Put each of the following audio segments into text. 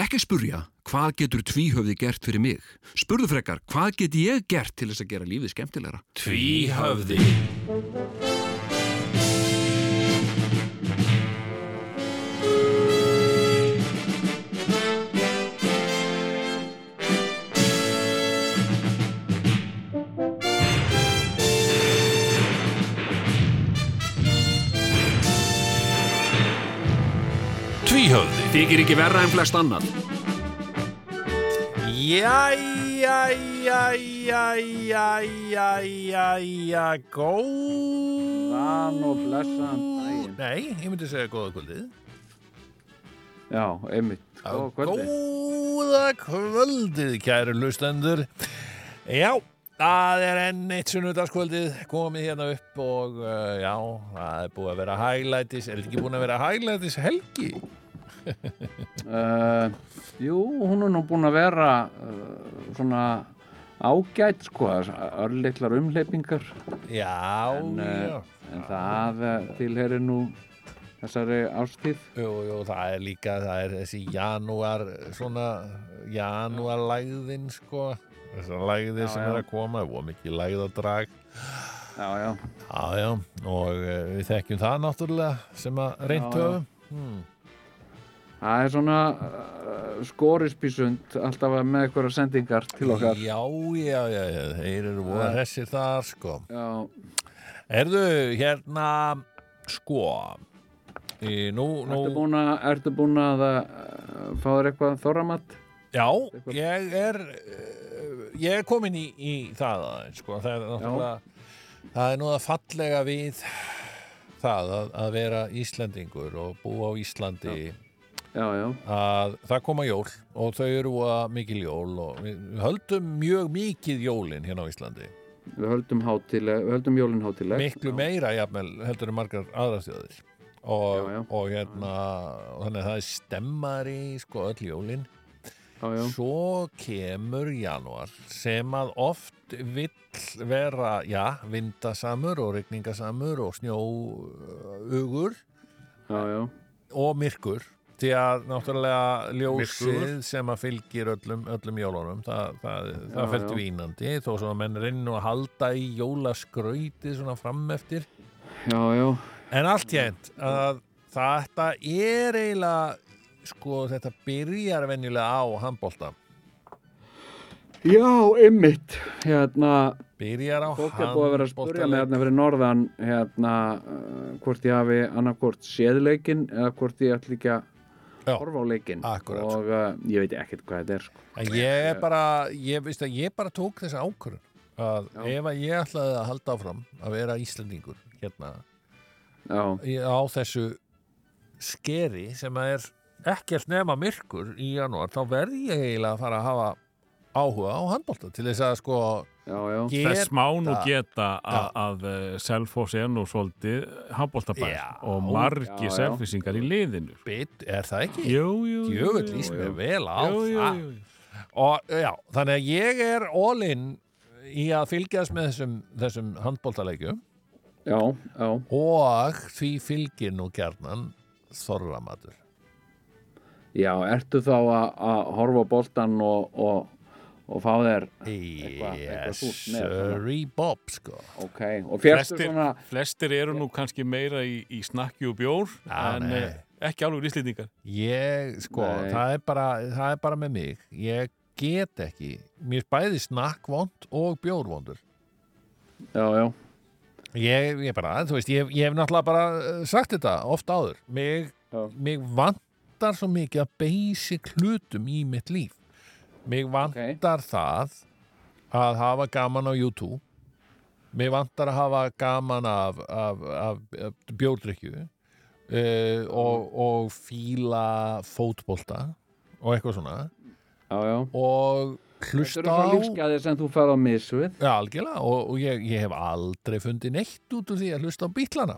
Ekki spurja, hvað getur tvíhöfði gert fyrir mig? Spurðu frekar, hvað get ég gert til þess að gera lífið skemmtilegra? Tvíhöfði Þykir ekki verra en flest annað. Jæja, Já, Já, uh, já, jú, hún er nú búin að vera uh, svona ágætt, sko, örleiklar umleipingar. Já, En, já uh, en það tilherir nú þessari ástíð. Jú, jú, það er líka, það er þessi janúar, svona janúarlægðin, sko þessar lægðir Já, sem já. er að koma, og mikið lægðadrag Já, já. Já, já, og við þekkjum það náttúrulega sem að reyntu Já, já. hmm. Það er svona uh, skórispísund alltaf með einhverja sendingar til okkar. Já, já, já, já, þeir eru voða Já. hressir þar, sko. Já, Erðu, hérna, sko, í, nú, nú, ertu búin að, uh, fá þér eitthvað þorramatt? já, eitthvað- ég er, uh, ég er komin í, í það sko, það er náttúrulega, það er nú að fallega við það að, að vera Íslendingur og búa á Íslandi Já, já. að það koma jól og þau eru að mikil jól og við höldum mjög mikið jólin hérna á Íslandi Við höldum, höldum jólinn hátileg. miklu meira jafnvel heldur en margar aðrastjóðir og, Já, já. og hérna og þannig að það er stemmari sko öll jólin Já, já. svo kemur januar sem að oft vill vera, já, vindasamur og regningasamur og snjóugur Já, já. og myrkur því að náttúrulega ljósið sem að fylgir öllum, öllum jólunum það, það, það já. dvínandi þó svo að menn reynir að halda í jólaskrautið svona fram eftir Já, já. en allt hérnt að þetta er eiginlega sko þetta byrjar venjulega á handbólta Já, ymmit. Hérna, byrjar á fólk er búið að vera að spurja mig hérna fyrir norðan, hérna, uh, hvort ég hafi annarkvort séð leikinn eða hvort ég ætli ekki að horfa á leikinn. Akkúrat. Og uh, ég veit ekkert hvað þetta er, sko. ég er bara ég, að ég bara tók þessa ákvörðun að Já. ef að ég ætlaði að halda áfram að vera Íslendingur hérna Já, á þessu skeri sem að er ekkert nema myrkur í janúar þá verði ég eiginlega að fara að hafa áhuga á handbólta til þess að sko. Þess má nú Geta- að, að eh, Selfoss er nú svolítið handbóltabær og margi selfissingar í liðinu. bit, er það ekki? Jú, jú, jú. Djöfull líst mér vel á það. og já, þannig að ég er all-in í að fylgjast með þessum, þessum já. og því fylgir nú gjarnan þorramatur. Já, ertu þá að, að horfa á boltan og, og, og fá þér Eitthvað- eitthvað Yes, súrt með sirree bob sko. Ok, og férstu Flestir, svona flestir eru nú kannski meira í, í snakki og bjór Já, en nei. eh, ekki alveg íslendingar. Ég, sko, það er, bara, það er bara með mig. Ég get ekki. Mér er bæði snakkvond og bjórvondur Já, já, ég, ég bara, þú veist, ég, ég hef náttúrulega bara eh, sagt þetta oft áður. Mig, mig vantar svo mikið að basic hlutum í mitt líf mig vantar það að hafa gaman á YouTube. Mig vantar að hafa gaman af, af, af, af bjórdrykju uh, og, og fíla fótbolta og eitthvað svona. Já, já. Og Þetta eru hlusta á svona lífsgæðir sem þú færð á misvið. Já, algjörlega, og, og ég, ég hef aldrei fundið neitt út úr því að hlusta á bítlana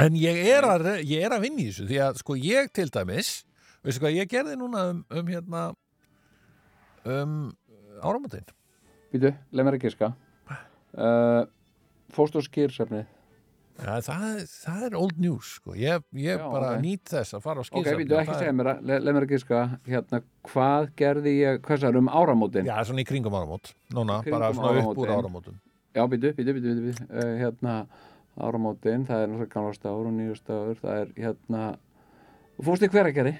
en ég er að, ég er að vinna í þessu því að sko ég til dæmis veistu hvað ég gerði núna um, um hérna um áramótin. Býtu, leið mér að giska. Uh, Fórst á skýrsefnið Ja, það, það er old news sko. ég, ég Já, bara ok. nýt þess að fara á Ok, skýrsafni við ekki segja mér að, le, leið mér að giska, hérna, hvað gerði ég, hvað sagði um áramótin? Já, svona í kringum áramót. Núna, Kringum bara svona upp úr áramótum. Já, býtu, býtu, býtu, býtu, býtu. Uh, hérna, áramótin, það er náttúrulega gamla stafur og nýju stafur, það er, hérna, þú fórst í hveragerði?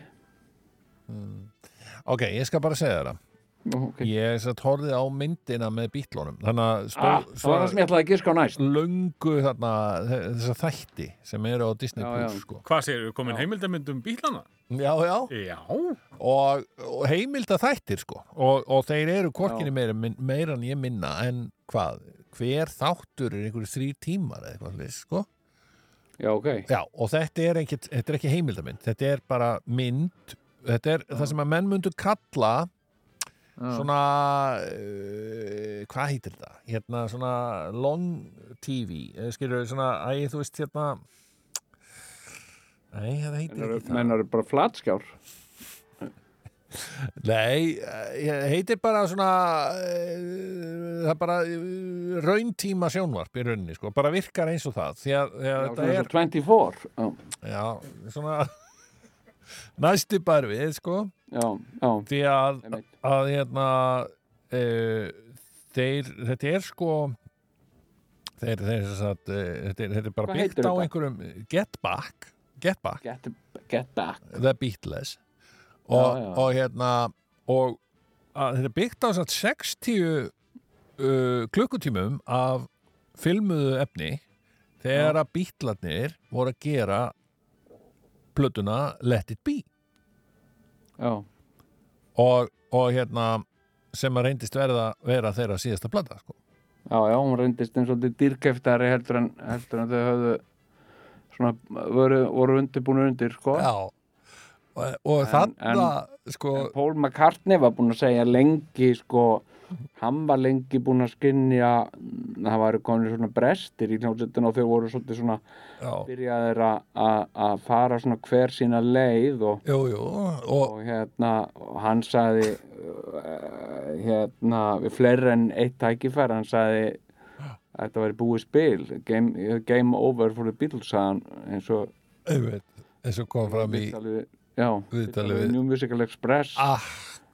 Ok, ég skal bara segja það Okay. Ég satt horfið á myndina með bítlónum Þannig að Ah, stóð, það var það sem ég ætlaði að giska á næst. löngu þarna, þessa þætti sem eru á Disney Já, Plus já. sko. Hvað við, komin heimildamynd um bílana? Já, já Já. og, og heimilda þættir sko og, og þeir eru Já. korkinni meira, meira en ég minna en hvað, hver þáttur er einhverju þrý tímar eða eitthvað leys, sko Já, ok. Já, og þetta er, ekki, þetta er ekki heimildamynd þetta er bara mynd þetta er það sem að menn myndu kalla Já. Svona uh, hvað heitir þetta? Hérna svona long TV eh, skilur svona, æ, þú veist hérna Nei, það heitir ekki það Mennar bara flatskjár. Nei, eh, heitir bara svona uh, það er bara uh, rauntíma sjónvarp í rauninni, sko, bara virkar eins og það því að, því að Já, þetta er er... 24. Já, já, svona næstu bara við, sko já, já. því að, að hérna uh, þeir, þetta er sko þeir, þeir sagt, uh, þetta, er, þetta er bara Hvað byggt á þetta? einhverjum Get Back, Get Back Get, get back. The Beatles og, Já, og hérna og að, þetta er byggt á satt 60 uh, klukkutímum af filmuðu efni þegar að Beatlarnir voru að gera plötuna Let It Be Já, og, og hérna sem að reyndist verða vera þeirra síðasta plata sko. já, já, hún reyndist eins og þetta dýrkeftari heldur en, heldur en þau höfðu svona, voru, voru undirbúinu undir, sko. Já og, og þarna sko, En Paul McCartney var búinn að segja lengi sko, hann var lengi búinn að skynja það væri komin svona brestir í hljómsveitinu og þau voru svona já, byrjaðir að- fara svona hver sína leið og, jú, jú og, og hérna hann sagði uh, hérna við fleiri en eitt tækifæri hann sagði að þetta væri búið spil game, game over for the Beatles hann eins og eins og kom fram í viðtali við- já, Viðtali viðtali við- við New Musical Express. Ah,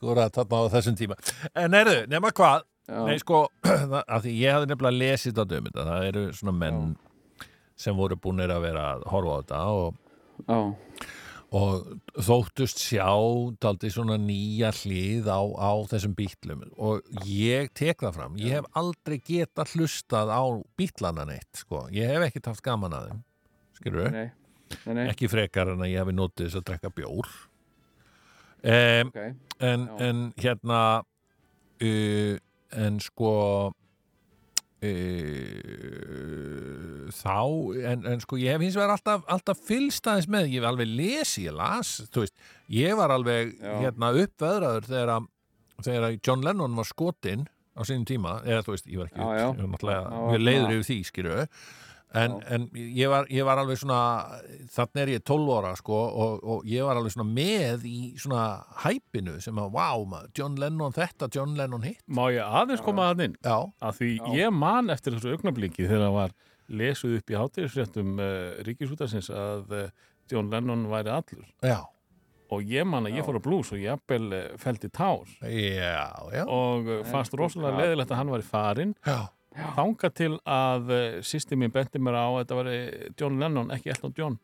góðra þarna á þessum tíma. En erðu, nema hvað. Já, Nei, sko, af því ég hafði nefnilega lesið þetta um þetta, það eru svona menn sem voru búinir að vera að horfa á þetta og, já, og þóttust sjá daldi svona nýja hlið á, á þessum bítlum. Og ég tek það fram, ég hef aldrei getað hlustað á bítlana neitt, sko, ég hef ekkert haft gaman að þeim, skilur nei, nei, nei. ekki frekar en að ég hef notið þess að drekka bjór um, ok en, en hérna uh, en sko uh, þá en, en sko ég hef hins vegar alltaf, alltaf fylgst aðeins með, ég hef alveg lesi ég las, þú veist, ég var alveg Já. hérna uppveðraður þegar að þegar John Lennon var skotinn á sínum tíma, eða þú veist, ég var ekki Já, já. ég var náttúrulega, Já, leiður yfir því, skýru en, en ég, var, ég var alveg svona þannig er ég 12 ára sko og, og ég var alveg svona með í svona hæpinu sem að, wow, maður, John Lennon þetta, John Lennon hitt Má ég aðeins koma að inn? Já, Að því Já. ég man eftir þessu augnabliki þegar það var lesuð upp í hátíðisréttum uh, ríkisútarsins að uh, John Lennon væri allur. já, Og ég man að ég fór á blues og ég appel uh, feldi tár já, já, og fannst rosalega leðilegt að hann væri farinn. já. Þanga til að uh, sýsti mín benti mér á að þetta væri John Lennon, ekki Elton John.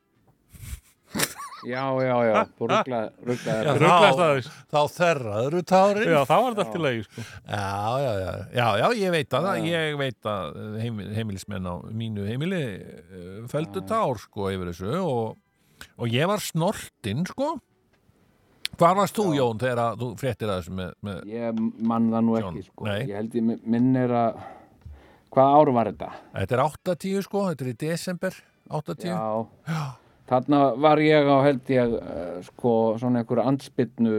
Já, já, já, þú rugglaði rugglaði Já, Rugglaðist þá-. Þá þerraður tárin Já, þá var þetta allt í lagi, sko. Já, já, já, já, já, ég veit að Já. ég veit að heimil, heimilismenn á mínu heimili uh, fældu tár, sko, yfir þessu og, og ég var snortinn, sko. Hvar varst þú. Jón, þegar þú fréttir að þessu með, með Ég mann það nú ekki, sko nei. Ég held ég minn er að Hvað ár var þetta? Þetta er 80, sko, þetta er í desember 80. Já, Já. þarna var ég á held ég uh, sko, svona einhverju andspyrnu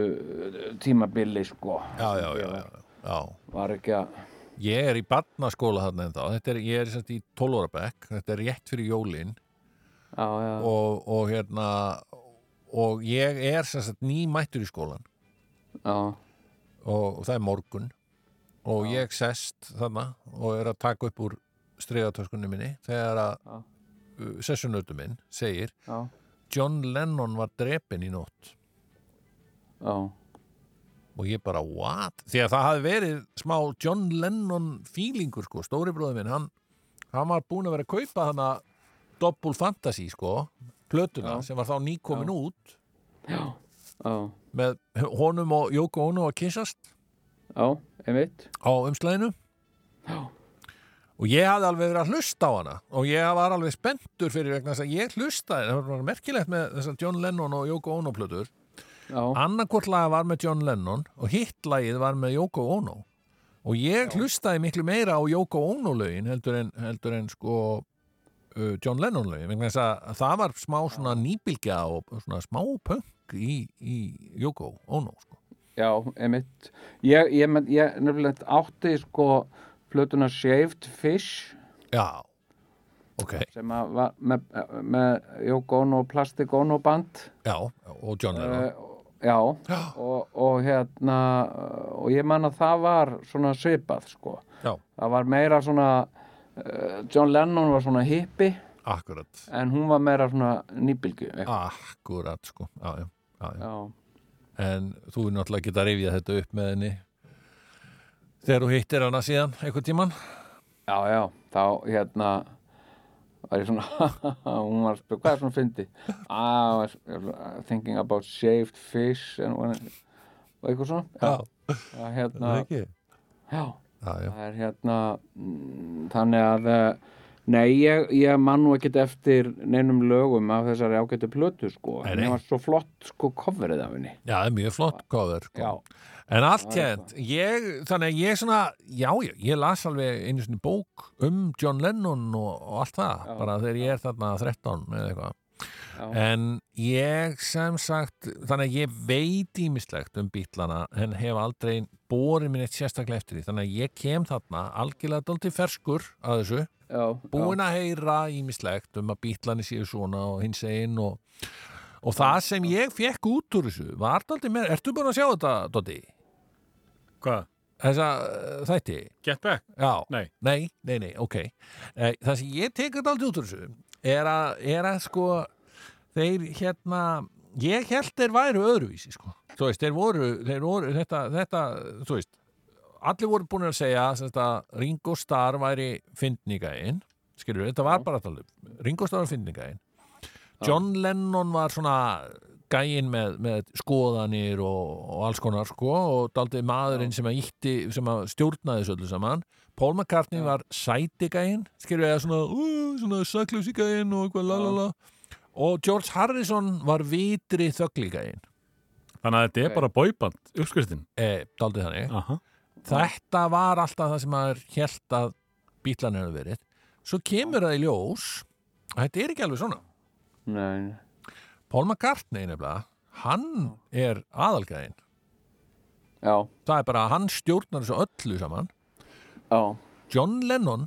tímabili, sko. Já, já, já, já, já. Var ekki að Ég er í barnaskóla þarna en þá, þetta er, ég er sett í 12 ára bekk, þetta er rétt fyrir jólin. Já, já, og, og hérna, og ég er sem sagt nýmættur í skólan já, og það er morgun og ég sest þarna og er að taka upp úr strigatöskunni minni þegar að uh, sessunautu minn segir já, John Lennon var drepin í nótt. Já, og ég bara, what? Því að það hafi verið smá John Lennon feelingur, sko, stóri bróði minn hann, hann var búin að vera að kaupa hana Double Fantasy, sko plötuna, Já. sem var þá nýkomin út. Með honum og Yoko Ono að kissast já, einmitt, á umslæðinu já, og ég hafði alveg verið að hlusta á hana. Og ég var alveg spenntur fyrir vegna þess að ég hlustaði, það var merkilegt með þessar John Lennon og Yoko Ono plötur. Já, annarkvort laga var með John Lennon og hitt lagið var með Yoko Ono. Og ég hlustaði miklu meira á Yoko Ono lögin heldur en, heldur en sko uh, John Lennon lögin. Vegna þess að það var smá svona nýbylgja og svona smá punk í, í Yoko Ono sko. Já, einmitt. Ég, ég, men- ég nefnilegt átti sko flötuna Shaved Fish. Já, ok. Sem var með, með Ono og Plastic Ono band. Já, og John Lennon. Uh, já, Já. og, og hérna og ég man að það var svona svipað sko. Já, það var meira svona uh, John Lennon var svona hippi akkurat. En hún var meira svona nýbylgu akkurat sko. Já, já. já, en þú er náttúrulega geta rifjað þetta upp með henni. Þegar þú hittir hana síðan einhvern tíman já, já, þá hérna var ég svona hún var að spila, hvað er svona fyndi ah, thinking about shaved fish and, og eitthvað svona. Já, já hérna ekki? já, já, já. það er hérna mm, þannig að eh, nei, ég, ég man nú ekkert eftir neinum lögum af þessari ágættu plötu sko, en ég var svo flott sko coverið af henni Já, það er mjög flott cover sko. já, En allt Það hérnt, ég, þannig að ég svona, já, já, ég las alveg einu svona bók um John Lennon og, og allt það, Já. bara þegar ég er þarna 13 eða eitthvað. Já, En ég sem sagt, þannig að ég veit ímislegt um bítlana en hef aldrei borið minn eitt sérstaklega eftir því. Þannig að ég kem þarna algjörlega dálítið ferskur að þessu, já, búin að heyra ímislegt um að bítlani séu svona og hins einn og, og það sem ég fekk út úr þessu var dálítið með, ertu búin að sjá þetta, Doddi? Hvað? Þessa uh, þætti? Get back? Já. Nei. Nei, nei, nei, ok. Eh, Það sem ég tekur dálítið út úr þessu er að, er að sko, þeir hérna, ég held þeir væru öðruvísi, sko. Þú veist, þeir voru, þeir voru, þetta, þetta, þú veist, allir voru búin að segja að Ringo Starr væri fyndningæinn, skilur þetta var bara að tala um, Ringo Starr var fyndningæinn. John Lennon var svona gæinn með, með skoðanir og, og alls konar sko og daldið maðurinn sem að ítti, sem að stjórnaði þessu öllu saman. Paul McCartney var sæti gæinn skilur við að svona, uh, svona saklausi gæinn og eitthvað lalala og George Harrison var vitri þögli gæinn. Þannig að þetta er bara bóiband, uppskriftin. eh, daldið þannig. Aha. þetta var alltaf það sem maður held að bílan hefur verið. Svo kemur það í ljós að þetta er ekki alveg svona. Nei. Paul McCartney nefnilega, hann er aðalgæðin já, það er bara að hann stjórnar þessu öllu saman. Já, John Lennon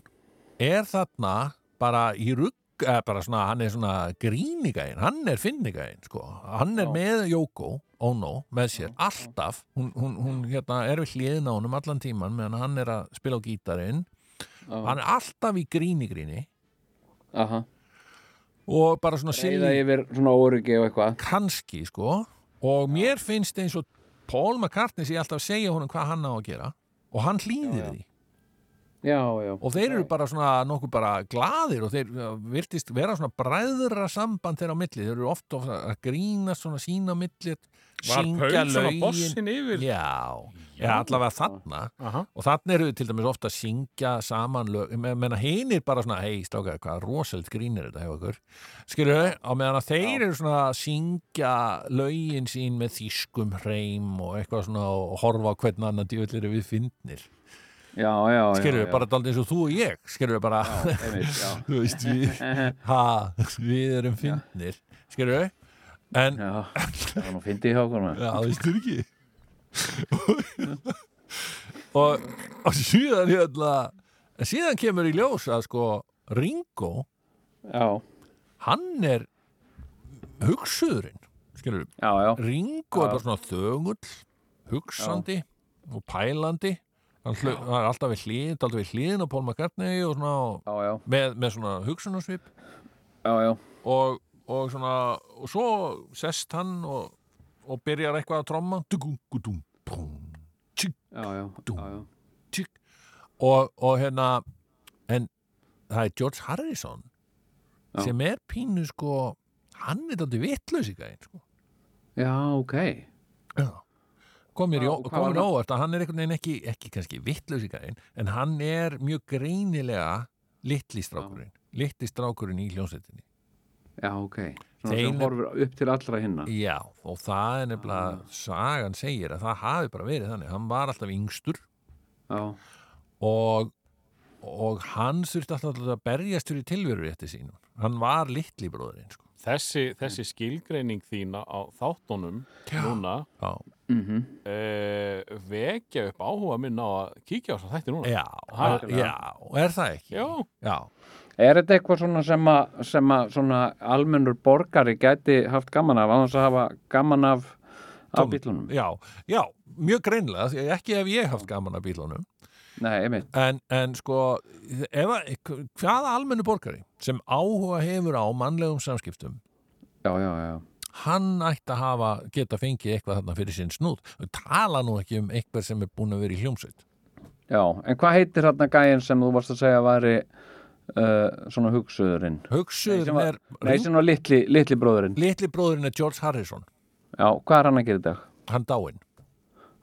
er þarna bara í rugg eða bara svona, hann er svona grínigæðin hann er finnigæðin, sko. Hann er Já. með Yoko Ono með sér, alltaf. Hún, hún, hún hérna, er við hliðin á honum allan tíman meðan hann er að spila á gítarinn. Já. hann er alltaf í gríni-gríni. Aha og bara svona reyða yfir svona óryggi og eitthvað. Kannski, sko. Og mér finnst eins og Paul McCartney sé alltaf að segja honum hvað hann á að gera. Og hann hlýðir Já, já. því. Já, já, og þeir eru bara svona nokkuð bara glaðir og þeir virtist vera svona bræðra samband þeirra á milli, þeir eru ofta að grínast svona sína á milli Var Paul svona bossin yfir? já, já, allavega þarna. Aha. og þarna eru til dæmis ofta að syngja saman lög, Me- menna hinir bara svona hei, stráka, hvað rosalit grínir þetta hefur okkur, skilur þau á meðan að þeir eru svona að syngja lögin sín með þýskum hreim og eitthvað svona og horfa á hvern annan djöflir við fyndnir. Já, já, já skilur við bara daldið eins og þú og ég skilur við bara þú veist við ha, við erum fyndnir skilur við en, já, það var nú fyndið hjá okkur já, þú veist ekki og, og síðan hérna síðan kemur í ljós að sko Ringo, já, hann er hugsuðurinn skilur já, já, Ringo er bara svona þögull hugsandi og pælandi. Hann, er alltaf við hlið alltaf við hliðin á Paul McCartney og svona með, með svona hugsunarsvip. Og, og svona og svo sest hann og, og byrjar eitthvað að tromma. Og, og hérna en það er George Harrison Já. sem er pínu sko hann er í gæðin sko. já, ok. Já. kom mér, í óvart að hann er einhvern veginn ekki, ekki kannski gæðin en hann er mjög greinilega litli strákurinn litli strákurinn í hljónsettinni já, ok, sem horfir upp til allra hinna. Já, og það er nefnilega Ah. sagan segir að það hafi bara verið þannig. Hann var alltaf yngstur. Já, og, og hann þurfti alltaf að berjast fyrir tilveru rétti sínum. Hann var litli bróðurinn sko. Þessi, þessi skilgreining þína á þáttunum núna Já, mhm. Uh, vekja upp áhuga minn á að kíkja á þess að þætti núna. já, Ha, já, er það ekki? Já. Já, Er þetta eitthvað svona sem að, sem að svona almennur borgari gæti haft gaman af, annars að hafa gaman af, af bílunum? já, já, mjög greinlega að ekki hef ég haft gaman af bílunum Nei, einmitt. en, en sko ef, að- hvaða almennu borgari sem áhuga hefur á mannlegum samskiptum Já, já, já. hann ætti að hafa geta fengið eitthvað þarna fyrir sinn snúð og tala nú ekki um eitthvað sem er búin að vera í hljómsveit Já, en hvað heitir þarna gæinn sem þú varst að segja væri uh, svona hugsuðurinn? Nei, hugsuður sem var- er Nei, var litli, litli bróðurinn. litli bróðurinn er George Harrison Já, hvað er hann að gera í dag? hann dáinn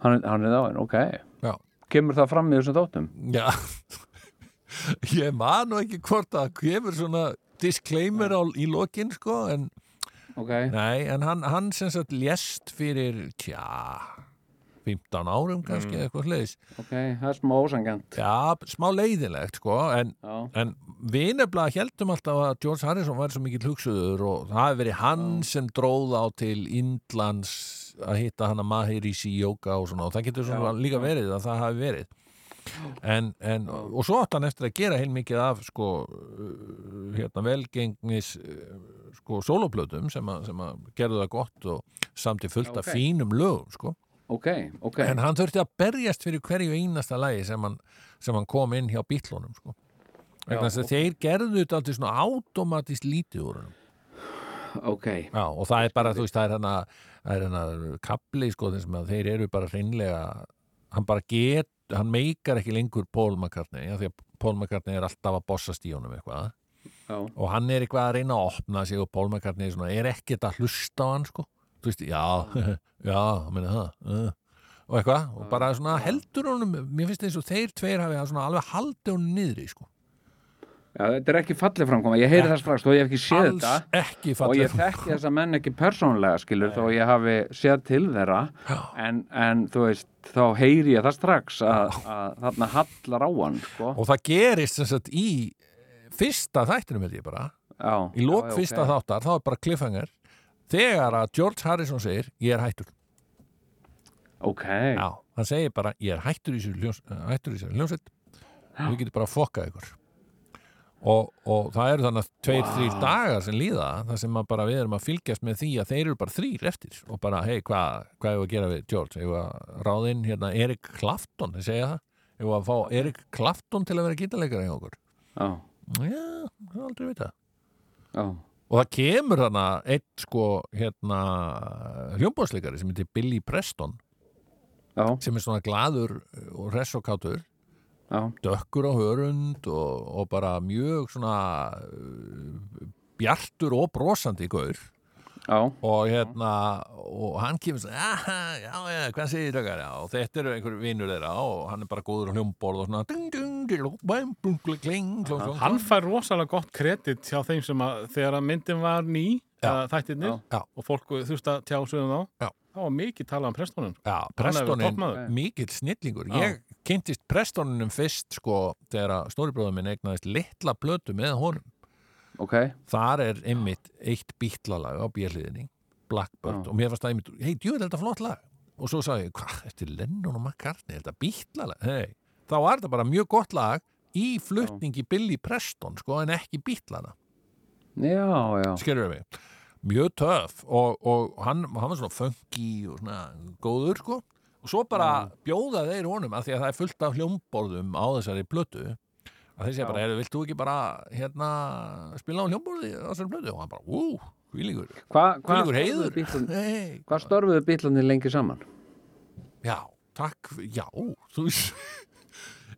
Hann, hann er dáinn, ok. Já. Kemur það fram í þessum þáttum? Já ég man nú ekki hvort að kemur svona disclaimer á, í lokin sko en, Ok. nei, en hann, hann sem sagt lést fyrir tja 15 árum kannski Mm. eitthvað sliðis Ok, það er smá ósangjant. já, smá leiðilegt sko en Já, En við nefnilega heldum alltaf að George Harrison var svo mikill hugsuður og það hefði verið hann sem dróð á til Indlands að hitta hann að Mahirisi Yoga og svona og það getur svona Já, líka já. verið að það hafi verið en, en og svo átt hann eftir að gera heil mikið af sko uh, hérna velgengnis uh, sko soloplötum sem, að- sem að gerðu það gott og samt í fullt af Ok. fínum lögum sko ok, ok. en hann þurfti að berjast fyrir hverju einasta lagi sem hann, sem hann kom inn hjá bítlunum sko. vegna þess að ok. þeir gerðu þetta alltaf svona automatist lítið úr hann Já, og það er bara, þú veist, það er hana það er hana kapli, sko, þessum að þeir eru bara hreinlega, hann bara get hann meikar ekki lengur Paul McCartney af því að Paul McCartney er alltaf að bossast í honum eitthvað já, og hann er eitthvað að reyna að opna sig og Paul McCartney er, svona, er ekkert að hlusta á hann sko þú veist, já, já, meina það uh, og eitthvað, og bara svona heldur honum, mér finnst eins og þeir tveir hafi alveg haldið honum niðri sko. Já, þetta er ekki fallið framkoma. Ég heyri það strax, þó ég hef ekki séð alls þetta. ekki og ég þekki þessa menn ekki persónlega skilur þó ég hafi séð til þeirra. En, en þú veist þá heyri ég það strax að, að þarna hallar á hann sko. og það gerist sem sagt í fyrsta þættinum held ég bara. Já, í lók fyrsta ok. þáttar, þá er bara cliffhanger þegar að George Harrison segir ég er hættur, ok, já, hann segir bara ég er hættur í í þessu hljómsveit. Og við getum bara að fokka ykkur. Og, og það eru þannig tveir, Vá. þrýr dagar sem líða þar sem bara við erum að fylgjast með því að þeir eru bara þrýr eftir. Og bara, hei, hvað hva hefur að gera við George, hefur að ráðinn hérna Erik Clapton, þeir segja það? Hefur að fá Erik Clapton til að vera gítarleikara hjá okkur? Já, já, það er aldrei vita já, og það kemur þarna eitt sko hérna hljómbóðsleikari sem heitir Billy Preston. Já, sem er svona glaður og hress og kátur já, dökkur á hörund og, og bara mjög svona uh, bjartur og brosandi gaur og hérna og hann kemur svona, "Aha, já, já, hvað segir já, og þetta eru einhver vinur þeirra og hann er bara góður á hljómborð og svona ding, ding, ding, bæm, bum, kling, kling, kling, kling, Hann fær rosalega gott kredit hjá þeim sem að þegar að myndin var ný þættirnir og fólk þurfti að tjá sig um þá Já. þá var mikið talað um Prestonin, toppmaður. mikill snillingur. Já. Ég kynntist Prestoninum fyrst sko, þegar að stóribróður minn eignaðist litla blötu með honum ok. Þar er einmitt eitt bítlalag á björliðinni Blackbird Já. og mér fannst það einmitt, hei, djú, þetta flott lag? Og svo sagði ég, hvað, eftir Lennon og McCartney þetta bítlalag, hei þá var þetta bara mjög gott lag í flutningi Billy Preston, sko, en ekki bítlana já, já, skilur við mig? Mjög töff og, og hann, hann var svona funky og svona góður sko. Og svo bara bjóða þeir honum að því að það er fullt af hljómborðum á þessari blötu að Já. bara, "Heyrðu, vilt þú ekki bara hérna, spila á hljómborði á þessari blödu og hann bara, ú, hvað hvílíkur heiður hvað störfuðu bílarnir lengi saman? já, takk, já þú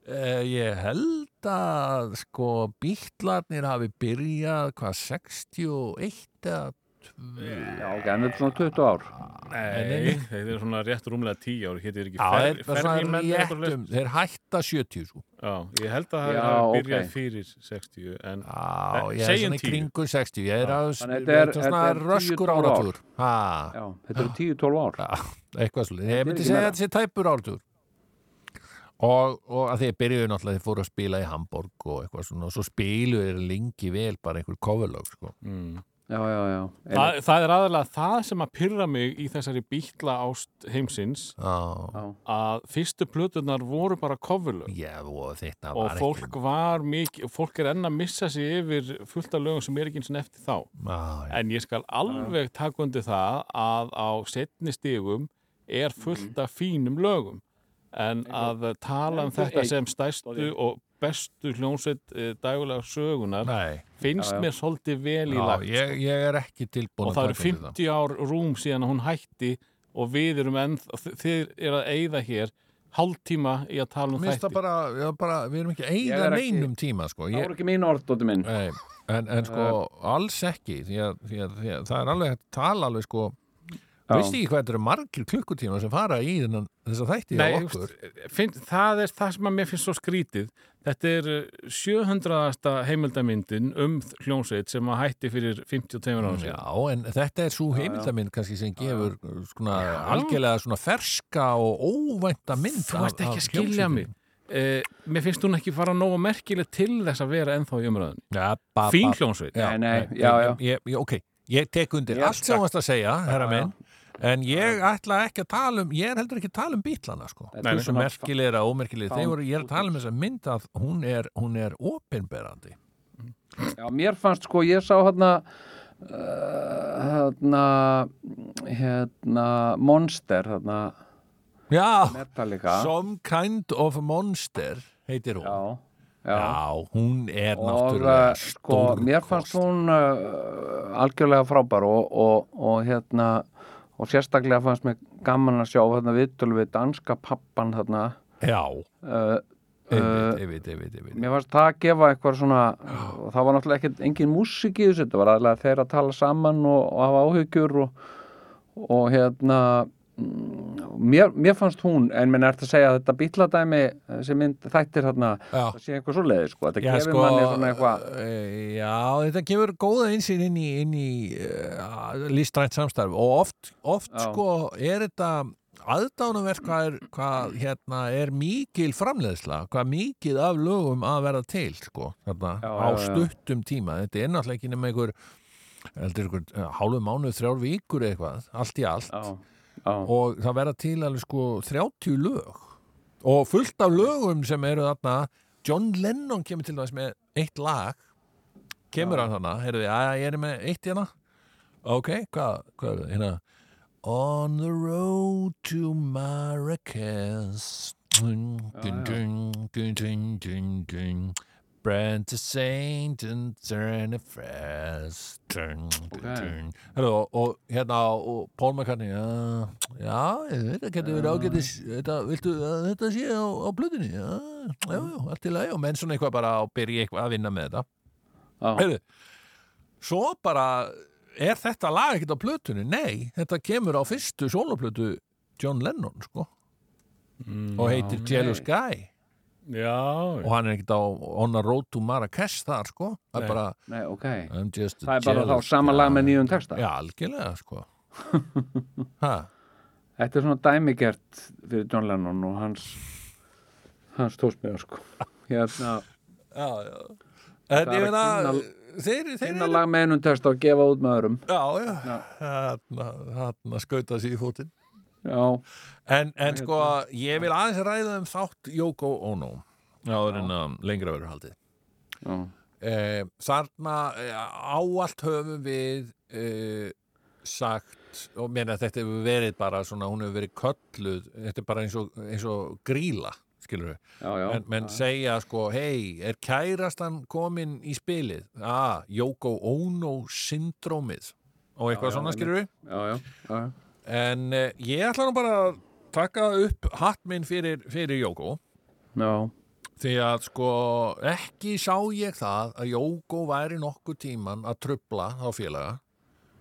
Uh, ég held að sko bítlarnir hafi byrjað hvað 61 eða Já, ok, en þetta er svona 20 ár Nei, þetta er svona rétt rúmlega 10 ár, hétir ekki Já, fer, þeir, eitthvað réttum, þeir hætta 70 sko. Já, ég held að það Já, hafi ok. byrjað fyrir 60 en Já, Eh, ég er svona í 10. kringu 60 Ég er að er- er svona þetta er 10, röskur 12 ár. áratúr ha, Já, þetta eru 10-12 ár eitthvað svolítið Ég er myndi ekki segja að þetta sé tæpur áratúr og, og að því að byrjuðu náttúrulega þeir fóru að spila í Hamburg og eitthvað svona og svo spiluðu þeir lengi vel bara einhver coverlög sko. mm. Já, já, já. Það, það er aðalega það sem að pyrra mig í þessari bíkla ást heimsins Já, Já. að fyrstu plötunar voru bara coverlög. Já, og þetta og var fólk ekki var mikið, fólk er enn að missa sig yfir fullt af lögum sem er ekki eins og eftir þá. Já, já. en ég skal alveg taka undir það að á setni stigum er fullt af fínum lögum. En að tala um þetta sem stærstu og bestu hljónsveit e, dagulega sögunar Nei, finnst Já, já. mér svolítið vel í já, lagt ég, ég er ekki tilbúin og það eru taka undir 50 ár rúm síðan að hún hætti og við erum enn þið er að eyða hér hálftíma í að tala um Mér finnst það þætti. bara, já, bara, við erum ekki að Ég eyða er ekki- neinum tíma sko. Það ég, voru ekki mín orð, Dóttir minn. Nei, en, en sko alls ekki því að, því að, því að það er alveg hægt að tala alveg sko Já. veist ekki hvað þetta eru margir klukkutíma sem fara í þennan, þess að þætti Nei, á þú okkur? finn, það er það sem að mér finnst svo skrítið. Þetta er eh, 700. heimildamyndin um hljónsveit sem að hætti fyrir 52 ára Já, síðan. en þetta er svo heimildamind kannski sem gefur svona algjörlega svona ferska og óvænta mynd þú ert ekki að skilja mig. eh, mér finnst hún ekki fara nógu merkileg til þess að vera ennþá í umræðun ja, fín Já, já, já. ég, ok, ég tek undir Ég allt sem þú varst að segja, herra Já, minn en ég ætla ekki að tala um ég er heldur ekki að tala um bítlana sko. Nei, er að ómerkilegir Found þeir voru, ég er að tala um þess að mynd að hún er, hún er opinberandi. Já, mér fannst sko, ég sá hérna uh, hérna hérna Monster hérna. Já, Metallica. Some Kind of Monster heitir hún. Já, já, já. hún er náttúrulega uh, sko, mér fannst hún uh, algjörlega frábær og, og, og hérna og sérstaklega fannst mér gaman að sjá hérna viðtölu við danska pappan þarna. Já, uh, einmitt, einmitt, einmitt, einmitt. mér fannst það að gefa eitthvað svona og það var náttúrulega ekkert engin músík í þessu þetta var aðlega þeir að tala saman og, og hafa áhyggjur og, og hérna mér, mér fannst hún en minn er að segja að þetta bíladæmi sem mynd þættir þarna það sé eitthvað svo leiði sko, þetta Já, gefur sko, manni svona eitthvað eh, já, þetta gefur góða einsinn inn í, inn í uh, listrænt samstarf. Og oft, oft sko er þetta aðdánumverk hvað, er, hvað hérna er mikil framleiðsla, hvað mikið af lögum að verða til sko, þarna, Já, á já, stuttum tíma. Þetta er náttúrulega ekki nema einhver einhver eh, hálfu mánuð, þrjár vikur eitthvað, allt í allt. Já, og það verða til alveg sko 30 lög. Og fullt af lögum sem eru þarna. John Lennon kemur til þess með eitt lag. Kemur hann þarna, heyrðu þið, að ég er með eitt hérna. Ok, hvað, hvað er það, hérna. On the road to Marrakesh. Dun, dun, dun, dun, dun, dun, dun. Brand to Saint and turn a dun, Ok. dun. Heyrðu, og, hérna og Paul McCartney já, já, þetta getur verið ágætis þetta, viltu að þetta sé á, á blöðinni já, já, já, allt í lagi og menn svona eitthvað bara að byrja eitthvað að vinna með þetta já. Heyrðu, svo bara er þetta lag ekkert á plötunni? Nei, þetta kemur á fyrstu sóloplötu John Lennon, sko Mm, og heitir. Jealous Guy já, og hann er ekkert á On a Road to Marrakesh þar, sko. Það Nei. er bara, Nei, ok. I'm just a það er bara þá jealous sama lag guy. með nýjum texta? Já, algjörlega, sko. Ha, þetta er svona dæmigert fyrir John Lennon og hans hans tósmiðar sko. Hérna, já, já. Það En er að finna lag með einum texta og gefa út með öðrum. Já, já, Já. þarna, þarna skauta sér í fótinn En, en sko, ég vil aðeins ræða um þátt Yoko Ono. Áður en að lengra verður haldið. Eh, Þarna eh, áallt höfum við eh, sagt og meina að þetta hefur verið bara svona, hún hefur verið kölluð þetta er bara eins og, eins og gríla skilur við já, já, menn, menn segja sko, hei, er kærastan komin í spilið? Ah, Yoko Ono syndrómið. Og eitthvað já, svona skilur við já, já, já, en uh, ég ætla nú bara að taka upp hatt minn fyrir, fyrir Yoko já, því að sko ekki sá ég það að Yoko væri nokkuð tíman að trubla á félaga.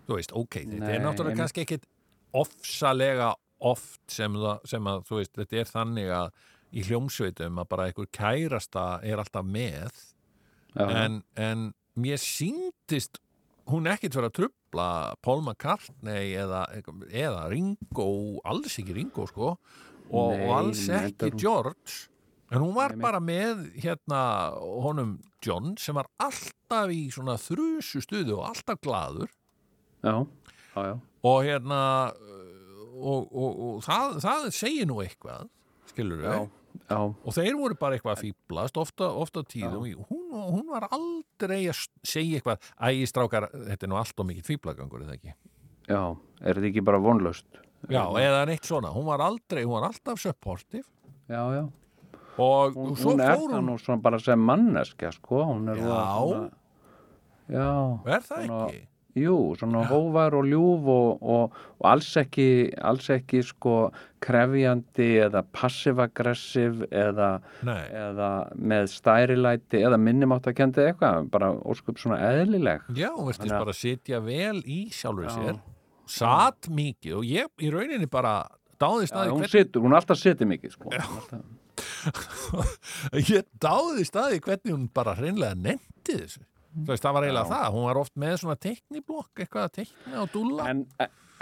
Þú veist, ok, þetta Nei, er náttúrulega einmitt. kannski ekkit ofsalega oft sem, það, sem að, þú veist, þetta er þannig að í hljómsveitum að bara einhver kærasta er alltaf með. Já, en, en mér síndist hún ekkit fyrir að trubla Paul McCartney eða, eða Ringo, alls ekki Ringo sko, og, Nei, og alls ekki er hún- George. En hún var Nei, bara með hérna honum John sem var alltaf í svona þrusu stuðu og alltaf gladur já, já, já, og hérna og, og, og það, það segir nú eitthvað skilur já, já, og þeir voru bara eitthvað að fýblast ofta, ofta tíðum. Hún, hún var aldrei að segja eitthvað ægi strákar, þetta er nú allt og mikið fýblagangur eða ekki? Já, er þetta ekki bara vonlaust? já, eða neitt svona, hún var aldrei hún var alltaf supportive. Já, já, og, hún, svo hún er það nú svona bara sem manneska, sko, hún er Já. svona, já, er það ekki? Jú, svona hóvar og ljúf og, og, og alls ekki, alls ekki, sko, krefjandi eða passiv-aggressiv eða, eða með stærilæti eða minnimáttakendi eitthvað, bara óskup svona eðlileg. já, að- bara sitja vel í sjálfur Já. sér satt mikið og ég í rauninni bara dáði Já, staði hún, hvern, situr, hún alltaf sitið mikið, sko. Alltaf- ég dáði staði hvernig hún bara hreinlega nefndi þessu Þú veist, það var eiginlega Já. það, hún var oft með svona teikniblokk, eitthvað að teikna og dúlla. En,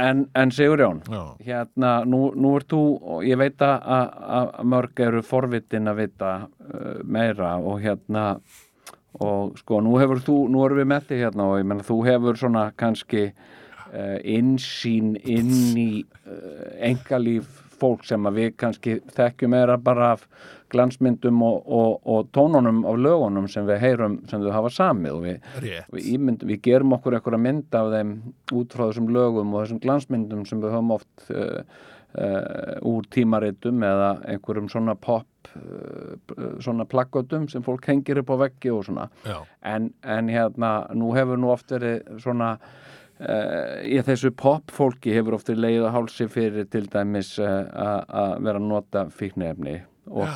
en, en Sigurjón, Já, Hérna, nú, nú ert þú, og ég veit að, mörg eru forvitin að vita uh, meira og hérna, og sko, nú hefur þú, nú erum við með þig hérna og ég menna, þú hefur svona kannski uh, innsýn inn í uh, engalíf fólk sem að við kannski þekkjum meira bara af glansmyndum og, og, og tónunum af lögunum sem við heyrum sem þau hafa samið. Og við, við, ímynd, við gerum okkur einhverja mynd af þeim út frá þessum lögum og þessum glansmyndum sem við höfum oft uh, uh, úr tímaritum eða einhverjum svona pop uh, svona plaggötum sem fólk hengir upp á veggi og svona. En, en hérna, nú hefur nú oft verið svona uh, í þessu popfólki hefur oft verið leið að hálsi fyrir til dæmis uh, að vera að nota fíknefni og,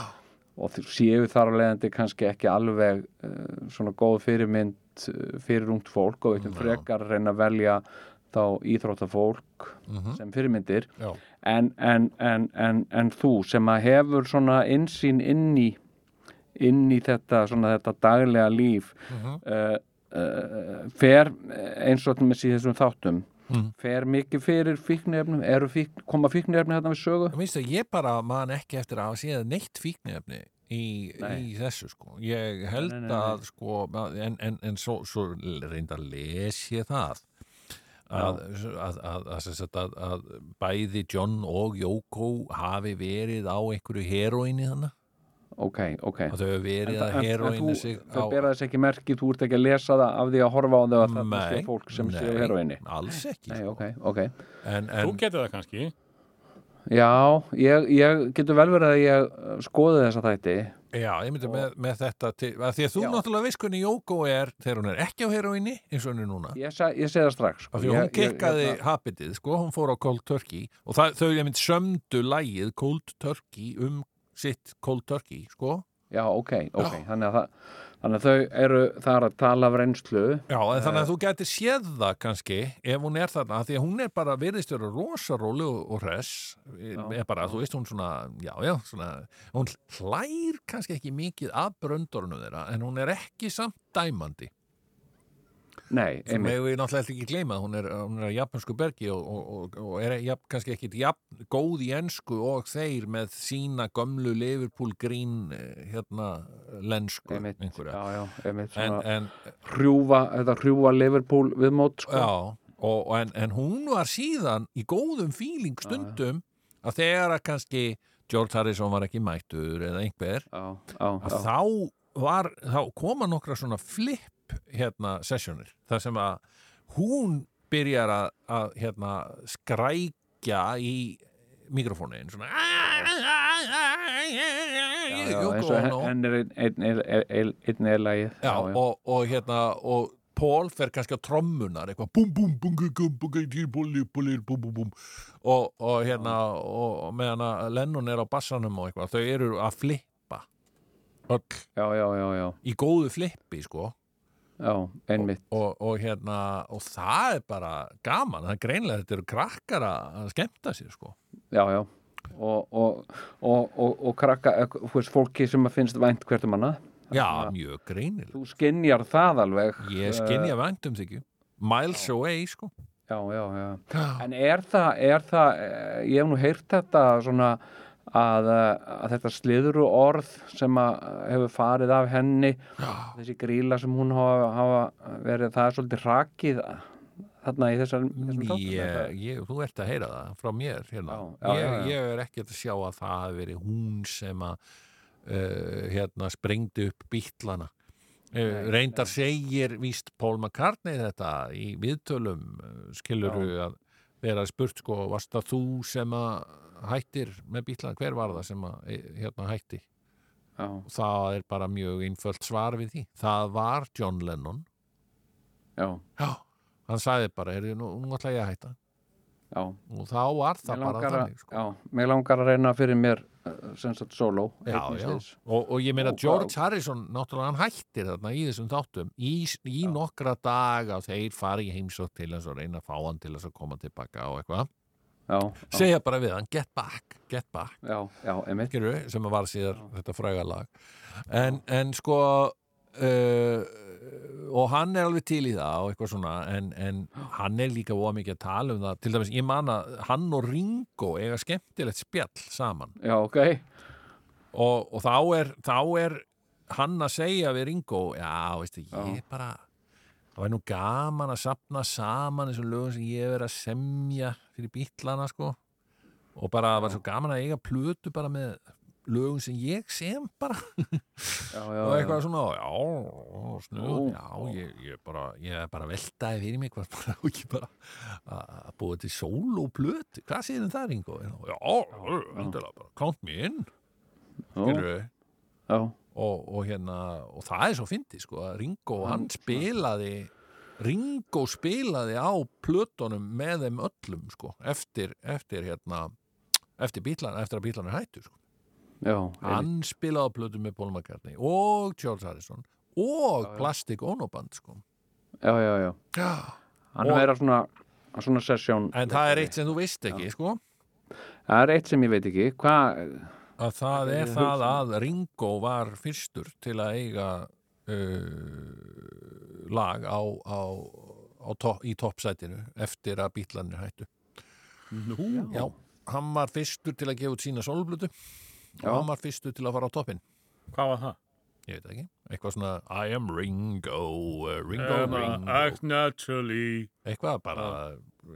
og þau séu þar á leiðandi kannski ekki alveg uh, svona góð fyrirmynd uh, fyrir ungt fólk og veitum frekar að reyna að velja þá íþróttafólk mhm, sem fyrirmyndir. En, en, en, en, en þú sem að hefur svona insýn inn í inn í þetta, svona þetta daglega líf mhm, uh, uh, fer eins og með síðan þessum þáttum Mhm. fer mikið fyrir fíknefnum fík, koma fíknefni hérna við sögu Ég minnst að ég bara man ekki eftir að hafa séð neitt fíknefni í, í þessu sko. Ég held Nei, nei, nei, nei. að sko, en, en, en svo, svo reynda að les ég það að, að, að, að, að, að bæði John og Yoko hafi verið á einhverju heroíni þannig ok, ok. Og þau verið að þú, sig það bera þess ekki merki, þú ert ekki að lesa það af því að horfa á þau að það sé fólk sem sé nei, heroinni alls ekki Nei, sko. ok, ok. En, Þú en, getur það kannski. Já, ég, ég getur vel verið að ég uh, skoði þessa þætti. Já, ég myndi með, með þetta til, að því að þú Já. náttúrulega veist hvernig Yoko er þegar hún er ekki á heroíni eins og hún er núna. Ég, segi það strax sko. af því að Ég- hún kikkaði ég, habitið, sko, hún fór á Cold Turkey. Og það, þau ég mynd sömdu lægið Cold Turkey um sitt Cold Turkey, sko. Já, ok, ok Já. Þannig, að það, þannig að þau eru þar að tala af reynslu. Já, en þannig að þú getur séð það kannski ef hún er þarna, því að hún er bara virðist vera rosarólu og hress. Er bara, þú veist, hún svona já, já, svona, hún hlær kannski ekki mikið af bröndorinu þeirra en hún er ekki samt dæmandi Nei, einmitt hefur við náttúrulega ekki gleyma hún er, hún er að japansku bergi og, og, og, og er jafn, kannski ekki jafn, góð í ensku og þeir með sína gömlu Liverpool grín eh, hérna lensku Einmitt, einhverja já, já, einmitt en, en hrjúfa, þetta hrjúfa Liverpool viðmót sko. Já, og, og en, en hún var síðan í góðum fíling stundum að þegar að kannski George Harrison var ekki mættur eða einhver, já, já, að já. þá var, þá koma nokkra svona flip upp hérna sessjónir þar sem að hún byrjar að, að hérna skrækja í mikrofónin svona eins og henn er einn eða lagið og hérna og Pól fer kannski á trommunar eitthvað bum bum bum bum bum bum og hérna og meðan að Lennon er á bassanum og eitthvað þau eru að flippa öll í góðu flippi sko já, einmitt. Og, og hérna og það er bara gaman það er greinlega þetta eru krakkar að skemmta sér sko. Já, já. Og, og, og, og, og krakka, eh, veist, fólki sem finnst vænt hvert um annað. Já, mjög greinilega. þú skinjar það alveg ég Eh, skinja væntum þykju miles away sko. Já, já, já. En er það, er það, eh, ég hef nú heyrt þetta svona að, eh, að þetta sliðuru orð sem að hefur farið af henni, þessi gríla sem hún hafa, hafa verið, það er svolítið rakið þarna í þessar, þú ert að heyra það frá mér hérna. Já, já, ég, já, já. ég er ekki að sjá að það hafi verið hún sem að uh, hérna sprengdi upp bítlana. Uh, reyndar segir víst Paul McCartney þetta í viðtölum skiluru að vera spurt sko, varst það þú sem að hættir með bítlana, hver var það sem að eh, hérna hætti? Já, það er bara mjög einföld svar við því. Það var John Lennon. Já, já, hann sagði bara, er nú, nú ætla ég að hætta. Já. og þá var það bara þannig sko. já, mér langar að reyna fyrir mér eh, sem sagt solo. já, já. Og, og ég meina Og George hvað- Harrison náttúrulega hann hættir þarna í þessum þáttum. Í, í nokkra daga og þeir fari í heimsótt til þess að reyna að fá hann til þess að koma tilbaka og eitthvað Já, segja bara við hann, get back, get back. Já, já, við, sem var síðar þetta fræga lag. En, en sko uh, og hann er alveg til í það og eitthvað svona en, en hann er líka óa mikið að tala um það. Til dæmis, ég man að hann og Ringo eiga skemmtilegt spjall saman. Já, ok. og, og þá, er, þá er hann að segja við Ringo já, veistu, ég bara það var nú gaman að sapna saman þessum lögum sem ég verið að semja fyrir bítlana sko. Og bara það var svo gaman að eiga plötu bara með lögum sem ég sem bara. Já, já, og já. eitthvað svona, já, snuð, Ó. já, ég, ég bara ég bara veltaði fyrir mig hvað bara, og ekki bara að búa til sól og plötu, hvað segir um það Ringo? Já, endilega bara, count me in. Já, já, og, og hérna og það er svo fyndið sko að Ringo hann spilaði Ringo spilaði á plötunum með þeim öllum sko eftir, eftir hérna eftir, bílan, eftir að bílan er hættu sko. já, hann spilaði á plötum með Paul McCartney og George Harrison og Plastic Ono Band sko. já, já, já. Já. Hann Og- er að svona, svona sessjón. en það er eitt sem þú veist ekki sko Það er eitt sem ég veit ekki. Hvað, að það er það að Ringo var fyrstur til að eiga uh, lag á, á, á to, í toppsætinu eftir að bítlanir hættu. Nú, Já, hann var fyrstur til að gefa út sína sólblutu og hann var fyrstur til að fara á toppin hvað var það? ég veit ekki, eitthvað svona I am Ringo, uh, Ringo, Um, Ringo. act naturally? Eitthvað bara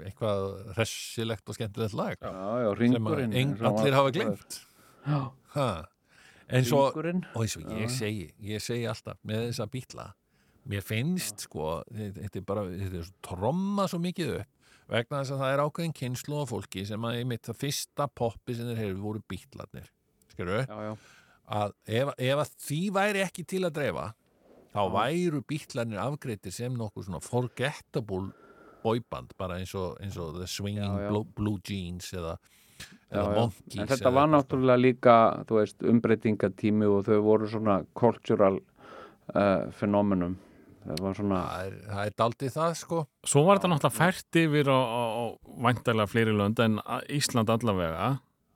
eitthvað hressilegt og skemmtilegt lag. Já, já, ringurinn. allir hafa glemt ha. en svo og eins og ég segi, ég segi alltaf með þessa bítla mér finnst sko, þetta er bara þetta er svo tromma svo mikið upp vegna þess að það er ákveðin kynslu af fólki sem að einmitt það fyrsta poppi sem þeir hefur voru Já, já, að ef, ef að því væri ekki til að dreifa þá væru bítlarnir afgreitir sem nokkuð svona forgettable boyband bara eins og, eins og The Swinging Já, já. Blue, Blue Jeans eða, eða já. Monkeys En þetta var náttúrulega líka, þú veist, umbreytingatími og þau voru svona cultural uh, fenómenum. Það var svona, það er, það er daldið það sko. Svo var þetta náttúrulega fært yfir á, á, á væntalega fleiri lönd en Ísland allavega.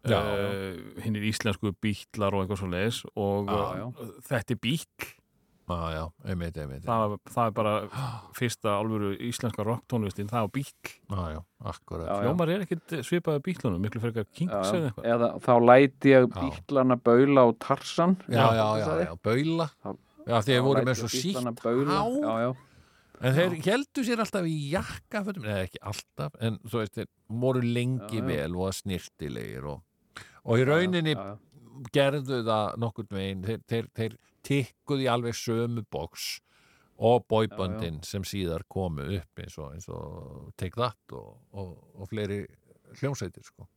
Uh, hinn er íslensku bítlar og eitthvað svo leiðis og Já, já. þetta er bítl Já, einmitt, einmitt. Það, það er bara fyrsta alvöru íslenska rocktónlistin, það er bítl Já, já, akkurat. Já, já. Hljómar er ekkit svipaði bítlunum, miklu frekar já, Kings eða eitthvað. Eða þá læti ég Já. bílana baula og tarsan. Já, já, já, já, baula. Þá- Já, þeir voru með svo sítt já, En þeir heldu sér alltaf í jakkafötum Nei, ekki alltaf, en þú veist þeir voru lengi Já, vel og snirtilegir og, og í rauninni já, gerðu það nokkurn veginn þeir, þeir, þeir tikkuðu í alveg sömu box og boyböndin sem síðar komu upp eins og, eins og Take That og, og, og fleiri hljómsveitir sko.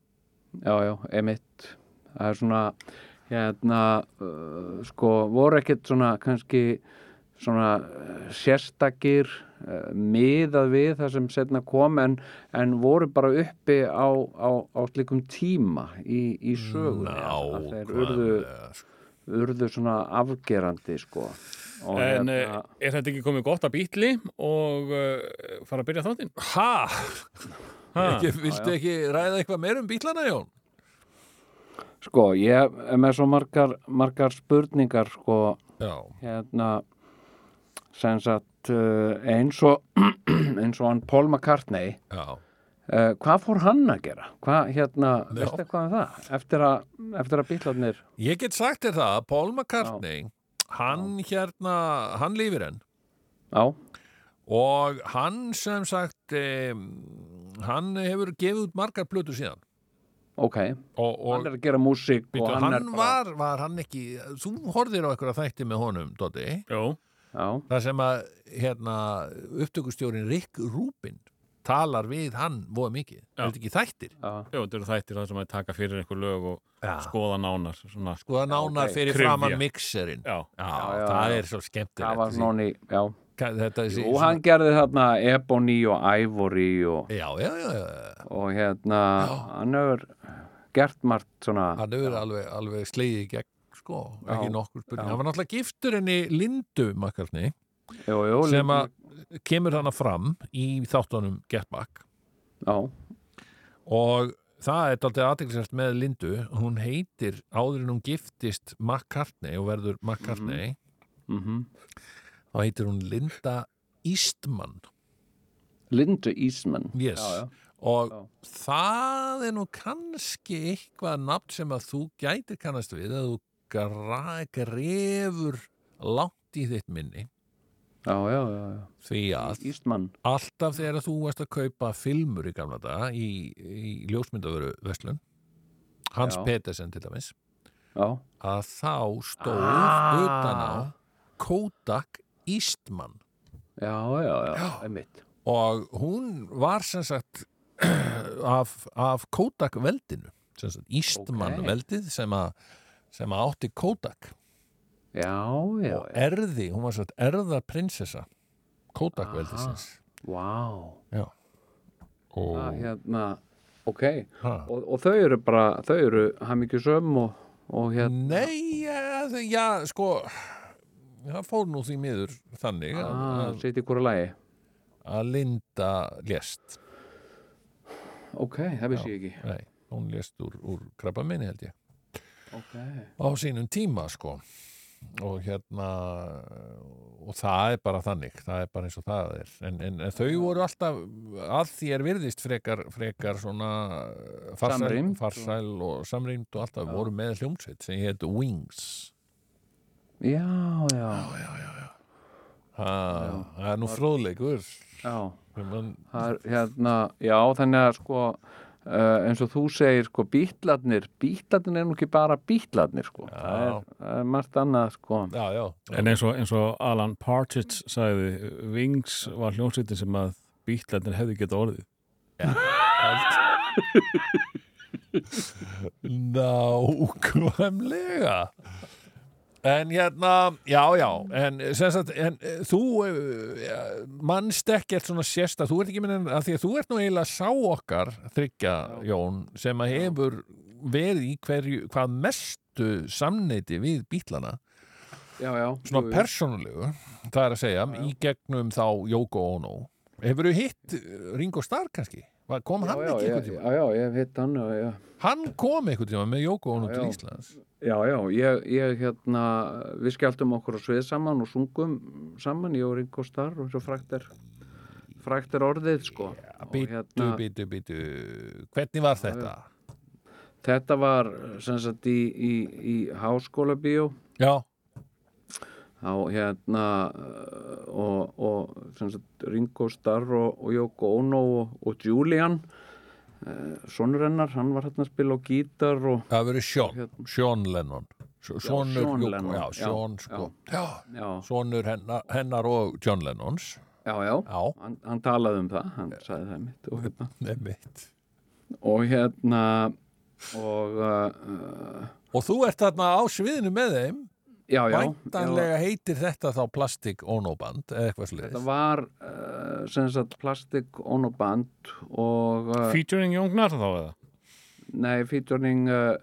Já, já, emitt. Það er svona, hérna uh, sko voru ekkert svona kannski svona uh, sérstakir uh, miðað við það sem setna kom en, en voru bara uppi á, á, á slikum tíma í, í sögunni að þeir urðu, sko. urðu svona afgerandi sko og En hérna, hérna... er þetta ekki komið gott að býtli og uh, fara að byrja þáttinn? Ekki, viltu ekki ræða eitthvað meir um bílana, Jón? Sko ég er með svo margar, margar spurningar sko Já, hérna sem sagt uh, eins og eins og hann Paul McCartney já. uh, hvað fór hann að gera? Hvað hérna, Já. veistu eitthvað um það? Eftir að, eftir að bílarnir Ég get sagt þér það, að Paul McCartney, hann hérna, hann lífir enn Já, og hann sem sagt, um, hann hefur gefið út margar plötur síðan ok og, og hann er að gera músík og hann, hann, er bara var, var hann ekki þú horfðir á eitthvað þætti með honum Já, það sem að hérna, upptökustjórin Rick Rubin talar við hann voða mikið, Já. er þetta ekki þættir já, Jó, þetta eru þættir það sem að taka fyrir einhver lög og Já. skoða nánar svona. sko það nánar ok. fyrir Kryfja. framann mixerinn Já, Já, já, það já. er svo skemmtilegt það var í, já þetta, þessi, og hann gerði þarna Ebony og Ivory og, já, já, já, og hérna hann hefur gert margt svona hann hefur alveg, alveg slegið í gegn sko, ekki nokkur spurning. Hann var náttúrulega giftur henni Lindu Makarni jú, jú, sem að kemur hana fram í þáttunum Get Back. Já, og það er dálítið aðeinsvært með Lindu. Hún heitir áður en hún giftist McCartney og verður McCartney mhm þá heitir hún Linda Eastman Linda Eastman yes. já, já. og Já. það er nú kannski eitthvað nafn sem að þú gætir kannast við að þú grefur langt í þitt minni því að Eastman alltaf þegar þú varst að kaupa filmur í gamla daga í, í ljósmyndavöru Veslun Hans. Petersen til dæmis Já, að þá stóð Ah. utan á Kodak Eastman. Já, já, já, einmitt. Og hún var sem sagt af, af Kodak veldinu sem sagt Eastman Ok. veldið sem að sem að átti Kodak. Já, já, og erði, hún var svo erða prinsessa Kodak veldisins Vá. Já. Og Það, hérna, ok. Og, og þau eru bara, þau eru hafmyggjusöm og, og hérna Nei, ja, þau- já, sko það fór nú því miður þannig að, ah, að, Sitt í hvora lagi. að Linda lést. Ok, það vissi ég ekki. Nei, hún lést úr, úr krabba minni held ég. Ok, á sínum tíma sko. Og hérna og það er bara þannig það er bara eins og það er. En, en, en þau voru alltaf að því er virðist frekar, frekar svona farsæl, farsæl og samrýmd og alltaf voru með hljómsveit sem hétt Wings já, já, ha, það er nú fróðleikur. Já. Man, Það er hérna, já, þannig að sko uh, eins og þú segir sko bítlarnir, bítlarnir er nú ekki bara bítlarnir sko, það er, það er margt annað sko. Já, já, en eins og, eins og Alan Partridge sagði, Wings var hljómsveitin sem að bítlarnir hefði geta orðið. nákvæmlega en hérna já, já, en, sagt, en eh, þú uh, mannst ekkert svona sérsta, þú ert ekki minn að því að þú ert nú eiginlega sá okkar þryggja, Jón, sem að hefur verið í hverju, hvað mestu samneiti við bítlana Já, já, svona jú, persónulegu, það er að segja í gegnum þá Yoko Ono hefur þú hitt eh, Ringo Starr kannski? Kom já, hann já, ekki einhvern tíma? já, já, ég hitt hann og Hann kom einhvern tíma með Yoko Ono Já, til. Íslands Já, já, ég, ég hérna, við skjaldum okkur á svið saman og sungum saman, ég og Ringo Starr og svo frækt er, frækt er orðið, sko. Og Bítu, hérna, bítu, bítu Hvernig var þetta? þetta var sem sagt í, í, í háskóla bíó Já, á hérna uh, og, og sem sagt Ringo Starr og, og Yoko Ono og, og Julian uh, sonur hennar, hann var hérna að spila á gítar og það verið Sean Hérna. Sean Lennon. S- Sonur Sean Yoko- Lennon, Já, já, Sean sko. Já, já, sonur hennar, hennar og John Lennons. Já, já, Já, Hann, hann talaði um það, hann sagði það mitt og hérna. Nefnitt og hérna og uh, Og þú ert þarna á sviðinu með þeim já, já, já Væntanlega heitir þetta þá plastik ónóband eða eitthvað þetta sliðis var uh, sem sagt plastik ónoband og uh, Featuring Jóngnar þá eða? nei, featuring uh,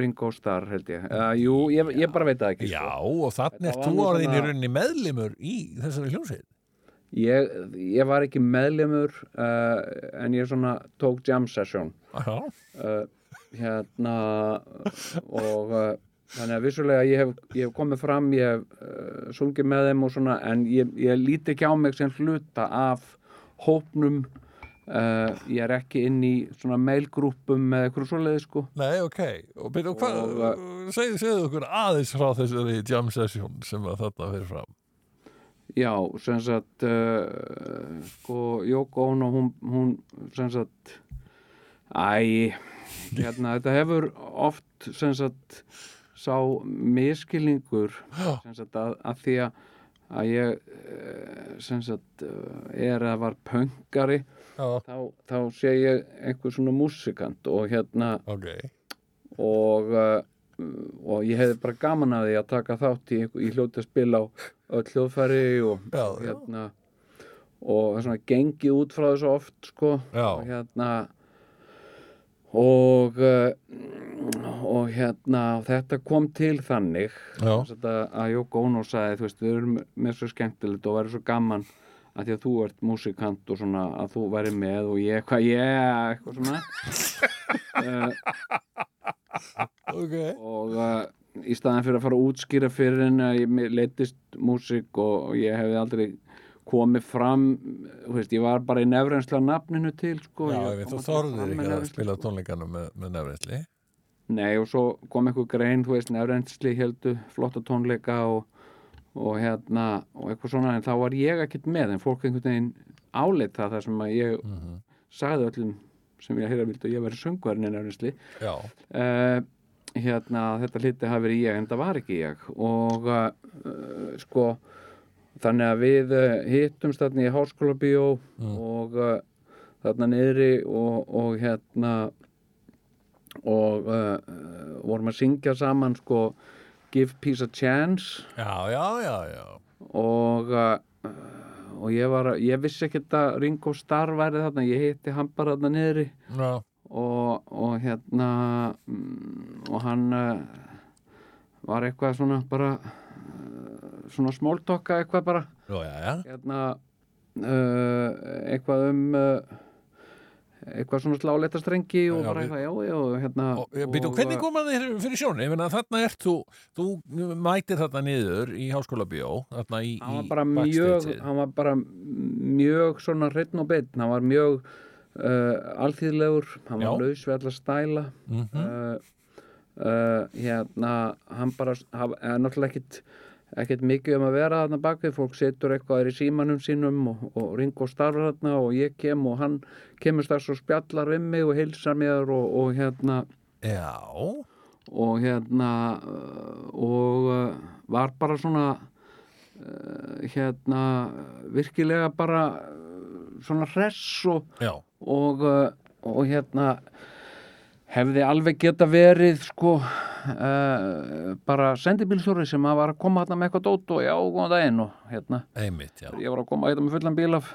Ringo Starr held ég. Uh, jú, ég, ég bara veit það ekki Já, sko. og þannig Þetta var þú nú orðin í svona- rauninni meðlimur í þessari hljómsveit. Ég, ég var ekki meðlemur uh, en ég svona tók jam session. Já, uh, hérna og uh, þannig að vissulega ég hef, ég hef komið fram ég hef uh, sungið með þeim og svona en ég, ég líti ekki á mig sem hluta af hópnum uh, ég er ekki inn í svona mailgrúpum með eitthvað svoleiði sko. Nei, ok. Og byrju, hvað, Og, segðu, okkur aðeins frá þessari jam session sem að þarna fyrir fram. Já, sem sagt uh, sko, Jóko Ono hún, hún sem sagt æ, hérna þetta hefur oft sem sagt sá miskilningur Já, sagt að, að því að að ég eh, sagt eh, er að var pöngari já, þá, þá sé ég einhver svona músikant og hérna ok og uh, og ég hefði bara gaman að því að taka þátt í, í hljóti að spila á öll hljóðfæri og Já, já. hérna og það er svona gengið út frá þessu oft sko Já. og hérna og uh, og hérna þetta kom til þannig að, Jóko Ono sagði þú veist við erum með svo skemmtilegt og verður svo gaman að því að þú ert músikant og svona að þú væri með og ég hvað ég eitthvað svona. Uh, Ok. og uh, í staðan fyrir að fara að útskýra fyrir henni að ég leittist músík og, og ég hefði aldrei komið fram veist, ég var bara í nefrensla nafninu til sko, Já, Ég veit, þú með ekki að spila tónleikana með, með nefrensli Nei, og svo kom einhver grein, þú veist, nefrensli heldu flotta tónleika og, og hérna, og eitthvað svona en þá var ég ekkert með, en fólk einhvern veginn áleit það þar sem að ég Mhm. sagði öllum sem ég að heyra vildi að ég væri söngvarinn en nefrensli Já, uh, hérna þetta hliti hafi verið ég en það var ekki ég. Og uh, sko þannig að við uh, hittumst þarna í háskóla bíó og uh, þarna niðri og, og hérna og uh, vorum að syngja saman sko Give Peace a Chance já, já, já, já. og uh, og ég var ég vissi ekki að Ringo Starr væri þarna, ég hitti hann bara þarna niðri já. og, og hérna mm, og hann var eitthvað svona bara svona smóltokka eitthvað bara Já, já, já. hérna uh, eitthvað um uh, eitthvað svona sláleita strengi og Já, bara eitthvað, já, já, hérna Og, og, býtum, hvernig kom að þér fyrir sjónu? Þarna ert þú, þú mætir þarna niður í háskóla bíó, þarna í, í backstageið. hann var bara mjög svona hreitn og beinn, hann var mjög uh, alþýðlegur, hann var laus við alla stæla Mhm. uh, uh, hérna hann bara, hann er náttúrulega ekkit ekkert mikið um að vera þarna bakvið fólk setur eitthvað í símanum sínum og, og ringur starfar þarna og ég kem og hann kemur strax og spjallar við mig og heilsar mér og, og hérna Já, og hérna og uh, var bara svona uh, hérna virkilega bara uh, svona hress og, og, og hérna hefði alveg geta verið sko uh, bara sendibílstjóri sem að var að koma hérna með eitthvað dót og já, góðan daginn og hérna. Einmitt, já. ég var að koma hérna með fullan bíl af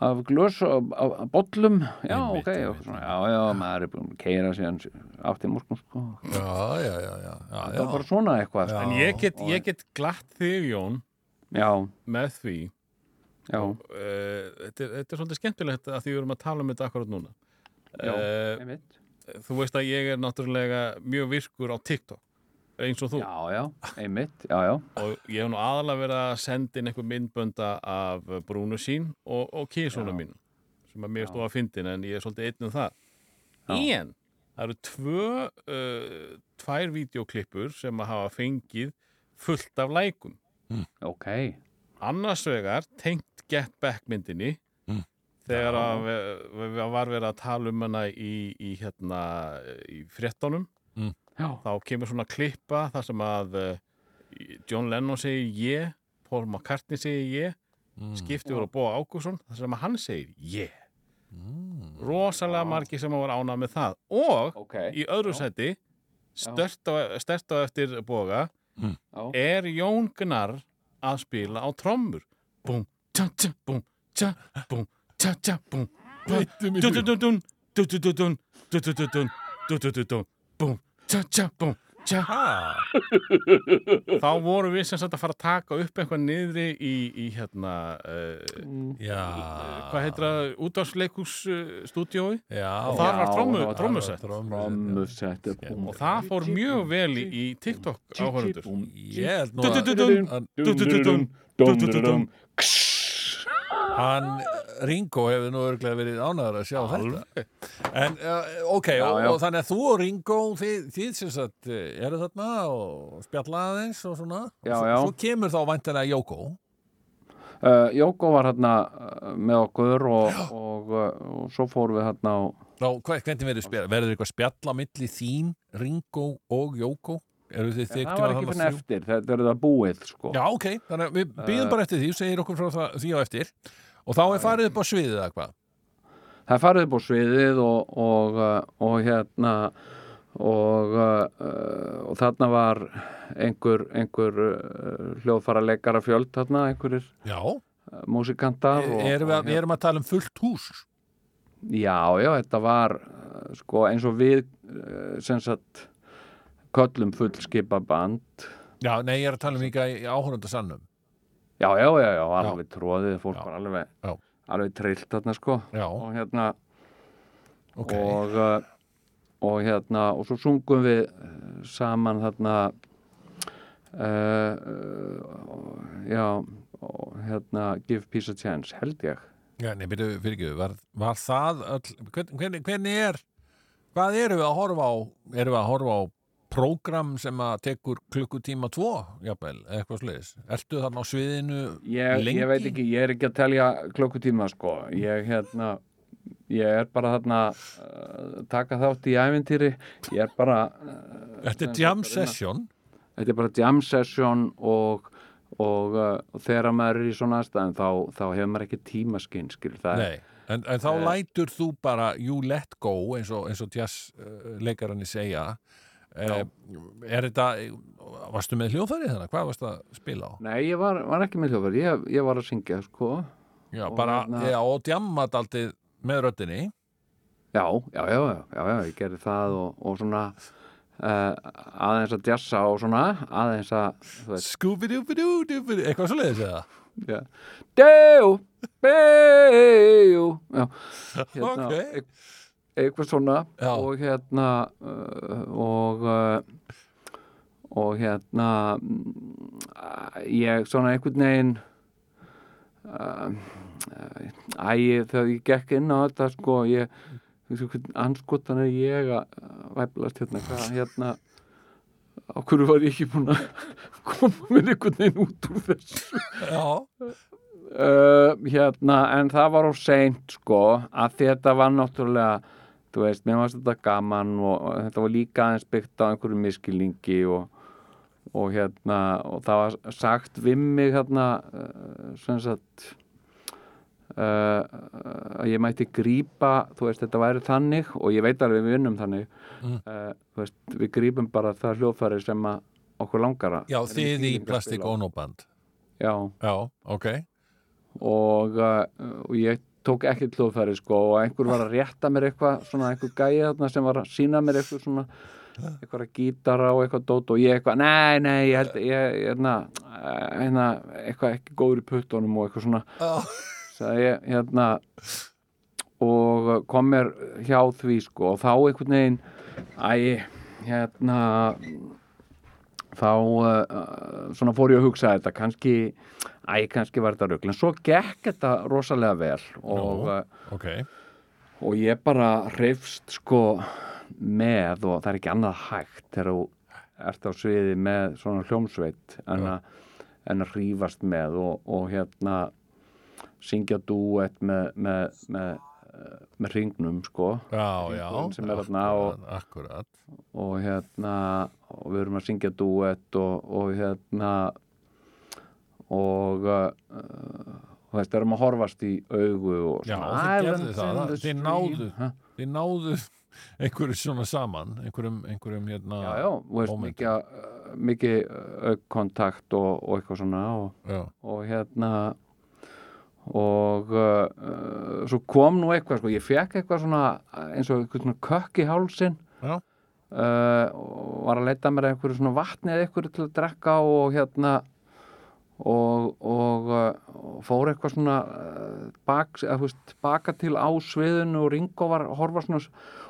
af glös af, af, af bollum. Já, Einmitt, ok, og einmitt, svona, já, já, maður er búin að keira síðan átti morgun sko. Já, já, já, já, já, það já. var bara svona eitthvað. Já. En ég get, ég get glatt þig, Jón, já, með því. Já, uh, þetta, er, þetta er svolítið skemmtilegt að því við erum að tala um þetta akkurat núna. Já, uh, einmitt Þú veist að ég er náttúrulega mjög virkur á TikTok eins og þú. Já, já, einmitt, já, já. Og ég hef nú aðalega verið að senda inn einhver myndbönda af Brúnu sín og, og kísónu mín sem að mér stóð að fyndin en ég er svolítið einn um það. En það eru tvö uh, tvær vídeoklippur sem að hafa fengið fullt af lækum. Ok, annars vegar tengt Get Back myndinni Mm. Þegar að við, við var verið að tala um hana í, í hérna í fréttonum já, þá kemur svona klippa þar sem að uh, John Lennon segir ég Paul McCartney segir ég Mm. skipti voru að búa Ágússon þar sem að hann segir ég rosalega margi sem voru ánað með það. Og ok, í öðru seti stert á, eftir boga já, er Jón Gnarr að spila á trommur. Búm, tja, tja, búm, tja, búm, tja, tja, dun-dun-dun-dun dun-dun-dun-dun dun-dun-dun-dun dun-dun-dun-dun búm, tja, tja, búm, tja þá vorum við sem sagt að fara að taka upp eitthvað niðri í, í hérna uh, já. hvað heitir það, útvarsleikus uh, stúdiói Já, og þar var Já, trommu, það var- trommusett. trommusett. Og það fór mjög vel í, í TikTok áhörundur Ég held nú að hann Ringo hefur nú örglega verið ánæður að sjá þetta en uh, ok, Já, og, já. og þannig að þú og Ringo þið, þið sem sagt eh, eru þarna og spjalla aðeins og svona Já, svo, já. svo kemur þá væntanlega Jóko uh, Jóko var hérna með okkur og, og, og svo fórum við hérna á Ná, hvernig verður spjalla? Verður eitthvað spjalla milli þín, Ringo og Jóko? Eru þið þið það var ekki fyrir eftir, þetta er það búið sko. Já, ok, þannig að við býðum bara eftir því segir okkur frá það, því á eftir. Og þá er farið upp á sviðið eða hvað? Það er farið upp á sviðið og, og, uh, og hérna og, og þarna var einhver, einhver hljóðfara leikara fjöld þarna, uh, músikantar og, erum við, við erum að tala um fullt hús? Já, já, þetta var sko eins og við sem sagt köllum fullskipa band. Já, nei, ég er að tala um líka í áhörundasannum Já, já, já, já, alveg tróðið fólk Já. var alveg, Já. alveg trillt þarna sko. Já, og hérna ok. og, uh, og hérna og svo sungum við uh, saman þarna uh, já og hérna Give Peace a Chance held ég. Já, nei, byrju, ekki, var, var það öll, hvern, hvernig, hvernig er hvað erum við að horfa á? Erum við að horfa á prógram sem að tekur klukkutíma tvo, jafnvel, eitthvað sliðis Ertu þarna á sviðinu ég, lengi? ég veit ekki, ég er ekki að telja klukkutíma sko, ég hérna ég er bara þarna uh, taka þátt í ævintýri. Ég er bara uh, Þetta er jam session? Þetta er bara jam session og, og, uh, þegar maður er í svona aðstæðum þá, þá hefur maður ekki tímaskinn skil, það Nei, en, en þá Eh. lætur þú bara you let go eins og, og jazz uh, segja uh, er þetta varstu með hljóðfæri þannig, hvað varstu að spila á? nei, ég var, var ekki með hljófar ég, ég var að syngja sko. Já, Og bara, hérna- já, og djamma daldið með röddinni. Já, já, já, já, já, já ég gerði það og, og svona uh, aðeins að jassa og svona aðeins að Scooby-Doo-Doo-Doo eitthvað svo leiðis eða? já, Deu, Beu já, hérna, Ok. Eitthvað svona Já. og hérna uh, og uh, og hérna mm, ég svona einhvern veginn uh, æ, þegar ég gekk inn á þetta sko, ég anskotan er ég að væplast hérna, hvað, hérna á hverju var ég ekki búin að koma mér einhvern veginn út úr þessu Já, uh, hérna, en það var á seint sko, að þetta var náttúrulega þú veist, mér varst þetta gaman og, og þetta var líka aðeins byggt á einhverju miskilningi og, og hérna, og það var sagt við mig hérna uh, sem sagt uh, að ég mætti grípa þú veist, þetta væri þannig og ég veit alveg við vinnum þannig Mm. uh, veist, við grípum bara það hljóðfæri sem okkur langar að já þið í feeling að Plastic spila á. Ono Band Já, Já, ok og, uh, og ég tók ekkert hljóðfæri sko og einhver var að rétta mér eitthvað svona einhver gæi þarna sem var að sína mér eitthvað svona eitthvað gítara og eitthvað dót og ég eitthvað, nei, nei, ég held ég, hérna, hérna eitthvað ekki góður í puttunum og eitthvað svona. Sagði ég, hérna og kom mér hjá því sko og þá einhvern veginn æ, hérna þá uh, svona fór ég að hugsa þetta kannski, æ, kannski var þetta rugl en svo gekk þetta rosalega vel og, Já. uh, ok og ég bara hrifst sko með og það er ekki annað hægt þegar þú ert á sviði með svona hljómsveit en, að, en að hrífast með og, og hérna syngja dúett með, með, með, eh, með hringnum sko Já, já sem er þarna og- og hérna og við erum að syngja duett og, og hérna og uh, þú veist, erum að horfast í augu og Já, svona þið gerðu "Islands það, the þið stream." náðu. Ha? Þið náðu einhverju svona saman, einhverjum, einhverjum hérna... já, já, veist, mikið, uh, mikið aukkontakt og, og eitthvað svona og, Já, og hérna og uh, uh, svo kom nú eitthvað sko, ég fekk eitthvað svona eins og eitthvað svona kökk í hálsin uh, og var að leita mér að einhverju svona vatni eða einhverju til að drekka og hérna og, og, uh, fór eitthvað svona uh, bak, að, veist, baka til á sviðinu og Ringo var horfa svona.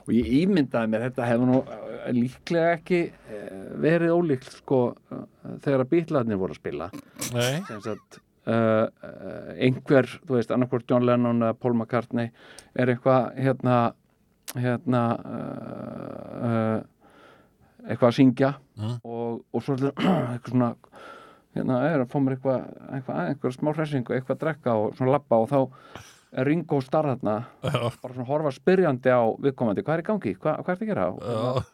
Og ég ímyndaði mér þetta hefur nú uh, líklega ekki uh, verið ólíkt sko uh, þegar að bítlarnir voru að spila. Nei, sem sagt uh, uh, einhver, þú veist, annarkvort John Lennon eða Paul McCartney er eitthvað hérna hérna uh, uh, eitthvað að syngja Mm. og, og svo eitthvað svona hérna er að fá mér eitthvað eitthvað, eitthvað smá hressingu, eitthvað að drekka og svona labba og þá er Ringo starf já, bara svona horfa spyrjandi á viðkomandi, hvað er í gangi, hvað, hvað er það að gera? Já,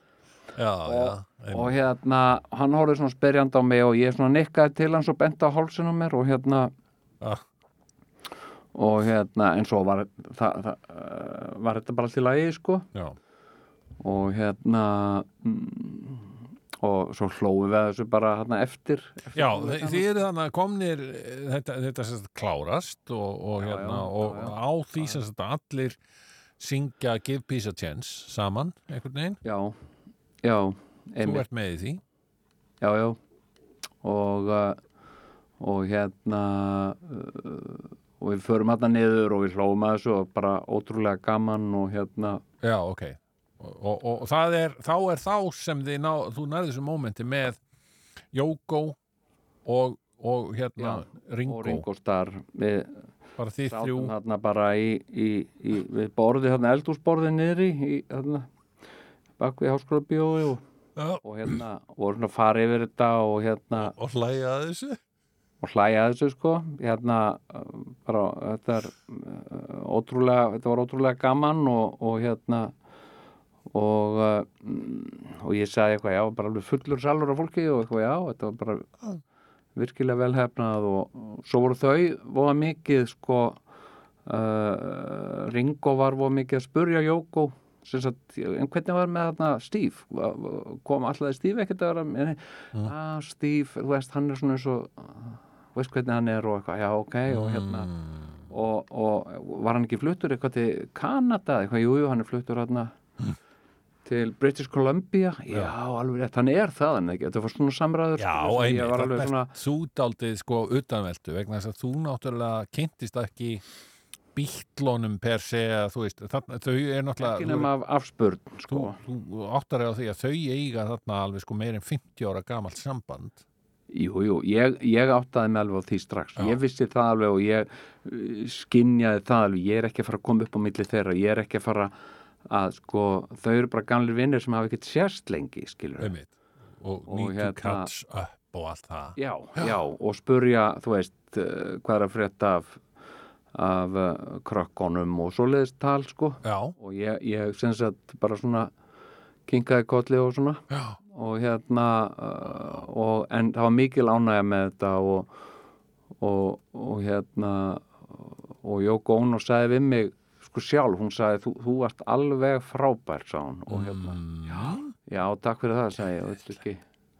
já, já, og hérna, hann horfði svona spyrjandi á mig og ég svona nikkaði til hans og benti á hálsinn á mér og hérna já, og hérna, en svo var, það, það, uh, var þetta bara til lagi, sko. Já, og hérna mm, og svo hlóðu við þessu bara hérna eftir, eftir Já, þið eru þannig komnir eh, þetta, þetta sagt klárast og, og, Já, hérna, já, og já, á því sagt allir syngja Give Peace a Chance saman, einhvern veginn? Já, já þú einmitt, ert með í því? Já, já. Og uh, og hérna uh, og við förum hérna niður og við hlóðum að þessu og bara ótrúlega gaman og hérna. Já, ok. Og, og, og er, þá er þá sem ná, þú nærði þessu mómenti með Jóko og, og hérna Ringo, og Ringo Starr við bara þið þrjú. þarna bara í, í, í við borðið þarna eldúsborðið niðri í þarna bak við háskóla bíói og, Já. og hérna voru svona að fara yfir þetta og hérna og hlæja þessu og hlæja að þessu sko. Hérna bara þetta er uh, ótrúlega, þetta var ótrúlega gaman og, og hérna og mm, og ég sagði eitthvað já, bara alveg fullur salur af fólki og eitthvað já, þetta var bara virkilega velhefnað og, og svo voru þau voða mikið sko uh, Ringo var voða mikið að spurja Jóko sem sagt, en hvernig var með þarna Steve? Kom alltaf Steve ekkert að vera með? Mm. ah, Steve, þú veist, hann er svona eins og veist hvernig hann er og eitthvað, já ok og hérna. Mm. og, og var hann ekki fluttur eitthvað til Kanada, eitthvað, jú, jú, hann er fluttur hérna til British Columbia, já, alveg rétt hann er það en ekki, þetta var svona samræður Já, sko, var alveg þarna svona þú daldið sko utanveldu vegna þess að þú náttúrulega kynntist ekki bítlónum per se að þú veist, þarna, þau er náttúrulega ekki nema af afspurn, sko. þú, þú áttar á því að þau eiga þarna alveg sko meir en 50 ára gamalt samband Jú, jú, ég, ég áttaði mig alveg á því strax. Já. Ég vissi það alveg og ég uh, skinjaði það alveg. Ég er ekki að fara að koma upp á milli þeirra. Ég er ekki að fara að, sko, þau eru bara gamlir vinnir sem hafa ekkert sérst lengi, skilur. einmitt og, Og need hérna- catch up og allt það Já, já, og spurja, þú veist, uh, hvað er að frétta af, af uh, krökkunum og svoleiðist tal, sko. Já, Og ég, ég sem sagt, bara svona kinkaði kolli og svona. já, og hérna uh, og, en það var mikil ánægja með þetta og, og, og hérna og Jóko Ono sagði við mig sko sjálf, hún sagði þú, þú varst alveg frábær sá hún og hérna, mm, já. Takk fyrir það sagði ég, þetta er ekki,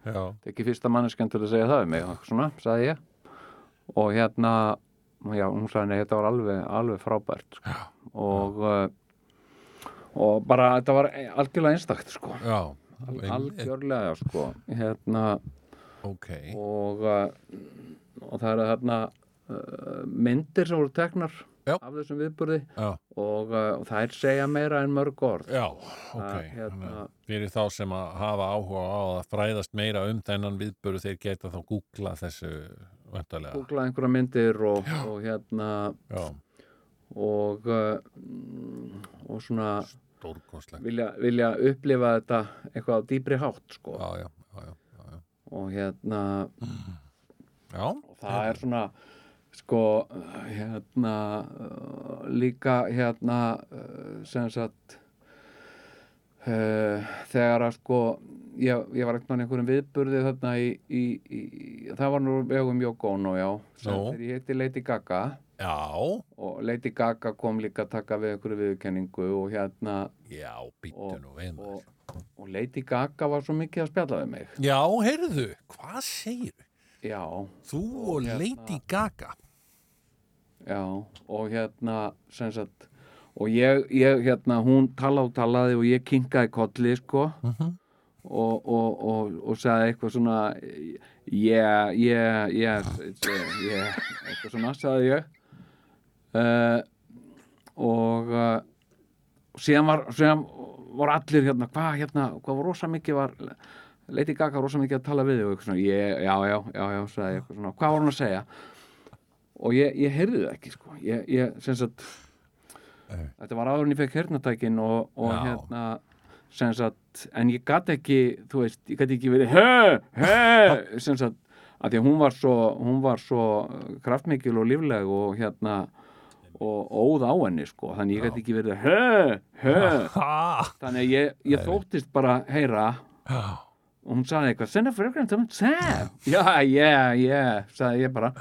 já, ekki fyrsta manneskjönd til að segja það við mig, og svona, sagði ég. Og hérna já, hún sagði nei, þetta var alveg, alveg frábært sko. og uh, og bara, þetta var algjörlega einstakt sko, já Al, algjörlega sko, hérna ok, og, uh, og það eru uh, myndir sem voru teknar Já. af þessum viðburði já, og, uh, og þær segja meira en mörg orð. Já ok, Það, hérna- fyrir þá sem að hafa áhuga á að fræðast meira um þennan viðböru þeir geta þá googlað þessu vantarlega, googla einhverja myndir og, og hérna já, og mm, og svona vilja, vilja upplifa þetta eitthvað á dýbri hátt sko. Já, já, já, og hérna já, og það er svona sko hérna uh, líka hérna uh, sem sagt uh, þegar að sko ég, ég var ekkert einhverjum viðburði þarna í, í, í það var nú vegum Jóko Ono já. Sem þegar ég heiti Lady Gaga Já, og Lady Gaga kom líka að taka við einhverju viðurkenningu og hérna já, og, og, og Lady Gaga var svo mikið að spjalla við mig. Já, heyrðu, hvað segir já, þú og hérna- Lady Gaga? já og hérna sem sagt og ég, ég hérna, hún tala og talaði og ég kinkaði kolli sko. Mhm. og, og, og, og sagði eitthvað svona yeah, yeah, uh, yeah, eitthvað svona sagði ég uh, og uh, síðan var síðan voru allir hérna hvað hérna, hvað var rosa mikið var Lady Gaga rosa mikið að tala við og eitthvað svona, ég, já, já, já, já, sagði svona, hvað var hún að segja? Og ég, ég heyrði það ekki sko, ég, ég sem sagt þetta var áður en ég fekk hernatækin og, og hérna sem sagt, en ég gat ekki þú veist, ég gat ekki verið hö, hö, sem sagt að því að hún var svo, hún var svo kraftmikil og lífleg og hérna og óð á henni sko, þannig ég gat ekki verið hö, hö. Þannig að ég, ég þóttist bara heyra já, og hún sagði eitthvað send a fragrance of Sam. Já, yeah, yeah, sagði ég bara.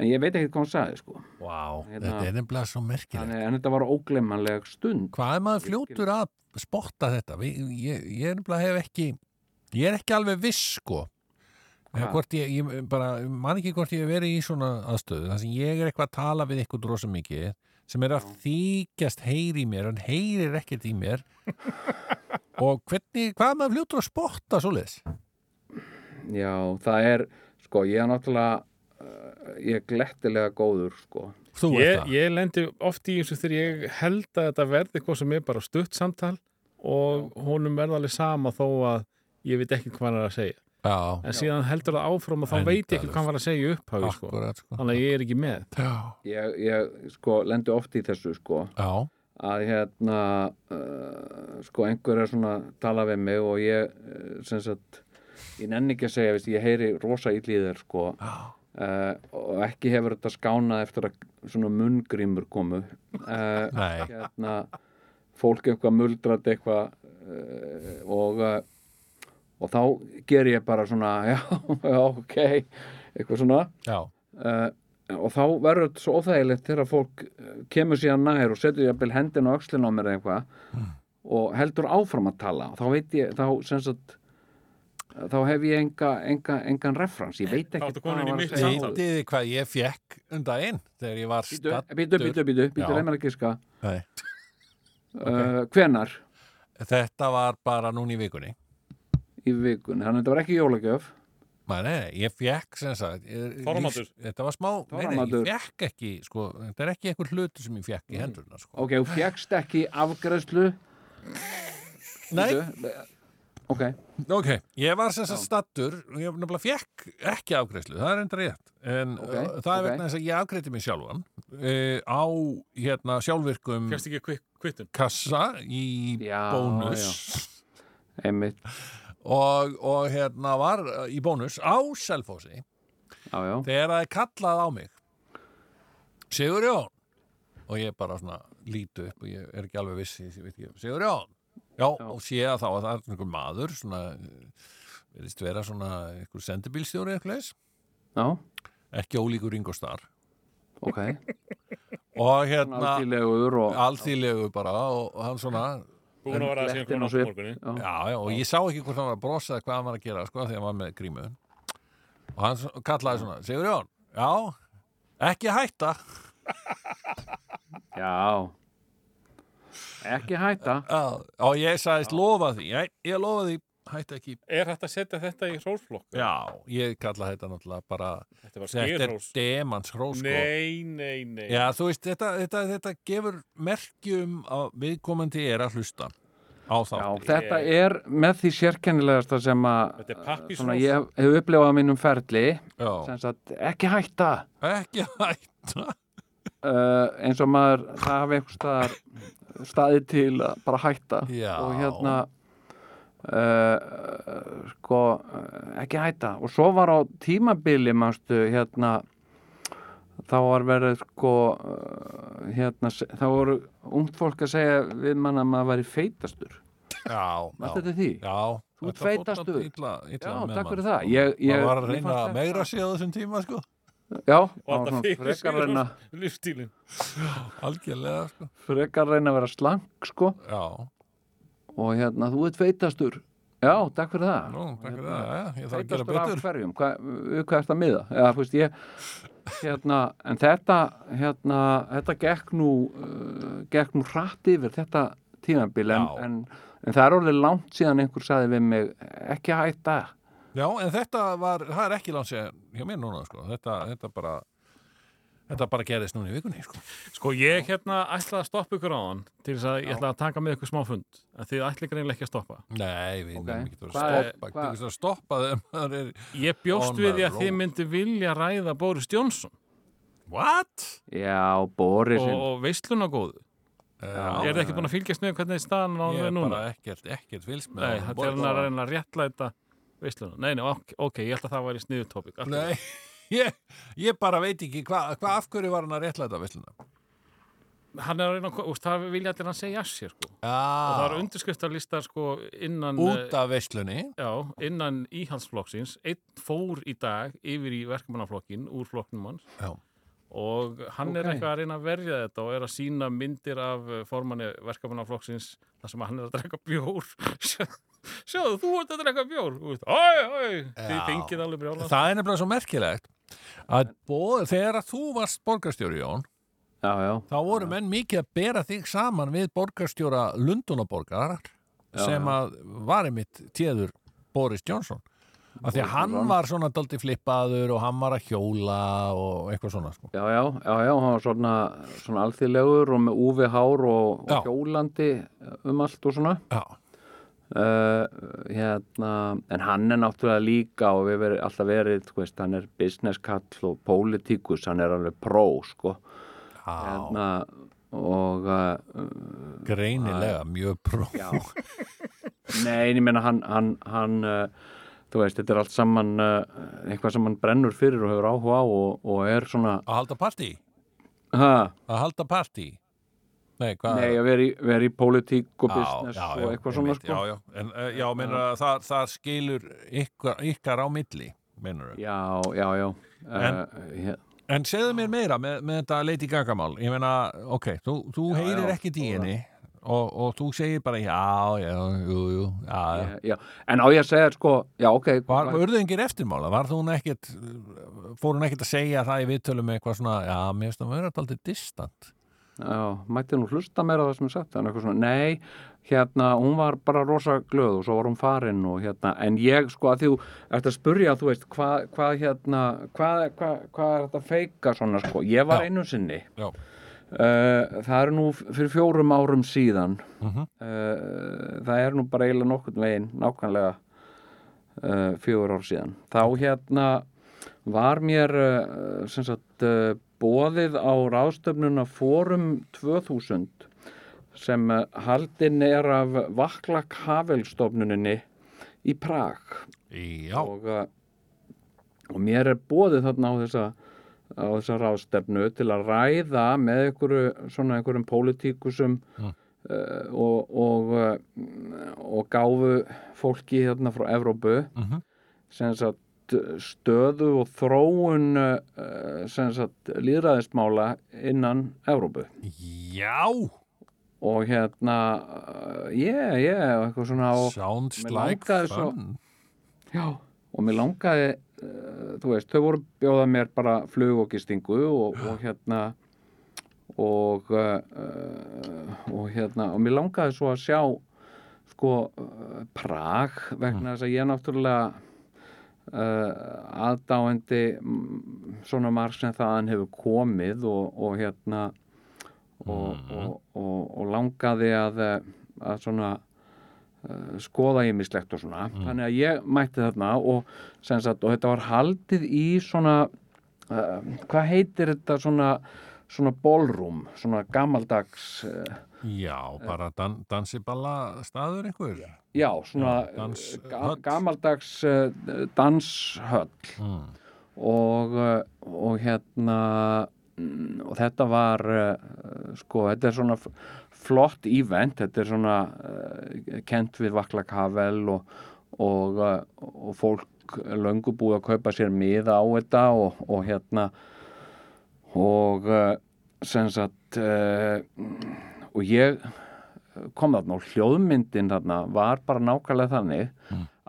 En ég veit ekki hvað hún sagði sko. Vá, Hérna- þetta er nefnilega svo merkilegt. þannig, en þetta var óglemmanleg stund. Hvað er maður fljótur að spotta þetta? Vi, ég, ég er nefnilega hef ekki, ég er ekki alveg viss sko. Ég, ég bara, man ekki hvort ég hef verið í svona aðstöðu, þar sem ég er eitthvað að tala við eitthvað drosa mikið, sem er að þykjast heyri í mér, en heyrir ekkert í mér og hvernig, hvað er maður fljótur að spotta svoleiðis? já, það er, sko, ég er náttúrulega uh, ég er glettilega góður sko Ég, það? ég lendi oft í þessu þegar ég held að þetta verði eitthvað sem er bara stutt samtal og honum verða alveg sama þó að ég veit ekki hvað hann er að segja. Já, En síðan heldur það áfram og þá veit ég ekki hvað hann var að segja í upphafi sko. akkurat sko. Þannig að ég er ekki með. Já, ég, ég, sko, lendi oft í þessu sko. Já, að hérna uh, sko, einhver er svona að tala við mig og ég, uh, sem sagt ég nenni ekki að segja, veist, ég heyri rosa ill í þér sko. Já, uh, og ekki hefur þetta skánað eftir að svona munngrímur komu. Uh, hérna fólk eitthvað muldrat eitthvað uh, og uh, og þá ger ég bara svona já, já, ok eitthvað svona. Já, uh, og þá verður þetta svo óþægilegt þegar fólk uh, kemur síðan nær og setur jafnvel hendin á öxlin á mér eða eitthvað og heldur áfram að tala. Þá veit ég, þá sem sagt þá hef ég enga, enga, engan referens, ég veit ekki komin inn í mitt segja. Vitið þið hvað ég fekk um daginn þegar ég var stattur bíddu, bíddu, Já. leið mér að giska. Nei. uh, hvenar Þetta var bara núna í vikunni í vikunni, þannig að þetta var ekki jólagjöf. Nei, ég fekk sem sagt lífs- Þetta var smá, nei, nei, Þorramatur. ég fekk ekki sko, þetta er ekki einhver hlutur sem ég fekk í hendurna sko. ok, þú fjækst ekki afgræðslu Nei, ok, ok, ég var sem sagt stattur og ég nefnilega fekk ekki afgreiðslu það er enda rétt. En Ok, uh, það er vegna þess að ég afgreiði mig sjálfan uh, á hérna sjálfvirkum Fjast ekki kvik, kvittun. kassa í Já, bónus. einmitt og, og hérna var uh, í bónus á Selfossi. Þegar það er kallað á mig. Sigur Jón. Og ég bara svona lítu upp og ég er ekki alveg vissi Sigur Jón. Já, Já. og sé að þá að það er einhver maður svona verðist vera svona einhver sendibílstjóri eitthvað ekki ólíkur Ringo Starr. Ok. Og hérna alþýlegu bara og hann svona Búin að vera að Léttin á komin á morgunni. já, já, já, og ég sá ekki hvort hann var að brosa eða hvað hann var að gera sko þegar hann var með grímu og hann kallaði svona Sigur Jón, já ekki hætta. Já. Ekki hætta. Já, og ég sagðist lofa því, ég, ég lofa því, hætti ekki. Er hægt að setja þetta í hrósflokk? Já, ég kalla þetta náttúrulega bara, Þetta þetta er demans hrós, sko. Nei, nei, nei. Já, þú veist, þetta, þetta, þetta gefur merkjum að viðkomandi er að hlusta á þá. Já, þetta er með því sérkennilegasta sem að ég hef- upplifað á mínum ferli sagt, ekki hætta ekki hætta. uh, eins og maður það hafi einhver staðið til að bara hætta Já. og hérna uh, sko ekki hætta og svo var á tímabili manstu hérna þá var verið sko uh, hérna, þá voru ungt fólk að segja við mann að maður væri feitastur Já, já. því? Já, Þú ert feitastur. Illa, illa Já, takk fyrir sko. það. Ég- ég- Maður var að reyna að meira á þessum tíma, sko. Já, og það var þetta svona fyrir frekar að reyna, lífstílin algjörlega sko. frekar að vera slank sko já, og hérna, þú ert feitastur. Já, takk fyrir það. Nú, takk fyrir það. Já, ég þarf að gera Feitastur af betur. hverjum, hvað, hvað ert að miða? Eða, þú veist, ég hérna, en þetta hérna, þetta gekk nú uh, gekk nú hratt yfir þetta tímabil en, Já. en, en það er orðið langt síðan einhver saði við mig ekki hætta. Já, en þetta var, það er ekki langt sér hjá mér núna, sko, þetta, þetta bara þetta bara gerðist núna í vikunni, sko. Sko ég hérna ætlaði að stoppa ykkur á hann til þess að ég ætlaði að taka með ykkur smá fund. En þið ætli greinlega ekki að stoppa. Nei, við Ok. okay. ekki að Hvað er- stoppa. Hvað- Þú veist að stoppa þeim það er... Ég bjóst við því að þið myndi vilja ræða Boris Johnson. What? Já, Boris og, og veisluna góðu. Já, Er þið ekki búin að fylgjast með hvernig staðan á Ég það er núna? bara ekkert, ekkert fylgst með Nei, þetta er að reyna að réttlæta veisluna. Nei, nei, ok, ég held að það væri sniðu tópik Nei, ég, ég bara veit ekki hvað hva, af hverju var hann að réttlæta villuna Hann er að reyna að, úst, það vilja allir hann segja af sér sko. og það Já, eru undirskriftarlistar sko innan út af veislunni. Já, innan íhaldsflokksins. Einn fór í dag yfir í verkefnaflokkin úr flokknum hans. Já. og hann er Ok. eitthvað að reyna að verja þetta og er að sína myndir af eh, formanni verkefnaflokksins þar sem hann er að drekka bjór. Sjáðu, þú ert að drekka bjór. Þú veist, Æ, æ, þið fengið alveg brjóla Það er nefnilega svo merkilegt að boð, þegar að þú varst borgarstjóri Jón, Já, já, þá voru menn mikið að bera þig saman við borgarstjóra Lundunaborgar Já, sem já. að var einmitt téður Boris Johnson af því að hann var svona daldi flippaður og hann var að hjóla og eitthvað svona sko. já, já, já, já, hann var svona, svona alþýðlegur og með úfi hár og, Já. og hjólandi um allt og svona Já, Uh, hérna, en hann er náttúrulega líka og við verið alltaf verið, veist, hann er business kall og pólitíkus, hann er alveg pró, sko. Hérna, og uh, greinilega mjög pró. nei, en ég meina hann, hann, hann uh, þú veist, þetta er allt saman uh, eitthvað sem hann brennur fyrir og hefur áhuga á og, og er svona að halda partí? Ha, að halda partí Nei, nei, að vera í, vera í pólitík og business já, og já, eitthvað svona, sko Já, en uh, já, meina, það, það skilur ykkar, ykkar á milli, meinur já, já, já En- uh, hér, En segðu mér meira með, með þetta Lady Gaga mál. Ég meina, ok, þú, þú heyrir góða. henni og, og þú segir bara já, já, jú, jú, já, já. en á ég að segja, sko já, ok, Var, urðu eftirmála? Var þú hún ekkert, fór hún ekkert að segja það í viðtölum með eitthvað svona, já, mér finnst það að vera alltaf distant. Já, mætti nú hlusta meira það sem ég sagt en eitthvað svona, nei, hérna hún var bara rosa glöð og svo var hún farin og hérna, en ég sko að þú ert að spurja, þú veist, hvað hva, hérna, hvað hva, hva er þetta feika svona sko, ég var Já. einu sinni Já. Uh, það er nú fyrir fjórum árum síðan Mhm. uh, það er nú bara eiginlega nokkurn veginn nákvæmlega uh, fjögur ár síðan þá hérna var mér uh, sem sagt uh, bóðið á ráðstöfnuna Forum 2000 sem uh, haldin er af Vaklak Havelstofnuninni í Prag Já, og, uh, og mér er bóðið þarna á þessa á þessa ráðstefnu til að ræða með einhverjum pólitíkusum Mm. uh, og, og, og gáfu fólki hérna frá Evrópu Mhm. sem sagt stöðu og þróun sem sagt líðræðismála innan Evrópu. Já, og hérna uh, yeah, yeah, eitthvað svona og, sounds like langaði svo- fun. Já, og mér langaði, uh, þú veist, þau voru að bjóða mér bara flug og gistingu og, og hérna og uh, og hérna, og mér langaði svo að sjá sko Prag vegna þess að ég náttúrulega aðdáendi mm, svona marg sem þaðan hefur komið og, og hérna og, og, og, og langaði að, eh, að svona uh, skoða ímislegt og svona. Þannig að ég mætti þarna og, sagt, og þetta var haldið í svona uh, hvað heitir þetta svona svona ballroom, svona gammaldags uh, Já, bara dan, dansiballa staður einhver. já, svona Já, dans- ga höll. gammaldags uh, danshöll Mm. og, og hérna mm, og þetta var sko, þetta er svona flott event, þetta er svona kent við Vaklak Havel og, og, og fólk löngu búið að kaupa sér miða á þetta og, og hérna og sem sagt uh, og ég kom þarna og hljóðmyndin þarna var bara nákvæmlega þannig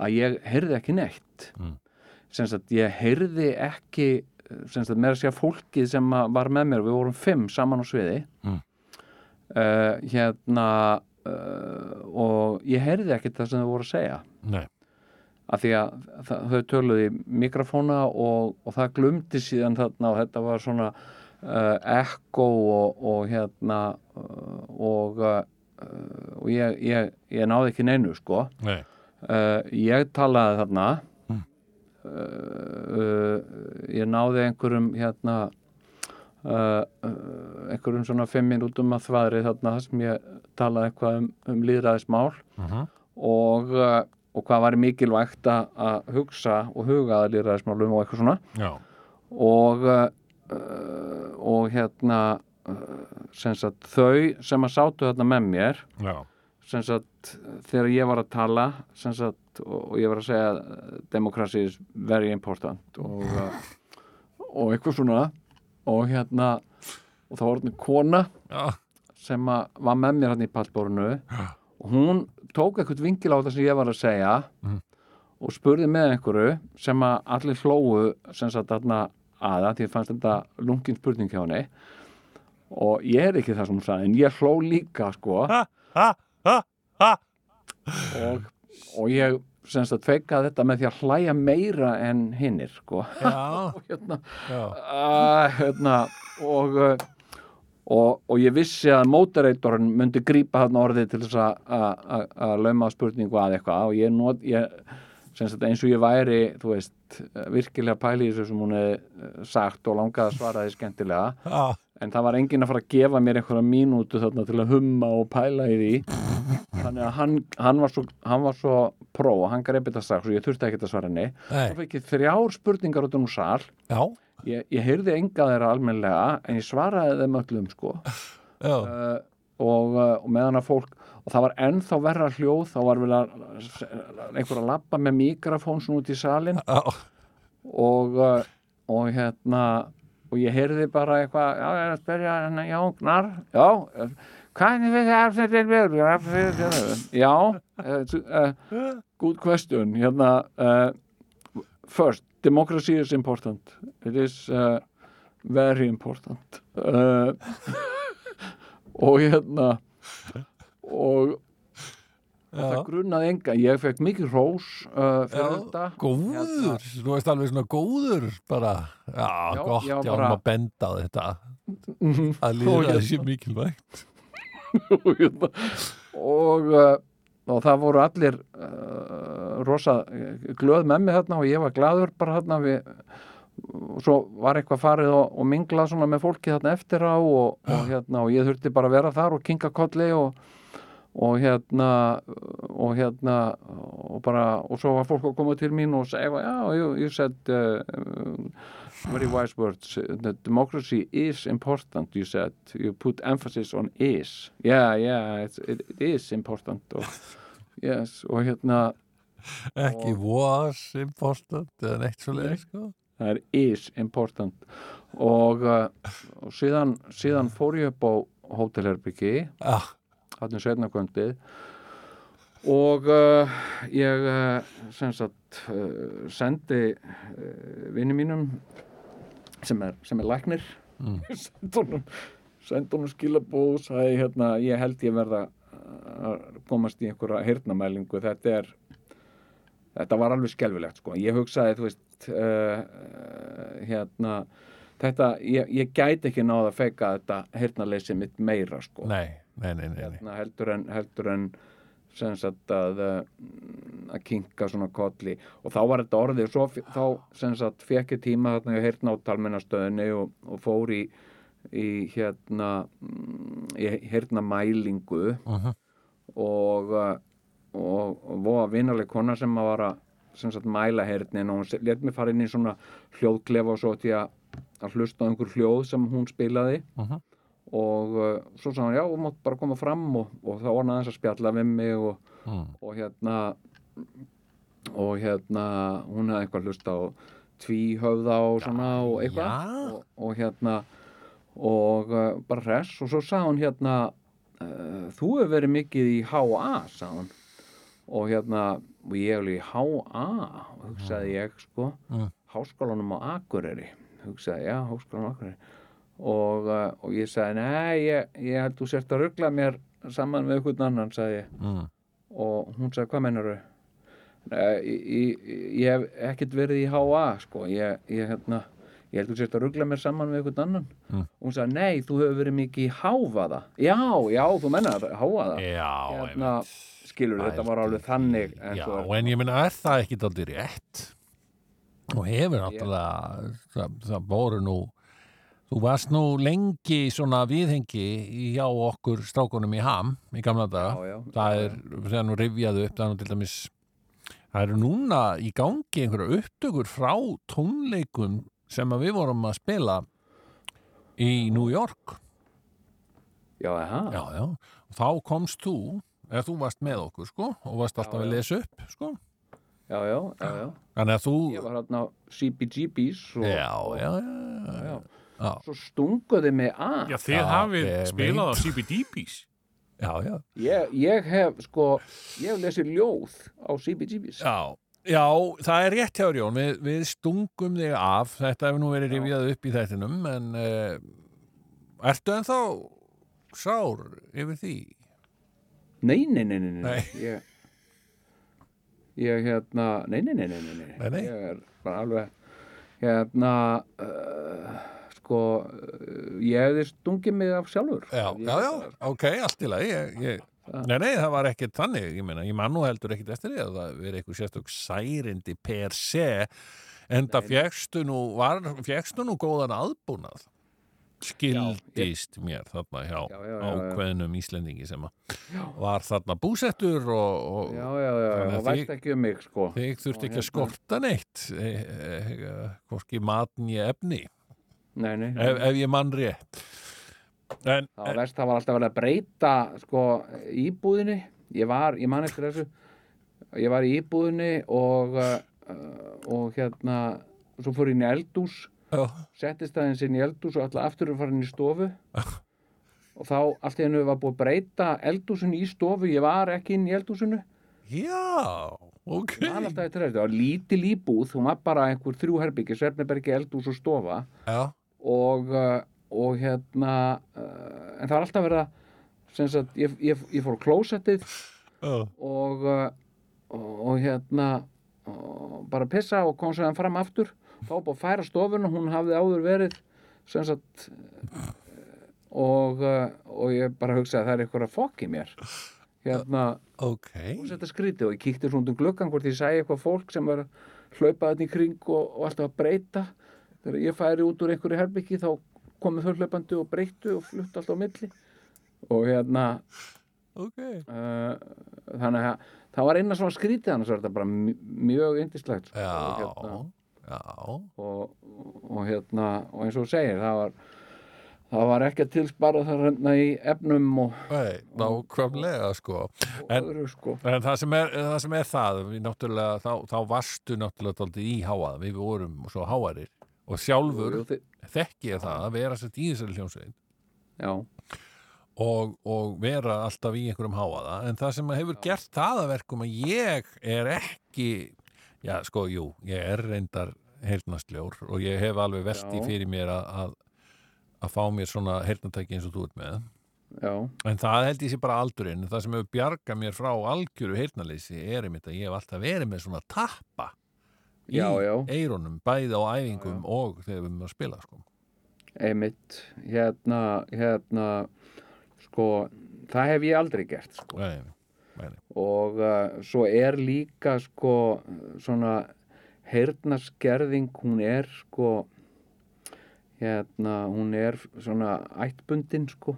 að ég heyrði ekki neitt. Mm. sem sagt ég heyrði ekki sem sagt með að segja fólkið sem að var með mér, við vorum fimm saman á sviði. Mm. uh, hérna uh, og ég heyrði ekki það sem þau voru að segja. Nei, af því að það, þau töluði mikrofóna og, og það glumdi síðan þarna og þetta var svona ekko og, og hérna uh, og, uh, og ég, ég, ég náði ekki neinu sko. Nei, uh, ég talaði þarna. Mm. uh, uh, ég náði einhverjum hérna uh, uh, einhverjum svona fimm minútum að þvaðri þarna þar sem ég talaði eitthvað um, um líðræðismál Mhm. og, uh, og hvað var mikilvægt að hugsa og huga að líðræðismálum og eitthvað svona. Já, og uh, uh, og hérna sem sagt þau sem að sátu þarna með mér sagt þegar ég var að tala sem sagt og, ég var að segja democracy is very important og, uh, og eitthvað svona. Og hérna og það var orðin kona já, sem að var með mér hann í pallbórunu og hún tók eitthvað vingil á það sem ég var að segja Mhm. og spurði með einhverju sem að allir hlóu sem sagt þarna aða því að fannst þetta lungin spurning hjá henni. Og ég er ekki það sem hún sagði en ég hló líka sko. Ha, ha, ha og, og ég sem sagt feikaði þetta með því að hlæja meira en hinnir sko. Og hérna uh, hérna, og, og, og ég vissi að mótareitorinn myndi grípa þarna orðið til þess að- að að- að lauma spurningu að eitthvað. Og ég, not, ég eins og ég væri þú veist, virkilega pæli í þessu sem hún hefði sagt og langaði að svara því skemmtilega. Já, en það var enginn að fara að gefa mér einhverja mínútu þarna til að humma og pæla í því. Þannig að hann, hann, var, svo, hann var svo pró og hann greið þetta strax og ég þurfti ekki að svara henni. Þá fekk ég þrjár spurningar út um já, ég, ég heyrði enga þeirra almennilega en ég svaraði þeim öllum sko. Uh, og, uh, og meðan að fólk og það var ennþá verra hljóð þá var vel að einhver að labba með mikrofón svona út í salin já, og, uh, og hérna og ég heyrði bara eitthvað já, ég er að spyrja, hérna, já, gnar já, hvernig við það já, uh, good question. Hérna uh, first, democracy is important. It is uh, very important. Og hérna og það já. grunnaði enga ég fekk mikið rós uh, fyrir Já, þetta. Góður, þú veist alveg svona góður bara, já, Já, gott, já, bara- bara... að benda á þetta. Að líða hérna- þessi mikilvægt. Og, hérna, uh, og það voru allir uh, rosa uh, glöð með mig þarna og ég var gladur bara þarna. Við og svo var eitthvað farið og, og minglað svona með fólki þarna eftir á og, og, hérna, og ég þurfti bara að vera þar og kinga kolli og, og hérna og hérna og bara og svo var fólk að koma til mín og segja já, you, you said uh, very wise words the democracy is important you said you put emphasis on is. Yeah, yeah, it, it is important og, yes, og hérna ekki was important eða neitt svo leið sko. það er is important. Og, uh, og síðan, síðan fór ég upp á hótelherbyggi já, hann er setnakvöndið og uh, ég sem sagt uh, sendi vinni mínum sem er, sem er læknir Mm. sendi honum sendi honum skilabóð og sagði hérna ég held ég verða að komast í einhverja heyrnamælingu þetta er þetta var alveg skelfilegt sko. Ég hugsaði þú veist uh, hérna þetta, ég, ég gæti ekki náða að feika þetta heyrnaleysi mitt meira sko. Nei, nei, nei, nei, hérna, heldur en, heldur en sagt að uh, að kinka svona kolli. Og þá var þetta orðið svo þá fekk ég tíma þarna ég heyrna á talmennastöðinni og, og fór í, í hérna mm, í heyrna mælingu. Mhm. og uh, og, og voða vinaleg kona sem að var að sem sagt mæla heyrnin. Og hún let mér fara inn í svona hljóðklefa og svo til að, hlusta á einhver hljóð sem hún spilaði. Mhm. Og uh, svo sagði hann já, þú mátt bara koma fram og, og þá hann aðeins að spjalla við mig og, Mm. og hérna og hérna hún hefði eitthvað hlust á tvíhöfða og svona og eitthvað já. og, og hérna og uh, bara hress og svo sagði hún hérna uh, þú hefur verið mikið í HA sagði hún og hérna og ég hefur í HA hugsaði ég sko Mm. háskólanum á Akureyri hugsaði, já, háskólanum á Akureyri og, uh, og ég sagði, nei ég, ég held þú sért að ruggla mér saman með einhvern annan, sagði ég Mm. og hún sagði, hvað mennar þau? Ég, ég, ég hef ekkert verið í HA sko, ég, ég hérna ég held þú sért að ruggla mér saman með einhvern annan Mm. og hún sagði, nei, þú hefur verið mikið í hávaða já, já, þú mennar hávaða Já, hérna, skilur, þetta var alveg þannig en Já, svo, en ég minna, er það ekki aldrei rétt? Og hefur náttúrulega, það, það voru nú, þú varst nú lengi svona viðhengi hjá okkur strákunum í ham í gamla daga. já, já, það já, er, þegar nú rifjaðu upp, það er nú til dæmis, það eru núna í gangi einhverja upptökur frá tónleikum sem við vorum að spila í New York. já, aha, Já, já. Þá komst þú, eða þú varst með okkur, sko, og varst alltaf Já, að já. lesa upp, sko. já, já, já, já. Þannig að þú... ég var hérna á CBGB's og, Já, og, já, já, já. Já. svo stunguði mig að Já, þið hafið spilað á. CBDB's. Já, já. ég, ég hef sko ég hef lesið ljóð á CBGB's Já, já, það er rétt hjá Jón, við, við stungum þig af, þetta hefur nú verið rifjað upp í þættinum, en uh, ertu ennþá sár yfir því? Nei, nei, nei, nei, nei. Nei. Ég, ég hérna, nei, nei, nei, nei, nei, nei. Nei, nei. Ég er bara alveg, hérna, uh, sko, ég hefði stungið mig af sjálfur. Já, Ég- já, já, ok, allt í lagi, ég, ég, nei, nei, það var ekkert þannig, ég meina, ég man nú heldur ekkert eftir því að það verið eitthvað sérstök særindi per se, en það fjækstu nú, var, fjækstu nú góðan aðbúnað, skildist mér þarna hjá Já, já, já, já. ákveðnum Íslendingi sem var þarna búsettur og, og Já, já, já, Þannig já, að og veist þið- ekki um mig, sko. þig þurfti Og ekki að hérna- skorta neitt e, e, e, hvorki matn í efni Nei, nei, nei. ef, ef ég mann rétt. En, Það var verst, það var alltaf verið að breyta, sko, íbúðinni. Ég var, ég man eftir þessu, ég var í íbúðinni og, uh, og hérna, svo fór ég inn í eldús settist aðeins inn í eldús og alltaf aftur fara inn í stofu. Og þá allt í hennu var búið að breyta eldúsinu í stofu, ég var ekki inn í eldúsinu já ok. Það var lítil íbúð. Hún var bara einhver þrjú herbyggi, Svefnebergi, eldús og stofa. Já, og, uh, og hérna uh, en það var alltaf verið að sagt, ég, ég, ég fór klósettið já, og, uh, og, og hérna og bara pissa og kom sér fram aftur. Þá búið að færa stofuna, hún hafði áður verið sem sagt og, og ég bara hugsaði að það er eitthvað að fokk í mér. Hérna, ok. og þetta skríti og ég kíkti svona um gluggan hvort ég sæði eitthvað fólk sem var að hlaupa þetta í kring og, og alltaf að breyta þegar ég færi út úr einhverju herbyggi þá komið þau hlaupandi og breyttu og flutt alltaf á milli. Og hérna ok. uh, þannig að það var eina svona skrítið annars var þetta bara mj- mjög yndislegt sko, já, hérna, já. og, og hérna og eins og þú segir það var það var ekki að tilspara það hérna í efnum og, Nei, nákvæmlega sko. En- öðru sko. En það sem er það, sem er það við náttúrulega, þá, þá varstu náttúrulega í háað, við vorum svo háarir og sjálfur Jú, jú, þekki ég það að vera sett í þessari hljómsveit. Já, og, og vera alltaf í einhverjum háaða en það sem hefur gert það að verkum að ég er ekki já sko, jú, ég er reyndar heyrnastljór og ég hef alveg velti Já. fyrir mér að, að fá mér svona heyrnatæki eins og þú ert með. Já, en það held ég sé bara aldurinn. Það sem hefur bjargað mér frá algjöru heyrnaleysi er einmitt að ég hef alltaf verið með svona tappa í Já, já. eyrunum, bæði á æfingum og þegar við erum að spila sko. einmitt hérna, hérna sko, það hef ég aldrei gert sko. Nei, nei, og uh, svo er líka sko svona heyrnaskerðing hún er sko hérna, hún er svona ættbundin sko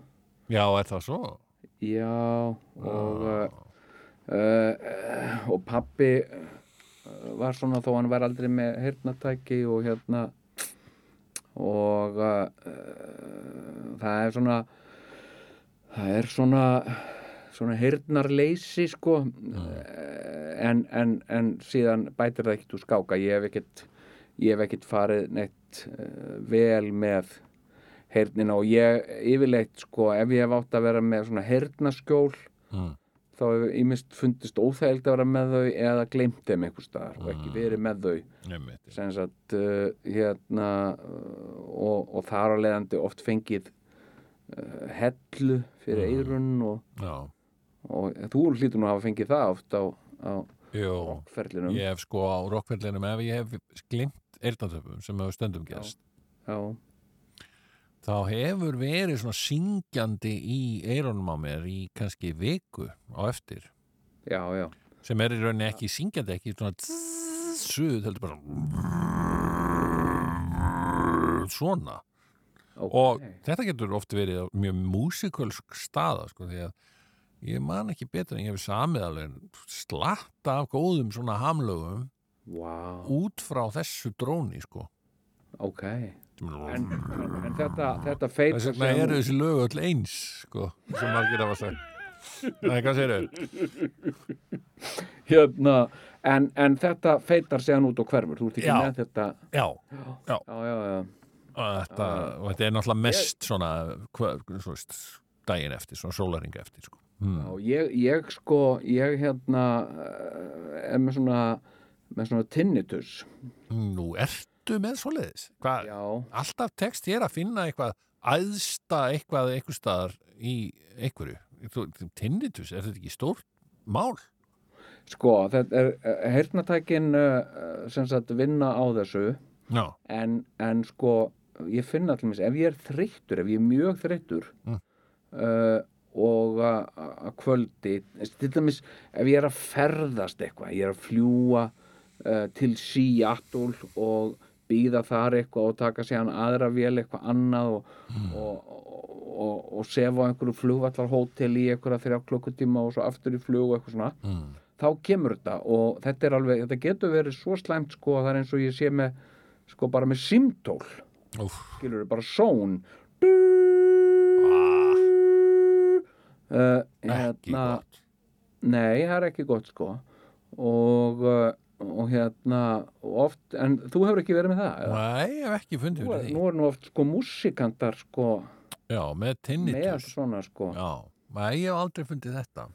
Já, er það svo? já og uh, uh, og pappi var svona þó hann var aldrei með heyrnatæki og hérna og uh, það er svona það er svona svona heyrnarleysi sko. Uh, en, en, en síðan bætir það ekkert úr skáka. Ég hef ekkert, ég hef ekkert farið neitt uh, vel með heyrnina og ég yfirleitt sko ef ég hef átt að vera með svona heyrnaskjól Mm. Þá hefur ímist fundist óþægild að vera með þau eða glemt þeim einhver staðar og ekki verið með þau. Sem sagt uh, hérna uh, og, og þar á leiðandi oft fengið uh, hellu fyrir Mm. eyrun og, Já, og þú hlýtur nú að hafa fengið það oft á, á jú, ferlinum ég hef sko á rockfellinum ef ég hef glimt eyrnatöfum sem hefur stundum gerst. Já, þá hefur verið svona syngjandi í eyrunum á mér í kannski viku á eftir. Já, já, sem er í rauninni ekki syngjandi ekki svona suð heldur bara svona. Ok. Og þetta getur oft verið mjög músikalsk staða sko því að ég man ekki betur en ég hef samið alveg slatta af góðum svona hamlögum wow, út frá þessu dróni sko. Ok en, en, þetta, þetta feit þess vegna eru þessi lög öll eins sko, sem margir hafa sagt Nei, hvað segir þau? hérna, en, en þetta feitar séðan út og hverfur þú ert ekki Já. með þetta Já, já, já, já, þetta, og þetta er náttúrulega mest svona, hva, svo veist, daginn eftir, svona sólaringa eftir sko. hmm. ég, ég sko ég hérna eh, er með svona með svona tinnitus Nú ertu með svoleiðis? Alltaf tekst þér að finna eitthvað æðsta eitthvað eitthvað staðar í einhverju? Tinnitus, er þetta ekki stórt mál? sko þetta er uh, heyrnatækin uh, sem sagt vinna á þessu. En, en sko ég finna allir ef ég er þreyttur, ef ég er mjög þreyttur Mm. uh, og að kvöldi til dæmis ef ég er að ferðast eitthvað, ég er að fljúa uh, til Seattle og býða þar eitthvað og taka sér hann aðra vél eitthvað annað og, og, og, og, og sefa á einhverju flugvallarhótel í einhverja þrjá klukkutíma og svo aftur í flug og eitthvað svona. Mm. þá kemur þetta og þetta er alveg, þetta getur verið svo slæmt sko að það er eins og ég sé með sko bara með simtól skilur bara són. Uh, ekki gott. Nei, það er ekki gott sko. Og, uh, og hérna oft, en þú hefur ekki verið með það eða? Nei, ég hef ekki fundið er, því. nú er nú oft sko músikantar sko Já, með með tinnitus svona sko. Já, nei, ég hef aldrei fundið þetta.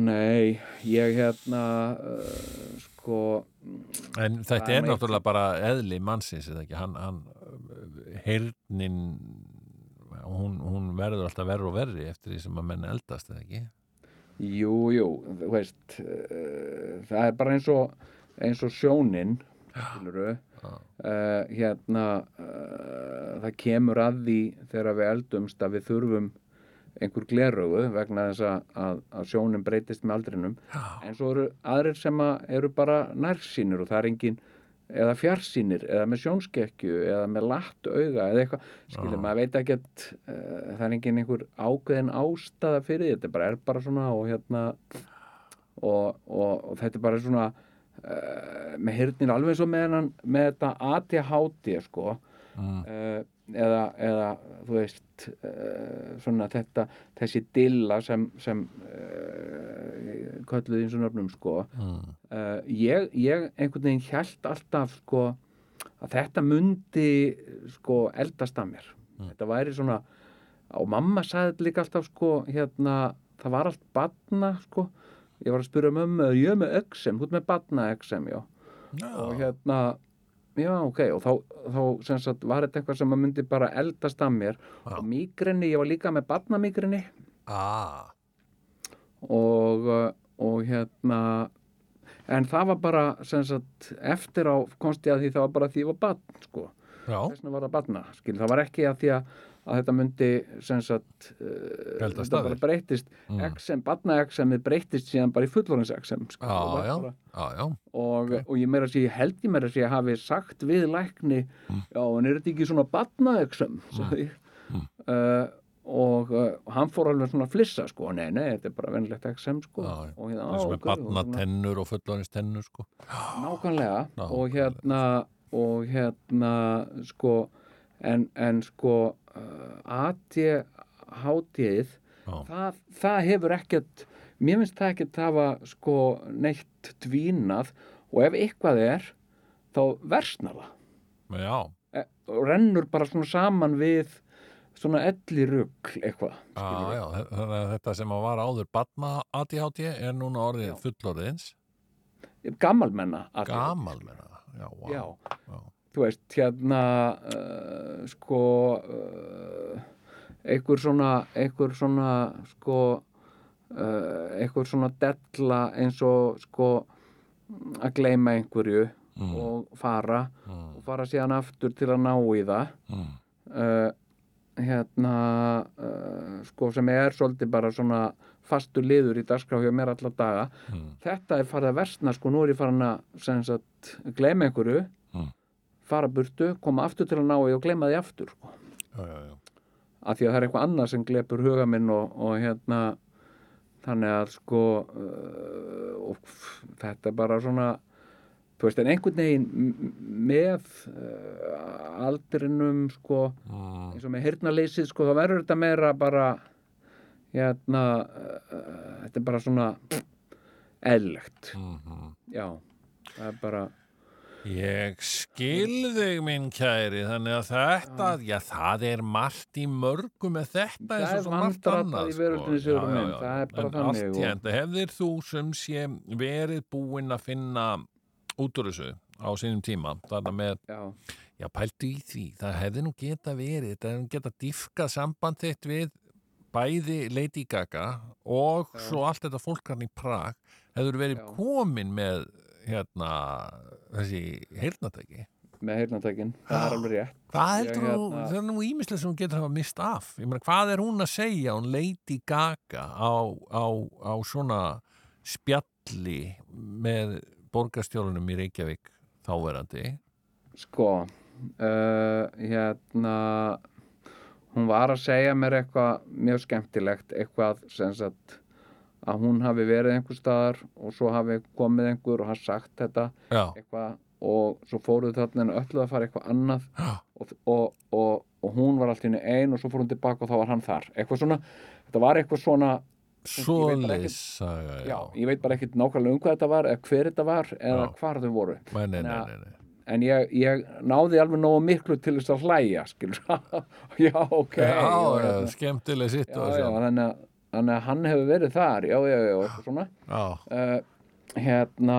Nei, ég hérna uh, sko En þetta er náttúrulega bara eðli mannsins, eða ekki, hann, hann heyrnin, hún, hún verður alltaf verri og verri eftir því sem að menn eldast, eða ekki? Jú, jú, þú veist uh, það er bara eins og eins og sjónin uh, hérna uh, það kemur að því þegar við eldumst að við þurfum einhver gleraugu vegna þess að, að, að sjónin breytist með aldrinum. En svo eru aðrir sem að eru bara nærsýnir og það er engin eða fjarsýnir eða með sjónskekju eða með latt auga eða eitthvað. Skilur Já. maður veit ekkert uh, það er engin einhver ákveðin ástæða fyrir þetta bara er bara svona og hérna og, og, og þetta er bara svona uh, með hirnir alveg eins og með, hennan, með þetta ADHD sko. Mm. uh, eða, eða þú veist uh, svona þetta þessi dilla sem, sem uh, kölluði eins og nöfnum sko. Uh, ég, ég einhvern veginn hjælt alltaf sko að þetta mundi sko eldast að mér. Þetta væri svona og mamma sagði líka alltaf sko hérna, það var allt batna sko ég var að spyrja mömmu, ég er með exem, þú ert með batna exem, já. Og Já, hérna já, ok, og þá, þá sagt var þetta eitthvað sem að myndi bara eldast að mér. Já. og migrini, ég var líka með batnamigrini ah, og, og hérna en það var bara sem sagt, eftir á komst ég að því það var bara því ég var batn sko, já, þess vegna var það batna skil, það var ekki að því að, að þetta myndi sem sagt Eldast þetta að bara breytist Mm. XM, batna XM breytist síðan bara í fullorins XM sko, já, og já, og, Ok. og ég meira að segja, ég held ég meira að segja hafi sagt við lækni Mm. já, en er þetta ekki svona batnaöksum mm. Uh, og uh, hann fór alveg svona að flissa sko, nei, nei, þetta er bara venlegt XM sko, já. og hérna, á, ok, batna og svona- tennur og fullorins tennur, sko. nákvæmlega Nákvæmlega. og hérna og hérna sko en, en sko uh, ADHD-ið það, það hefur ekkert mér finnst það ekkert hafa sko neitt dvínað og ef eitthvað er þá versnar það Já, e, og rennur bara svona saman við svona elli rugl eitthvað já, já, að þetta sem að var áður batna ADHD er núna orðið fullorðins gammalmenna ADHD. það Já, vá. Já. Já. Þú veist, hérna uh, sko uh, einhver svona einhver svona sko uh, einhver svona della eins og sko að gleyma einhverju Mm. og fara Mm. og fara síðan aftur til að ná í það Mm. uh, hérna uh, sko sem er svolítið bara svona fastur liður í dagskrá hjá mér alla daga Mm. þetta er farið að versna sko, nú er ég farin að gleyma einhverju. Fara burtu, koma aftur til að ná í og gleyma því aftur sko. Já, já, já. af því að það er eitthvað annað sem glepur huga minn og, og hérna þannig að sko uh, og þetta er bara svona þú veist, en einhvern veginn með uh, aldrinum sko, Mm. eins og með hirnaleysið sko, þá verður þetta meira bara hérna uh, þetta er bara svona eðlegt, Mhm. já það er bara Ég skil þig minn kæri þannig að þetta, já það er margt í mörgu með þetta Það er margt annað sko. Já, já, já. það er bara en þannig og- hefðir þú sem sé verið búinn að finna út úr þessu á sínum tíma þarna með, já, pæltu í því það hefði nú geta verið, það hefði nú geta dýfkað samband þitt við bæði Lady Gaga og svo allt þetta fólkarn í Prag hefur verið komin með hérna þessi heyrnatæki með heyrnatækin, það er alveg rétt Hvað Ég, heldur þú, hérna- það er nú ímislega sem hún getur hafa mist af. Ég meina, hvað er hún að segja, hún Lady Gaga á, á, á svona spjalli með borgarstjórunum í Reykjavík þáverandi? Sko, uh, hérna, hún var að segja mér eitthvað mjög skemmtilegt, eitthvað sem sagt að hún hafi verið einhver staðar og svo hafi komið einhver og hafi sagt þetta eitthvað og svo fóruð þarna en öllu að fara eitthvað annað og, og, og, og hún var allt í henni ein og svo fór hún tilbaka og þá var hann þar. Eitthvað svona, þetta var eitthvað svona, já, já. ég veit bara ekkit nákvæmlega um hvað þetta var eða hver þetta var eða Já. hvar þau voru. Nei, nei, nei, en ég, ég náði alveg nógu miklu til þess að hlæja já, ok Já, og hérna- skemmtileg sitt þannig, að, þannig að hann hefur verið þar já, já, já, svona. Já, uh, hérna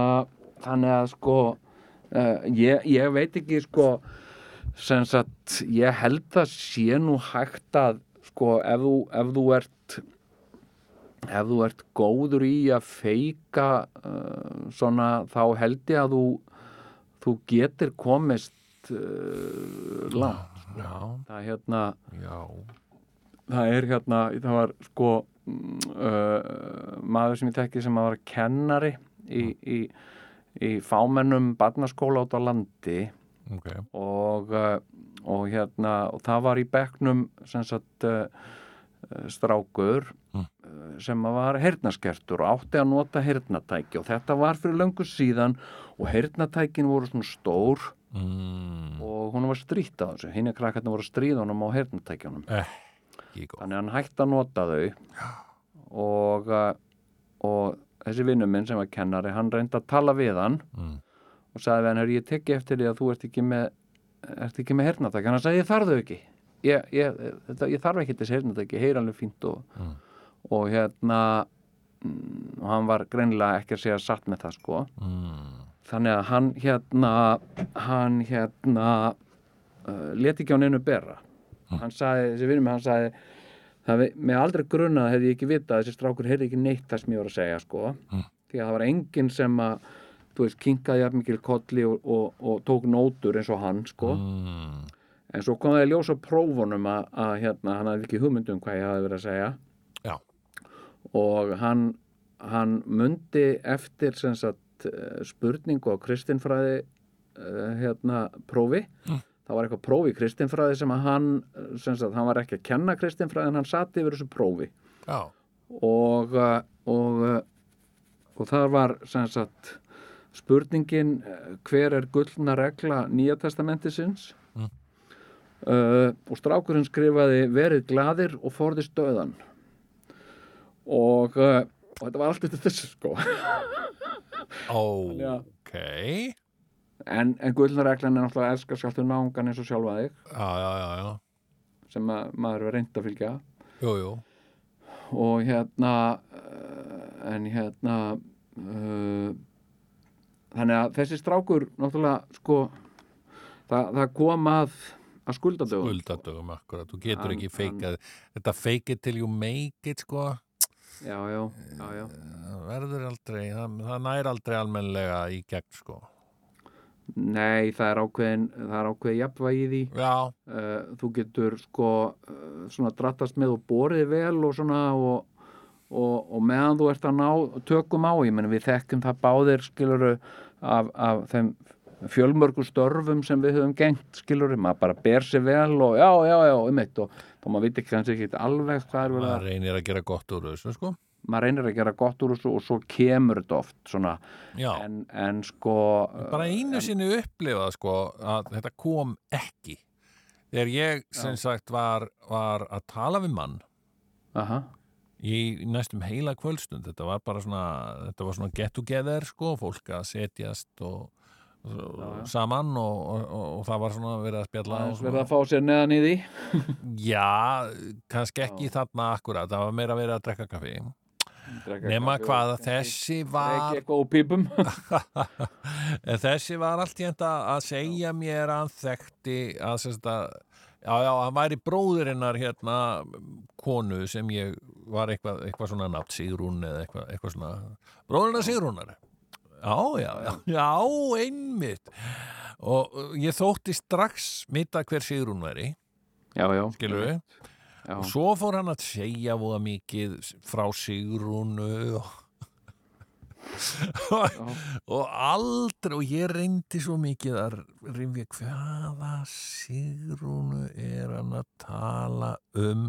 þannig að sko uh, ég, ég veit ekki sko sem sagt, ég held að sé nú hægt að sko, ef þú, ef þú ert ef þú ert góður í að feika uh, svona, þá held ég að þú þú getur komist langt. Já, það er hérna já, það er hérna, það var sko uh, maður sem ég tekki sem að var kennari í, í, í fámennum barnaskóla át á landi. Ok, og, og hérna og það var í bekknum sem sagt strákur Mm. sem að var heyrnaskertur og átti að nota heyrnatæki og þetta var fyrir löngu síðan og heyrnatækin voru svona stór mm, og hún var strýtt á þessu. Hinn er krakkarnir voru að stríða honum á heyrnatækjunum ekki góð, þannig að hann hætti að nota þau. Og, uh, og þessi vinnu minn sem var kennari hann reyndi að tala við hann mm, og sagði við hann, "Heyrðu, ég tekki eftir því að þú ert ekki með ert ekki með hernatæki, hann sagði ég þarf þau ekki. Ég, ég, þetta, ég þarf ekki þessi hernatæki, ég heyr alveg fínt og, Mm. og hérna mm, og hann var greinilega ekki að segja satt með það sko. Mm, þannig að hann hérna hann hérna uh, leti ekki á neinu bera hann sagði, þessi vinnum hann sagði það með aldrei grunað hefði ég ekki vitað að þessi strákur heyrði ekki neitt það sem ég var að segja sko Mm. því að það var enginn sem að þú veist, kinkaði jafn mikil kolli og, og, og tók nótur eins og hann sko mm, en svo kom það í ljós á prófunum að, að hérna, hann hafði ekki hugmynd um hvað ég hafði verið að segja Já. og hann hann mundi eftir sem sagt eh, spurningu á kristinfræði uh, hérna prófi Mm. Það var eitthvað prófi í kristinfræði sem að hann eh, sem sagt, hann var ekki að kenna kristinfræði en hann satt yfir þessu prófi. Já, og uh, og, uh, og það var sem sagt spurningin uh, hver er gullna regla nýja testamentisins? Mm. uh, og strákurinn skrifaði verið gladir og forðist döðan og, uh, og þetta var allt þetta þessu sko. Ok en, en gullreglan er náttúrulega að elska skalltu náungan eins og sjálfa þig. Já, já, já, já, sem að maður er reynd að fylgja. Jú, jú. Og hérna uh, en hérna uh, þannig að þessi strákur náttúrulega sko það, það kom að að skuldadögum. Skuldadögum akkurat, þú getur Hann- ekki feikað þetta fake it till you make it sko. Já, já, já, já. það verður aldrei, það, það nær aldrei almennilega í gegn sko nei, það er ákveðin það er ákveðin jafnvægi í því. Já, uh, þú getur sko uh, svona drattast með og borið vel og svona og, og, og meðan þú ert að ná tökum á, ég menn við þekkum það báðir skiluru af, af þeim fjölmörgu störfum sem við höfum gengt skiluru, maður bara ber sér vel og já, já, já, um eitt og þá maður veit ekki kannski ekki alveg hvað er verið að reynir að gera gott úr þessu sko maður reynir að gera gott úr þessu og svo kemur þetta oft svona, já, en, en sko bara einu sinni upplifað sko að þetta kom ekki. Þegar ég sem sagt var, var að tala við mann aha, í næstum heila kvöldstund. Þetta var bara svona, þetta var svona get together sko, fólk að setjast og, saman og, og, og, og það var svona verið að spjalla verið að fá sér neðan í því. Já, kannski ekki þarna akkurat, það var meira verið að drekka kaffi nema hvað að þessi var þessi var allt í enda að segja mér að hann þekkti að sagt að Já, já, hann væri bróðurinnar hérna konu sem ég var eitthvað, eitthvað svona nafn Sigrún eða eitthvað, eitthvað svona. Bróðurinnar Sigrúnar? Já, já, já, já, einmitt. Og ég þótti strax mitta hver Sigrún væri. Já, já. Skilur við Já, og svo fór hann að segja voða mikið frá Sigrúnu og og aldrei og ég reyndi svo mikið að rifja hvaða Sigrúnu er hann að tala um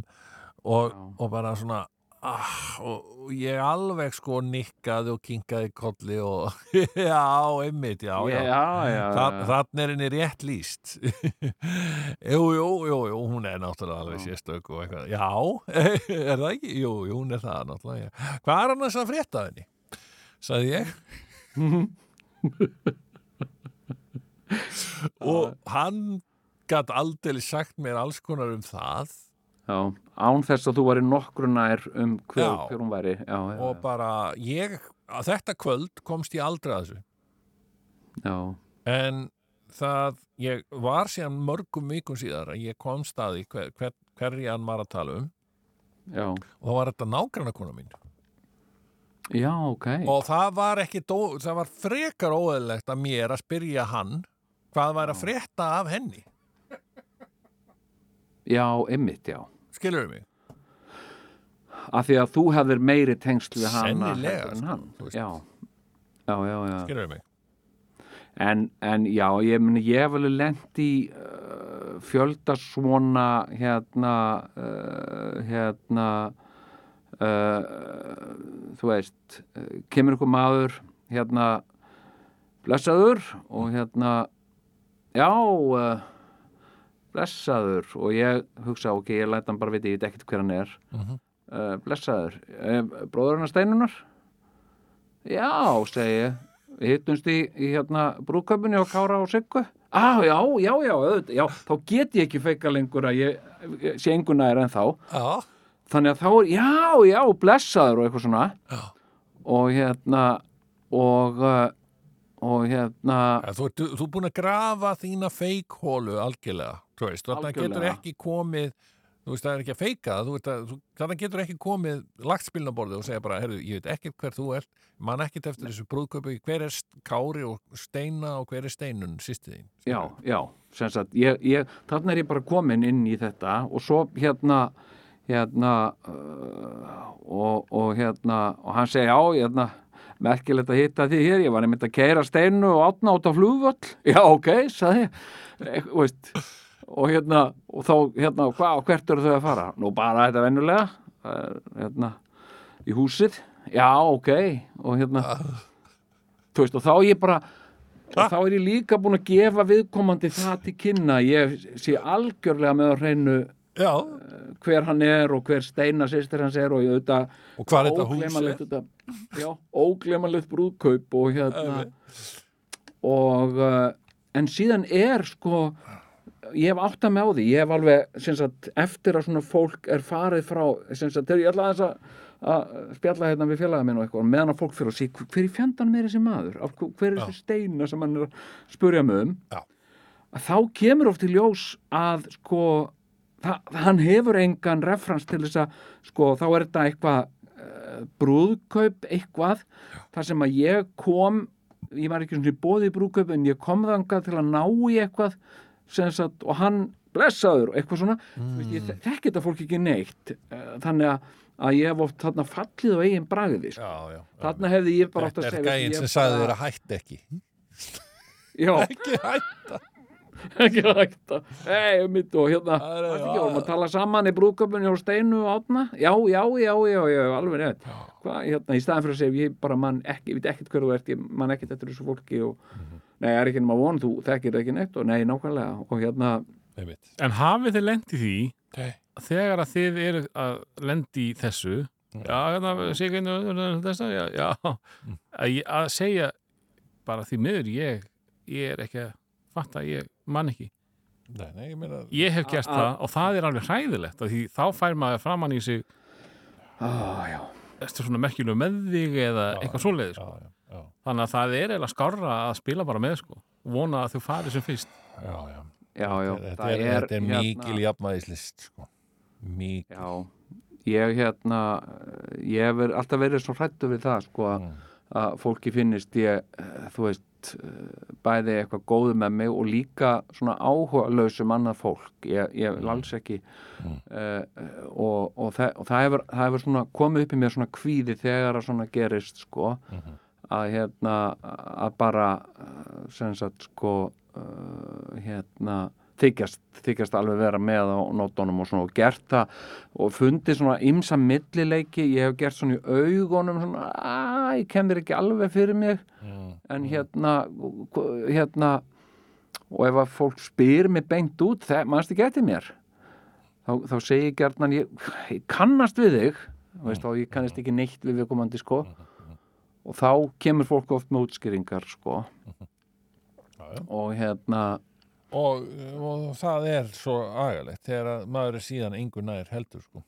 og, og bara svona ah, og og ég alveg sko nikkaði og kinkaði kolli og já, einmitt, já, já, já, já, Þa-. Þannig er henni rétt líst Jú, jú, jú, jú hún er náttúrulega alveg sérstök og eitthvað Já, er það ekki? Jú, jú, hún er það náttúrulega já. Hvað er hann að frétta henni? Sagði ég Og hann gat aldrei sagt mér alls konar um það já, án þess að þú væri nokkru nær um hver, Já. hver hún væri. Já, já, og bara ég, að þetta kvöld komst ég aldrei að þessu. Já, En það, ég var síðan mörgum vikum síðar að ég kom staði hver, hver, hverji hann var að tala um. Já, og það var þetta nágranna kona mín. Já, ok. Og það var ekki, dó, það var frekar óeðlegt að mér að spyrja hann hvað væri að frétta af henni. Já, einmitt, já skilur mig? af því að þú hefðir meiri tengsl við hana Sennilega, en sko, hann já, já, já, já. skilur mig? En, en já, ég, meni, ég hef alveg lent í uh, fjölda svona hérna uh, hérna uh, þú veist kemur ykkur maður hérna blessaður og hérna já uh, blessaður og ég hugsa ok, ég læt hann bara viti, ég veit ekkert hver hann er. Mhm. uh, blessaður. Uh, bróður hann að steinunar? Já, segi ég. Hittumst í, í hérna brúköpunni á Kára og Siggu. Ah, já, já, já, auðvitað, já, þá get ég ekki feika lengur að ég, ég sé enguna er en þá. Já, þannig að þá er, já, já, blessaður og eitthvað svona. Já. og hérna og uh, og hérna þú ert þú ert búin að grafa þína feikhólu algjörlega, þú veist, þannig getur ekki komið þú veist, það er ekki að feika það, þannig getur ekki komið lagt spilnaborðið og segja bara, herru, ég veit ekkert hver þú ert, man ekkert eftir þessu brúðköpu, hver er Kári og Steina og hver er Steinun, sýsti þín? Já, já, sem sagt ég, ég, þarna er ég bara komin inn í þetta og svo hérna hérna uh, og, og hérna og hann segi, já, hérna merkilegt að hitta því hér, ég var einmitt að keira steinu og átna út á flugvöll. Já, ok, sagði ég. Veist, og hérna og þá, hérna, hvað, hvert eru þau að fara? Nú bara þetta vennulega hérna, í húsið. Já, ok, og hérna þú veist, og þá ég bara og þá er ég líka búin að gefa viðkomandi það til kynna ég sé algjörlega með að hreinu Já, hver hann er og hver Steina sýstir hans er og ég auðvitað og hvað er þetta hús? óglemalegt þetta, já, óglemalegt brúðkaup og hérna og uh, en síðan er sko ég hef átt að með á því, ég hef alveg sem sagt, eftir að svona fólk er farið frá sem sagt, þegar ég ætla aðeins að að spjalla hérna við félaga minn og eitthvað meðan að fólk fyrir að sé hver í fjandan með þessi maður? Hver er þessi steina sem hann er að spurja mig um? Já. að þá kemur oft í ljós að sko það, hann hefur engan referens til þess að sko þá er þetta eitthvað uh, brúðkaup eitthvað þar sem að ég kom ég var ekki svona í bóði í brúðkaup en ég kom þangað til að ná í eitthvað sagt, og hann blessaður og eitthvað svona. Mm. veist, ég þekki þetta fólk ekki neitt uh, þannig að, að ég hef oft þarna fallið á eigin bragði sko. Já, já, þarna hefði ég bara átt Þetta að er segja gæinn ég sem bara- sagði þér að hætta ekki. Já, Ekki hætta. Ekki hægt að hei, mitt og hérna er- vorum að tala saman í brúðköpunni hjá Steinu og Átna já, já, já, já, já, alveg nefnt hérna, í staðan fyrir að segja ég bara mann ekki, ég veit ekkert hver þú ert ég mann ekkert eftir þessu fólki og nei, það er ekki nema von, þú þekkir ekki neitt og nei, nákvæmlega. Og hérna, Einmitt. En hafið þið lent í því Nei. þegar að þið eru að lendi í þessu? Já, hérna, einu þessa, já, já. Að, ég- að segja bara því miður ég, ég er ekki að fatta, ég man ekki. Nei, nei, ég meina ég hef gert það og það er alveg hræðilegt því þá fær maður framann í sig á, já. Eftir svona merkjulegu með þig eða eitthvað svoleiði sko. Já, þannig að það er eiginlega skárra að spila bara með sko. vona að þú farið sem fyrst já, já. já, já, Þetta er, þetta er mikil jafnvægislist sko. Mikil já, ég hérna ég hef verið- alltaf verið svo hrættu við það sko að, Mm. að fólki finnist ég, eh, þú veist eh, bæði eitthvað góðu með mig og líka svona áhuga lausum annað fólk ég, ég vil alls ekki Mm. uh, og, og, það, og það, hefur, það hefur svona komið upp í mér svona kvíði þegar að svona gerist sko Mhm. Að hérna að bara eh, sem sagt sko uh, hérna þykjast, þykjast alveg vera með á nótunum og svona og gert það og fundið svona ymsa millileiki. Ég hef gert svona í augunum svona að ég kem þér ekki alveg fyrir mig. Mm. en hérna hérna og ef að fólk spyr mig beint út það mannst ekki eftir mér? Þá, þá segi ég gjarnan ég, ég kannast við þig. Þú veist, þá ég kannast ekki neitt við viðkomandi sko og þá kemur fólk oft með útskýringar sko og hérna og, og það er svo agalegt þegar að maður er síðan engur nær heldur sko.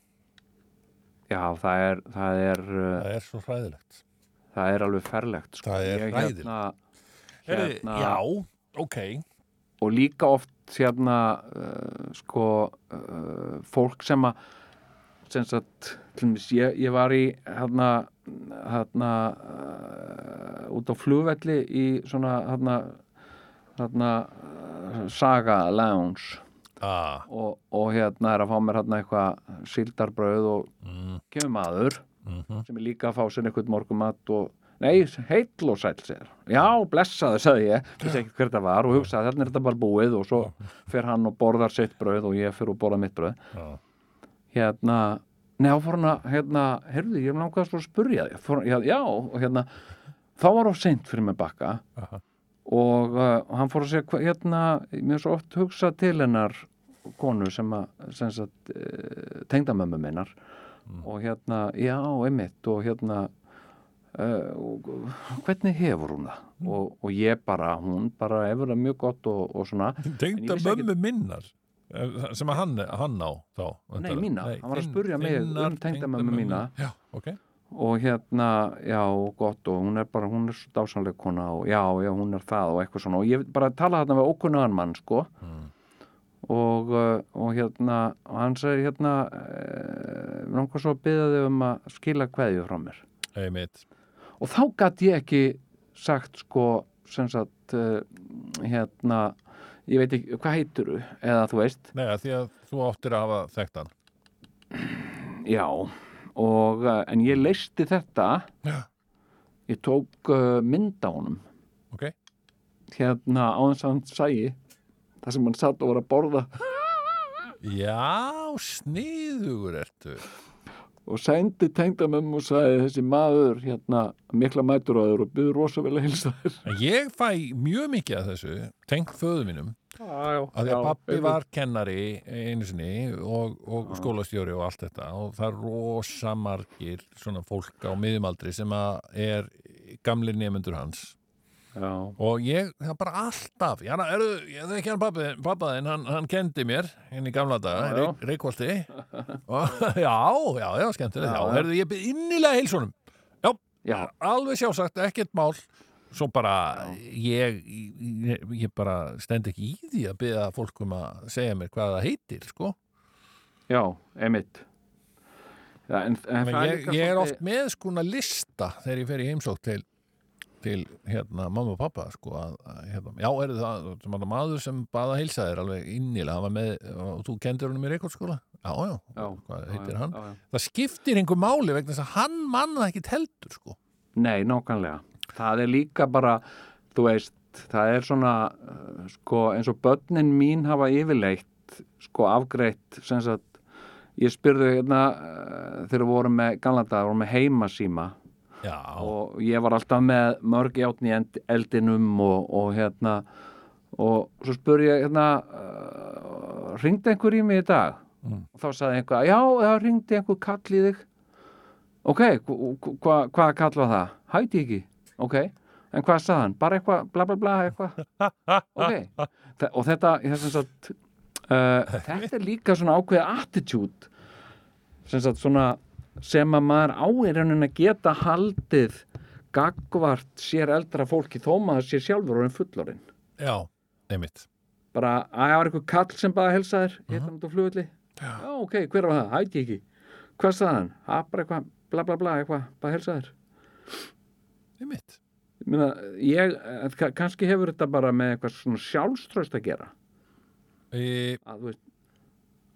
já, það er það er, uh, það er svo hræðilegt það er alveg ferlegt sko. Það er hræðilegt. hérna, hérna, Já, ok og líka oft hérna uh, sko uh, fólk sem að sem sagt, ég, ég var í hérna hérna út á flugvelli í svona hérna hérna Saga Lounge. Ah, og, og hérna er að fá mér hérna eitthvað síldarbrauð og mm, kemur maður mm sem er líka að fá sér eitthvað morgumat og Nei, heill og sæll sér. Já, blessaðu, sagði ég, vissi ekki hver það var og hugsaði, þarna er þetta bara búið og svo fer hann og borðar sitt brauð og ég fer og borða mitt brauð. já, Hérna, neða, fór hann að, hérna, heyrðu, ég langaði svo að spurja þig. Fór, já, já, og hérna, þá var of seint fyrir mig bakka Aha. og uh, hann fór að segja, hérna, mér er svo oft hugsað til hennar konu sem að, sem sagt, uh, tengdamömmu minnar. Og hérna, já, einmitt og hérna uh, og, hvernig hefur hún það? Og, og ég bara, hún bara hefur það mjög gott og, og svona. Tengda vissi ekki- mömmu minnar sem að hann, hann á þá Nei, mína. Hann var að spurja mig um tengdamömmu mína. Já, ok og hérna, já, gott og hún er bara, hún er svo dásanleg kona og já, já, hún er það og eitthvað svona og ég bara tala þarna við ókunnugan mann, sko Mm. og, uh, og hérna og hann segir hérna uh, langar svo að byggja þig um að skila kveðju frá mér Einmitt. og þá gæti ég ekki sagt sko sem sagt uh, hérna ég veit ekki, hvað heitur þú? Eða þú veist, Nei, því að þú áttir að hafa þekkt hann. Já og, uh, en ég leisti þetta. Já. ég tók uh, mynd á honum. Ok, hérna á þess að hann sæi það sem hann satt og var að borða. Já, sniðugur ertu og sendi tengdamömmu og sagði þessi maður hérna mikla mætur á þér og byður rosa vel að hilsa þér. En ég fæ mjög mikið af þessu tengt föðu mínum að því að pappi var kennari einu sinni og, og skólastjóri og allt þetta og það er rosa margir svona fólk á miðumaldri sem að er gamlir nefnendur hans já, og ég, það er bara alltaf já, erðu, ég þekki hann pappaðinn hann, hann kendi mér inn í gamla daga Já, já. Já, já, já, skemmtilegt. Já, Já, já. herðu, ég byrð innilega heilsunum já, alveg sjálfsagt, ekkert mál. Svo bara ég, ég, ég bara stend ekki í því að byrja fólk um að segja mér hvað það heitir sko. já, emitt já, en, en það ég, ég er oft með skona lista þegar ég fer í heimsók til, til hérna, mamma og pappa sko, að, hérna, já, er það sem að maður sem baða heilsa þér alveg innilega, hann var með, og þú kendur hann í reykjólskóla já, já, já, hvað heitir já, hann? já, það skiptir einhver máli vegna þess að hann manna ekki heldur sko. Nei, nákvæmlega. Það er líka bara, þú veist, það er svona, uh, sko, eins og börnin mín hafa yfirleitt, sko, afgreitt, sem sagt, ég spyrði hérna, uh, þegar við vorum með, gamla dag, vorum með heimasíma já, og ég var alltaf með mörg játn í eldinum og, og hérna, og svo spurði ég, hérna, uh, ringdi einhver í mig í dag? Mm. Og þá sagði einhver, já, það ringdi einhver kall í þig. Ok, hva- hva- kall var það? Hætti ekki, ok. En hvað sagði hann? Bara eitthvað, bla bla bla, eitthvað. Ok. Þa- Og þetta, sagt, uh, þetta er líka svona ákveðið attitude, sem sagt svona, sem að maður á í rauninni að geta haldið gagvart sér eldra fólki þó maður sér sjálfur orðin fullorinn. já, einmitt Bara, að það var eitthvað kall sem bara að helsa þér, hérna út á flugulli. Já, ok, hver var það? Hætti ekki. Hvað sagði hann? Það bara eitthvað, bla bla bla, eitthvað, bara að helsa þér. einmitt meina, ég, eh, ka- kannski hefur þetta bara með eitthvað svona sjálfströst að gera. e, Að, veist,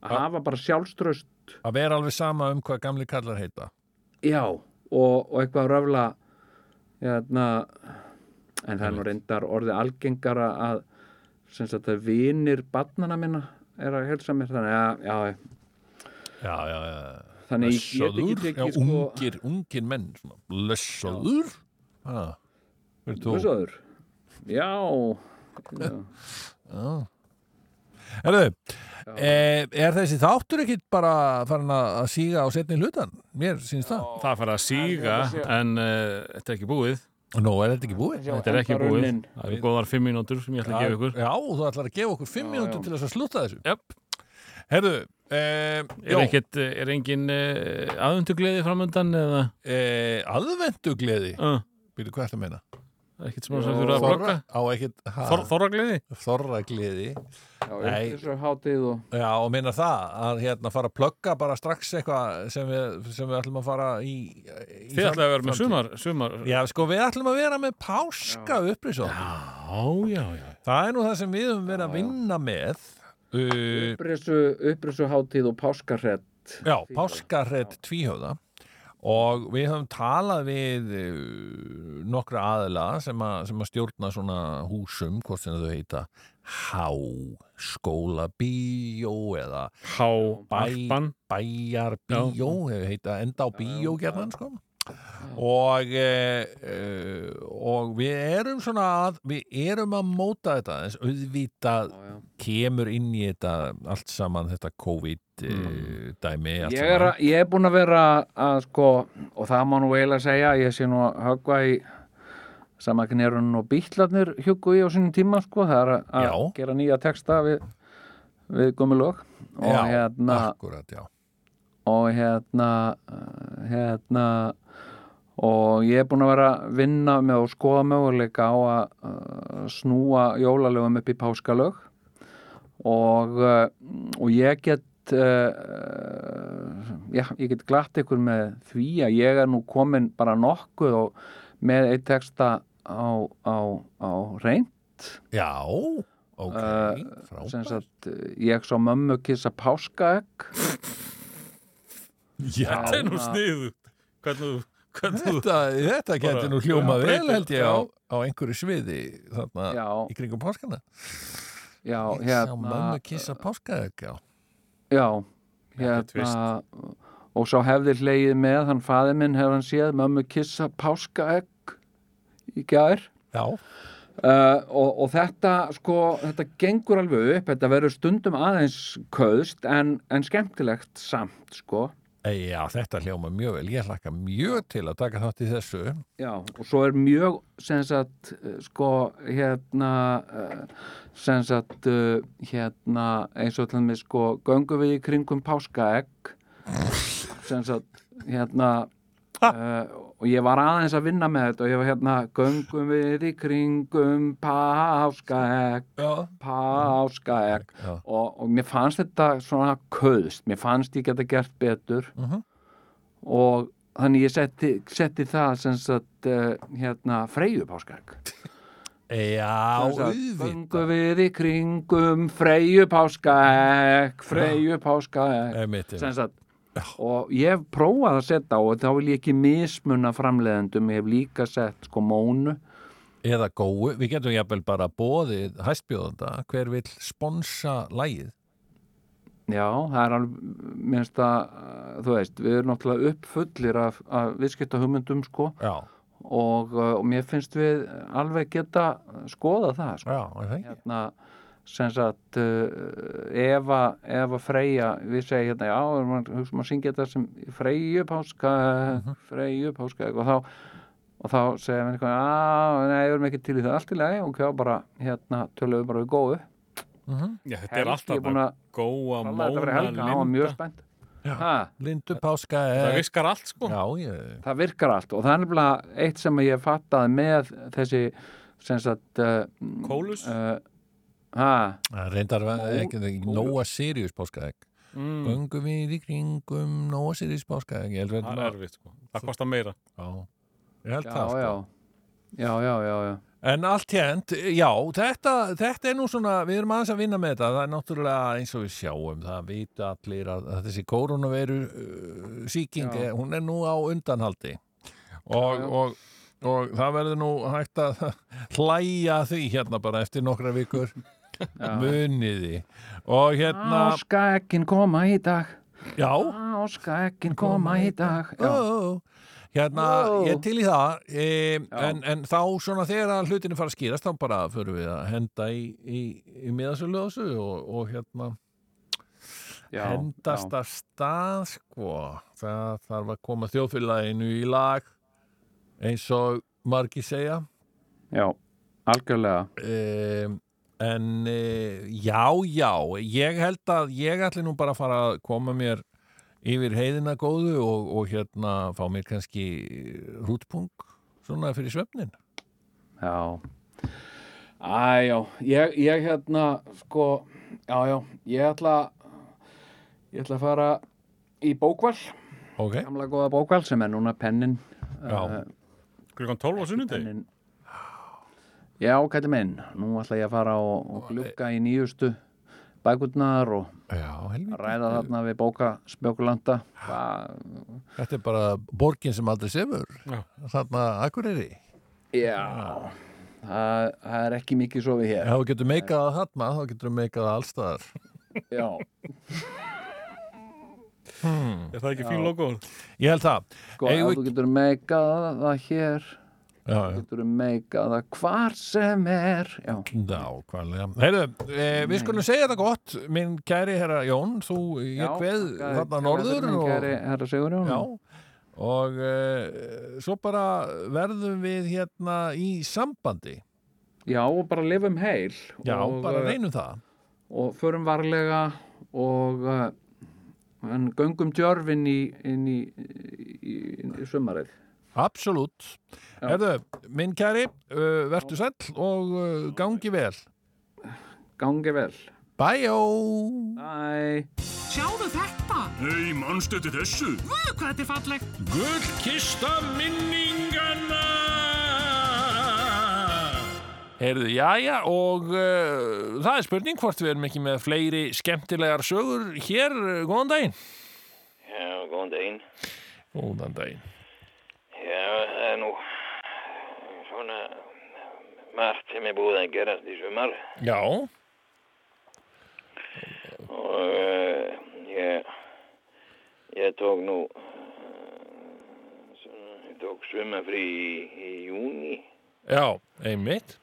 að hafa bara sjálfströst, að vera alveg sama um hvað gamli kallar heita. Já, og, og eitthvað að röfla, hérna, en það er nú reyndar orðið algengara að, sem sagt, að vinir barnana minna er að helsa mér, þannig að, já, já, já, já þannig ég get ekki tekið, sko, ungir, ungir menn svona, blessaður fyrir þú? Blessaður. Já, já, Já. Herðu, e, er þessi þáttur ekkit bara farin að síga á setni hlutan? Mér sínst það. Það fara að síga en uh, þetta er ekki búið Nú er þetta ekki búið. Þetta er ekki búið endarunnin. Það eru góðar fimm mínútur sem ég ætla að gefa ykkur Já, þú ætlar að gefa okkur fimm Já, mínútur já. til þess að slúta þessu. Jöp. Herðu, e, Er, ekkit, er engin uh, aðvendugleði framöndan eða e, aðvendugleði. uh, Býtu, hvað ertu að meina? Ekkit sem það þurfa að blokka Á ekkit, ha, Þor, Þorragleði? þorra gleði. já, og, meina það að hérna fara að plugga bara strax eitthvað sem við, sem við ætlum að fara í, í Þið ætlaði að vera með sumar, sumar. Já, sko, við ætlum að vera með páska upprýsóð. já, já, já. Það er nú það sem við höfum verið að vinna með. Uh, upprisu, upprisu hátíð og páskarrett. já, páskarrett tvíhöfða. Og við höfum talað við uh, nokkra aðila sem, að, sem að stjórna svona húsum, hvort sem þau heita háskóla bíó eða Há Bæ- Alpan. bæjar bíó, hefur heita enda á bíó gerðan sko og e, e, og við erum svona að við erum að móta þetta þess auðvitað Já, já. kemur inn í þetta allt saman þetta COVID mm. dæmi allt Ég er, ég er búin að vera að sko, og það má nú eiginlega segja, ég sé nú að höggva í samaknerun og bítlarnir huggu í á sínum tíma sko, það er að- gera nýja texta við, við gömul lög. Og já, hérna akkurat, og hérna uh, hérna og ég er búin að vera að vinna með og skoða möguleika á að uh, snúa jólalögum upp í páskalög og, uh, og ég get uh, já, ég get glatt ykkur með því að ég er nú komin bara nokkuð og með eitt texta á, á, á reynd já, ok, Uh, sem sagt, uh, ég sá mömmu kissa páskaegg. Já, Þetta er nú sniðu. Hvernig þú, hvernig þú, þetta, þetta getur nú hljómað vel held ég á, á einhverju sviði þarna já, í kringum páskana. Já, hérna mömmu kissa páskaegg, já. Já, hérna og svo hefði hlegið með hann faði minn hefði hann séð mömmu kissa páskaegg í gær. Já, Uh, og, og þetta sko, þetta gengur alveg upp þetta verður stundum aðeins köðst en, en skemmtilegt samt sko Já, þetta hljóma mjög vel. Ég hlakka mjög til að taka þátt í þessu. Já, og svo er mjög sem sagt, eh, sko, hérna uh, sem sagt uh, hérna, eins og til með sko, göngum við í kringum páskaegg sem sagt, hérna uh, og ég var aðeins að vinna með þetta og ég var hérna, göngum við í kringum páskaegg páskaegg. Og, og mér fannst þetta svona köðst, mér fannst ég geta gert betur. Mhm. og þannig ég setti, setti það sem sagt uh, hérna freyju páskaegg. Já, auðvitað. Göngum við í kringum freyju páskaegg freyju páskaegg. Sem sagt og ég hef prófað að setja á og þá vil ég ekki mismunna framleiðendum ég hef líka sett sko mónu Eða góu. Við getum jafnvel bara bóðið hæstbjóðanda hver vill sponsa lægið. Já, það er alveg, minnst að, uh, þú veist, við erum náttúrulega uppfullir af, af viðskipta hugmyndum, sko, Já, og, uh, og mér finnst við alveg geta skoða það, sko. já? Hérna, sem sagt, uh, Eva, Eva Freyja, við segja hérna, já, að hugsa um að syngja þetta sem Freyju páska, Freyju páska, og þá, og þá segja við eitthvað, já, nei, við erum ekki til í það allt í lagi, og kjá bara, hérna, tölum við bara við góðu. Já, þetta er Helgi alltaf búin að góa, tala þetta fyrir móna, var mjög linda spennt. Já. Ha? Lindu páska það er... viskar allt sko Já, ég... það virkar allt og það er nefnilega eitt sem ég fattaði með þessi sem sagt uh, Kólus? Það reyndar ekki, ekki Nóa Sirius páskaegg. mm, Göngum við í kringum Nóa Sirius páskaegg. Það er erfitt sko. Það kostar meira. Já, ég held já, það, já. sko. já, já, já, já En allt hérnt, já, þetta, þetta er nú svona, við erum aðeins að vinna með þetta, það er náttúrulega eins og við sjáum, það vita allir að, að þessi koronaviru uh, síking, er, hún er nú á undanhaldi. Og, Já, já. og, og það verður nú hægt að hlæja því hérna bara eftir nokkra vikur muniði og hérna, Áskaekkin koma í dag. Já, Áskaekkin koma í dag já, ó, hérna, Ó. ég til í það e, en, en þá svona þegar að hlutinu fara að skýrast þá bara förum við að henda í, í, í miðasölu og, og hérna já, hendast já. að stað sko, það þarf að koma þjóðfélaginu í lag eins og margi segja. Já, algjörlega. E, en e, já, já ég held að ég ætli nú bara að fara að koma mér yfir heiðina góðu og, og hérna fá mér kannski rútpung svona fyrir svefnin já. Æjá, ég, ég hérna sko, já, já ég ætla ég ætla að fara í bókval ok, gamla góða bókval sem er núna pennin Já. uh, klukkan 12 á sunnudegi? pennin Já, kætti minn, nú ætla ég að fara og, og glugga í nýjustu bækurnar og já, ræða þarna við bóka spjökulanda Þetta er bara borgin sem aldrei sefur. Já. þarna Akureyri Já, það, það er ekki mikið svo við hér. Ef þú getur meikað það þarna þá getur þú meikað það allstaðar Já, er það ekki fín logo? Ég held það. Sko, við- þú getur meikað það hér. Já, já. Getur meikað það hvar sem er. Já, Nákvæmlega. Heyrðu, eh, við skulum segja þetta gott, minn kæri herra Jón, þú, ég Já, þakka- þarna norður og, kæri herra Sigurjón já, og eh, svo bara verðum við hérna í sambandi. Já, og bara lifum heil Já, og, bara eh, reynum það. og förum varlega og en göngum djörfin í, inn í, í, í, í sumarið Absolutt. Já. Herðu, minn kæri, uh, vertu sæll og uh, gangi vel. gangi vel Bæjó! Bye Sjáðu þetta! Nei, mannstu til þessu? Guð, hvað þetta er fallegt! Gullkista minninganna Heyrðu, jæja, og uh, það er spurning hvort við erum ekki með fleiri skemmtilegar sögur hér, góðan daginn Já, góðan daginn. Góðan daginn Já, það er nú svona margt sem er búið að gerast í sumar Já, og uh, ég, ég tók nú svona, ég tók sumafrí í, í júni já, einmitt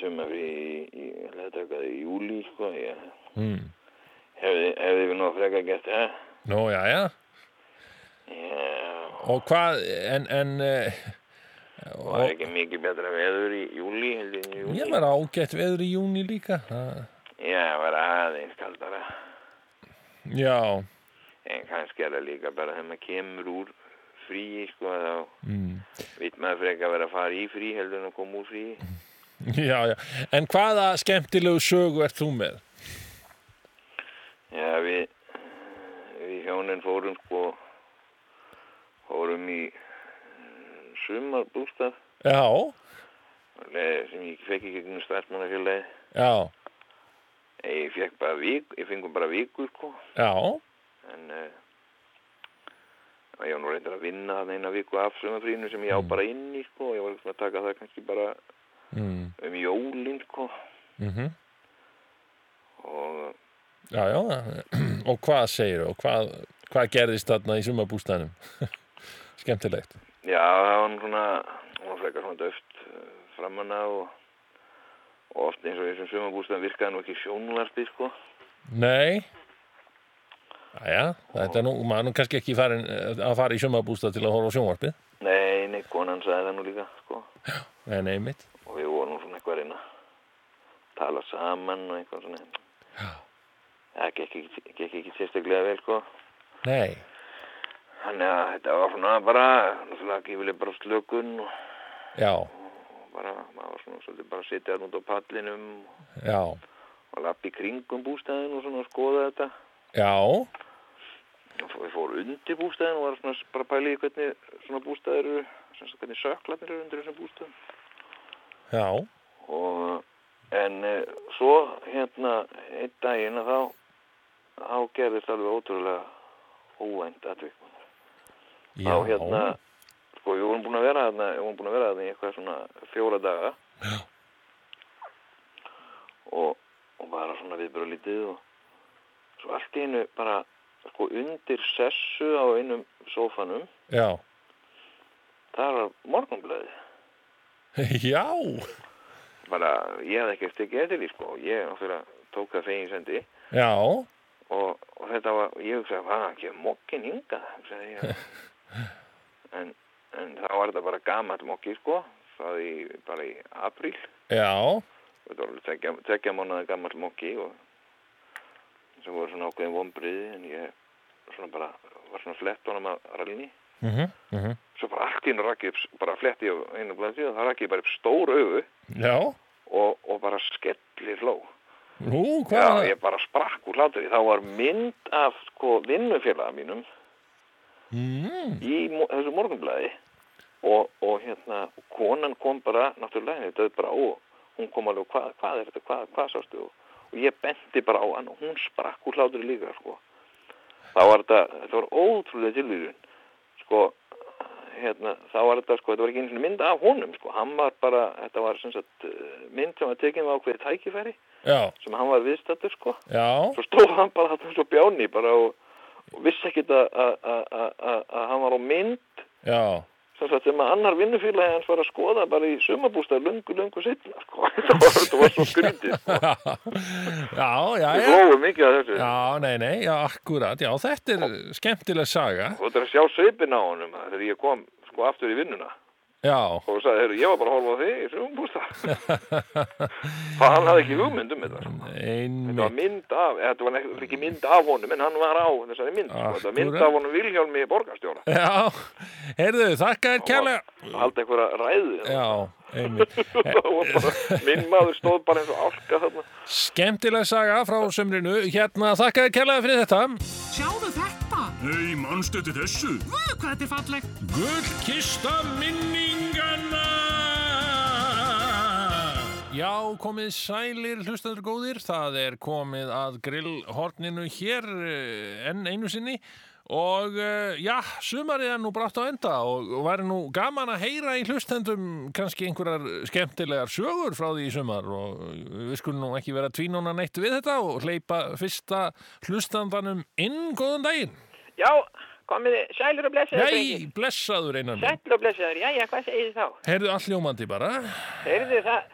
sumafrí í, í, ég ætla að taka það í júli, sko, ég mm. hefði, hefði við nú frekar gert það. Nú, já, já. Og hvað, en, en uh, var ekki mikið betra veður í júli, ég var ágætt veður í júni líka. Það, Já, var aðeins kaldara. já, En kannski er það líka bara þegar maður kemur úr frí, sko, þá mm. veit maður frekar vera að fara í frí heldur en að koma úr frí. já, já. En hvaða skemmtilegu sögu ert þú með? Já, við, við hjónin fórum, sko, fórum í mm, sumarbústað. Já, sem ég fekk ekki gegnum starfsmannafélagi. já, Ég fekk bara vik, ég fengum bara viku, sko, já, en uh, ég var nú reyndar að vinna það eina viku af sumafrínu sem ég á bara inn í, sko, ég var að taka það kannski bara mm. um jólin, sko, Mm og já, já. Og hvað segir og hvað, hvað gerðist þarna í sumabústænum? Skemmtilegt. Já, það var svona, hún var frekar svona döft uh, framanna og, og oft eins og þessum sumabústæðan virkaði nú ekki sjónvarpi, sko. Nei. Jæja, þetta er nú, maður er nú kannski ekki farin eh, að fara í sumabústað til að horfa sjónvarpið. Nei, nei, konan sagði það nú líka, sko. Nei, nei, mitt. Og við vorum svona eitthvað að reyna að tala saman og eitthvað svona. Já. Það gekk ekki sérstaklega vel, sko. Nei. Þannig að þetta var svona bara, náttúrulega gefileg bara slökun og, Já, og bara, maður var svona svolítið bara að sitja út á pallinum já, og lappa í kringum bústæðin og svona að skoða þetta. já, Og Við fórum undir bústæðin og var svona bara að pæla í hvernig svona bústæðir eru, sagt hvernig söklarnir eru undir þessum bústæðum. já, Og en e, svo hérna einn daginn að þá, þá gerðist alveg ótrúlega óvænt atvik. Já. Þá hérna, sko við vorum búin að vera þarna, við vorum búin að vera þarna í eitthvað svona fjóra daga. Já. Og, og bara svona viðbyrða lítið og svo allt í einu bara sko undir sessu á einum sófanum, Já, það var morgunblæði. já, Bara, ég hefði ekki stekið eftir því sko, ég náttúrulega tók það fegin sendi já, og, og þetta var, ég hugsaði, hvað, ekki mokkin hingað, hugsaði ég. en, en þá var þetta bara gamall mokki, sko, það í, bara í apríl, já, þetta var alveg tekja mánuði gamall mokki og sem voru svona ákveðin vombriði, en ég svona bara, var svona flett honum að rallinni, mhm, mhm, svo bara allt í hennu rakki bara fletti á einu blæði og það rakki bara upp stór já, og, og bara skelli hló. nú, Já, ég bara sprakk úr hlátri. Þá var mynd af sko vinnufélaga mínum mm, í þessu morgunblæði og, og hérna, konan kom bara, náttúrulega, þetta er bara á og hún kom alveg, hvað, hvað er þetta, hvað, hvað sástu? Og, og ég benti bara á hann og hún sprakk úr hlátri líka, sko. Þá var þetta, þetta var ótrúlega tilvíðun, sko, hérna, þá var þetta, sko, þetta var ekki einu mynd af honum, sko, hann var bara, þetta var sagt eh, mynd sem var tekin með ákveði tækifæri já, sem hann var viðstattur, sko. Já, svo stóð hann bara þetta svo bjáni bara og, og vissi ekkit að, hann var á mynd. Já, sem, að annar vinnufélagi hans var að skoða bara í sumabústað lungu, lungu setna sko. þetta, var, svo skrítið sko. já, já, við já, hlóðum mikið að þessu. Já, nei, nei, já, akkurat, já, þetta er skemmtileg saga, og þetta er að sjá sveipin á honum þegar ég kom sko aftur í vinnuna já, og sagði, heyrðu, ég var bara að horfa á þig í sumabústað það hann hafði ekki hugmynd um þetta? Þetta var mynd af, þetta var ekki- ekki mynd af honum en hann var á þessari mynd sko. þetta var mynd af honum Vilhjálmi borgarstjóra. Já, heyrðu, þakka þér kærlega, halda einhverja var bara, minn maður stóð bara eins og álka þarna. skemmtileg saga frá sömrinu, hérna, þakka þér kærlega fyrir þetta, Sjáðu þetta. Nei, mannstu þetta þessu? Guð, hvað þetta er fallegt. Gullkista minningana Já, komið sælir hlustandur góðir, það er komið að grillhorninu hér eh, enn einu sinni og eh, já, sumarið er nú brátt á enda og og væri nú gaman að heyra í hlustendum kannski einhverjar skemmtilegar sögur frá því í sumar og við skulum nú ekki vera tvínuna neitt við þetta og hleypa fyrsta hlustandanum inn, góðan daginn. Já, komið þið sælur og blessaður, Nei, blessaður einan minn. Sæll og blessaður, já, já, hvað segir þið þá? Heyrðu all ljómandi bara. Heyrðu það,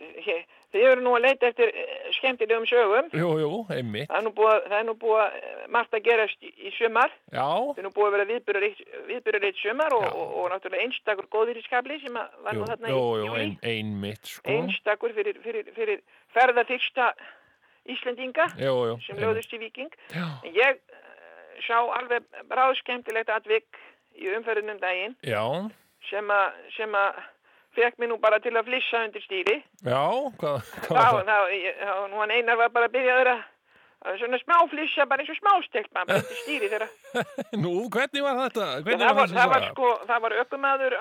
Þi- Þið eru nú að leita eftir eh, skemmtilegum sögum. Jú, jú, einmitt. Það er nú búið, búið eh, margt að gerast í, sumar. Já, Það er nú búið að vera viðbyrjaritt sumar og, og, og náttúrulega einstakur góðýriskabli sem var jú, nú þarna jú, í jú, júlí. ein, einmitt, sko. Einstakur fyrir, fyrir, fyrir ferðarfyrsta Íslendinga Jú, jú. sem lögðust í Viking. Já, En ég sá alveg bráðskemmtilegt atvik í umferðinum daginn já, sem að, fekk mér nú bara til að flissa undir stýri. já, hvað, hvað það? þá, þá, nú hann einar var bara að byrja að svona smá flissa, bara eins og smástelpa, bara undir stýri þeirra. Nú, hvernig var þetta? Það Hvernig var, var það var sko, það var ökumæður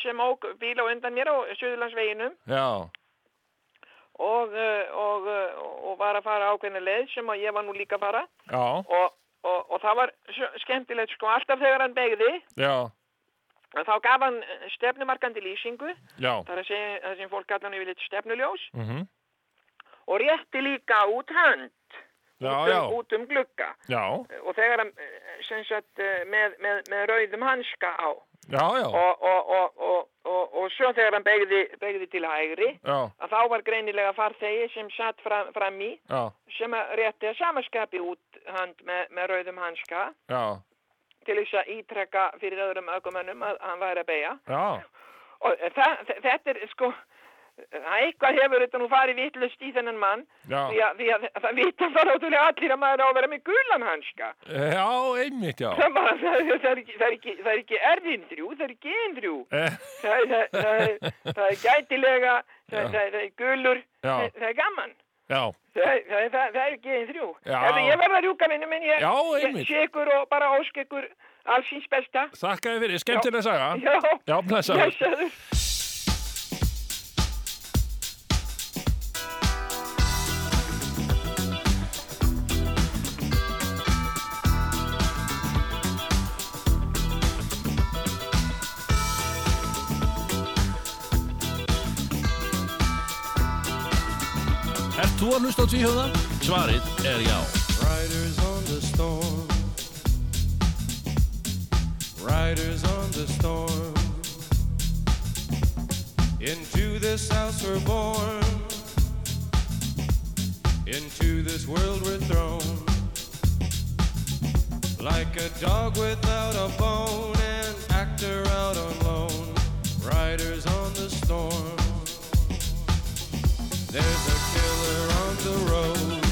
sem ók bíl á undan mér á Suðurlandsveginum Já, og, uh, og, uh, og var að fara ákveðna leið sem ég var nú líka að fara já, og, og, og það var skemmtilegt sko, alltaf þegar hann begði já, þá gaf hann eh, stefnumarkandi lýsingu. Já. það er að segja það sem fólk hann yfir stefnuljós. Mm og rétti líka út hönd. Já, út, já, um, út um glugga. Já, og þegar hann eh, sem sagt eh, með, með, með rauðum hanska á já, já, og, og, og, og, og, og svo þegar hann begði, begði til hægri já, að þá var greinilega farþegi sem satt fram, fram í já, sem rétti að samaskapi út hand með, með rauðum hanska já, til þess að ítrekka fyrir öðrum ökumönnum að hann væri að beigja já, og það, þetta er sko eitthvað hefur þetta nú farið vitlust í þennan mann. Því að, því að það vita bara ótrúlega allir að maður á að vera með gulan hanska. Já, einmitt, já. það, bara, það, það, er er ekki, það er ekki erðindrjú, það er ekki indrjú Eh, það, er- er gætilega það, er gulur það, er gaman. Já, það, er ekki einn þrjú ég verða að rjúka minni minn. Ég, sé ykkur og bara ósk ykkur allsins besta. Þakka þið fyrir, skemmtilega saga. já, Já, blessaður. Blessaður Ert þú að hlusta á tvíhjóða? Svarið er já. Riders on the storm. Riders on the storm. Into this house we're born. Into this world we're thrown. Like a dog without a bone, an actor out on loan. Riders on the storm. There's a killer on the road.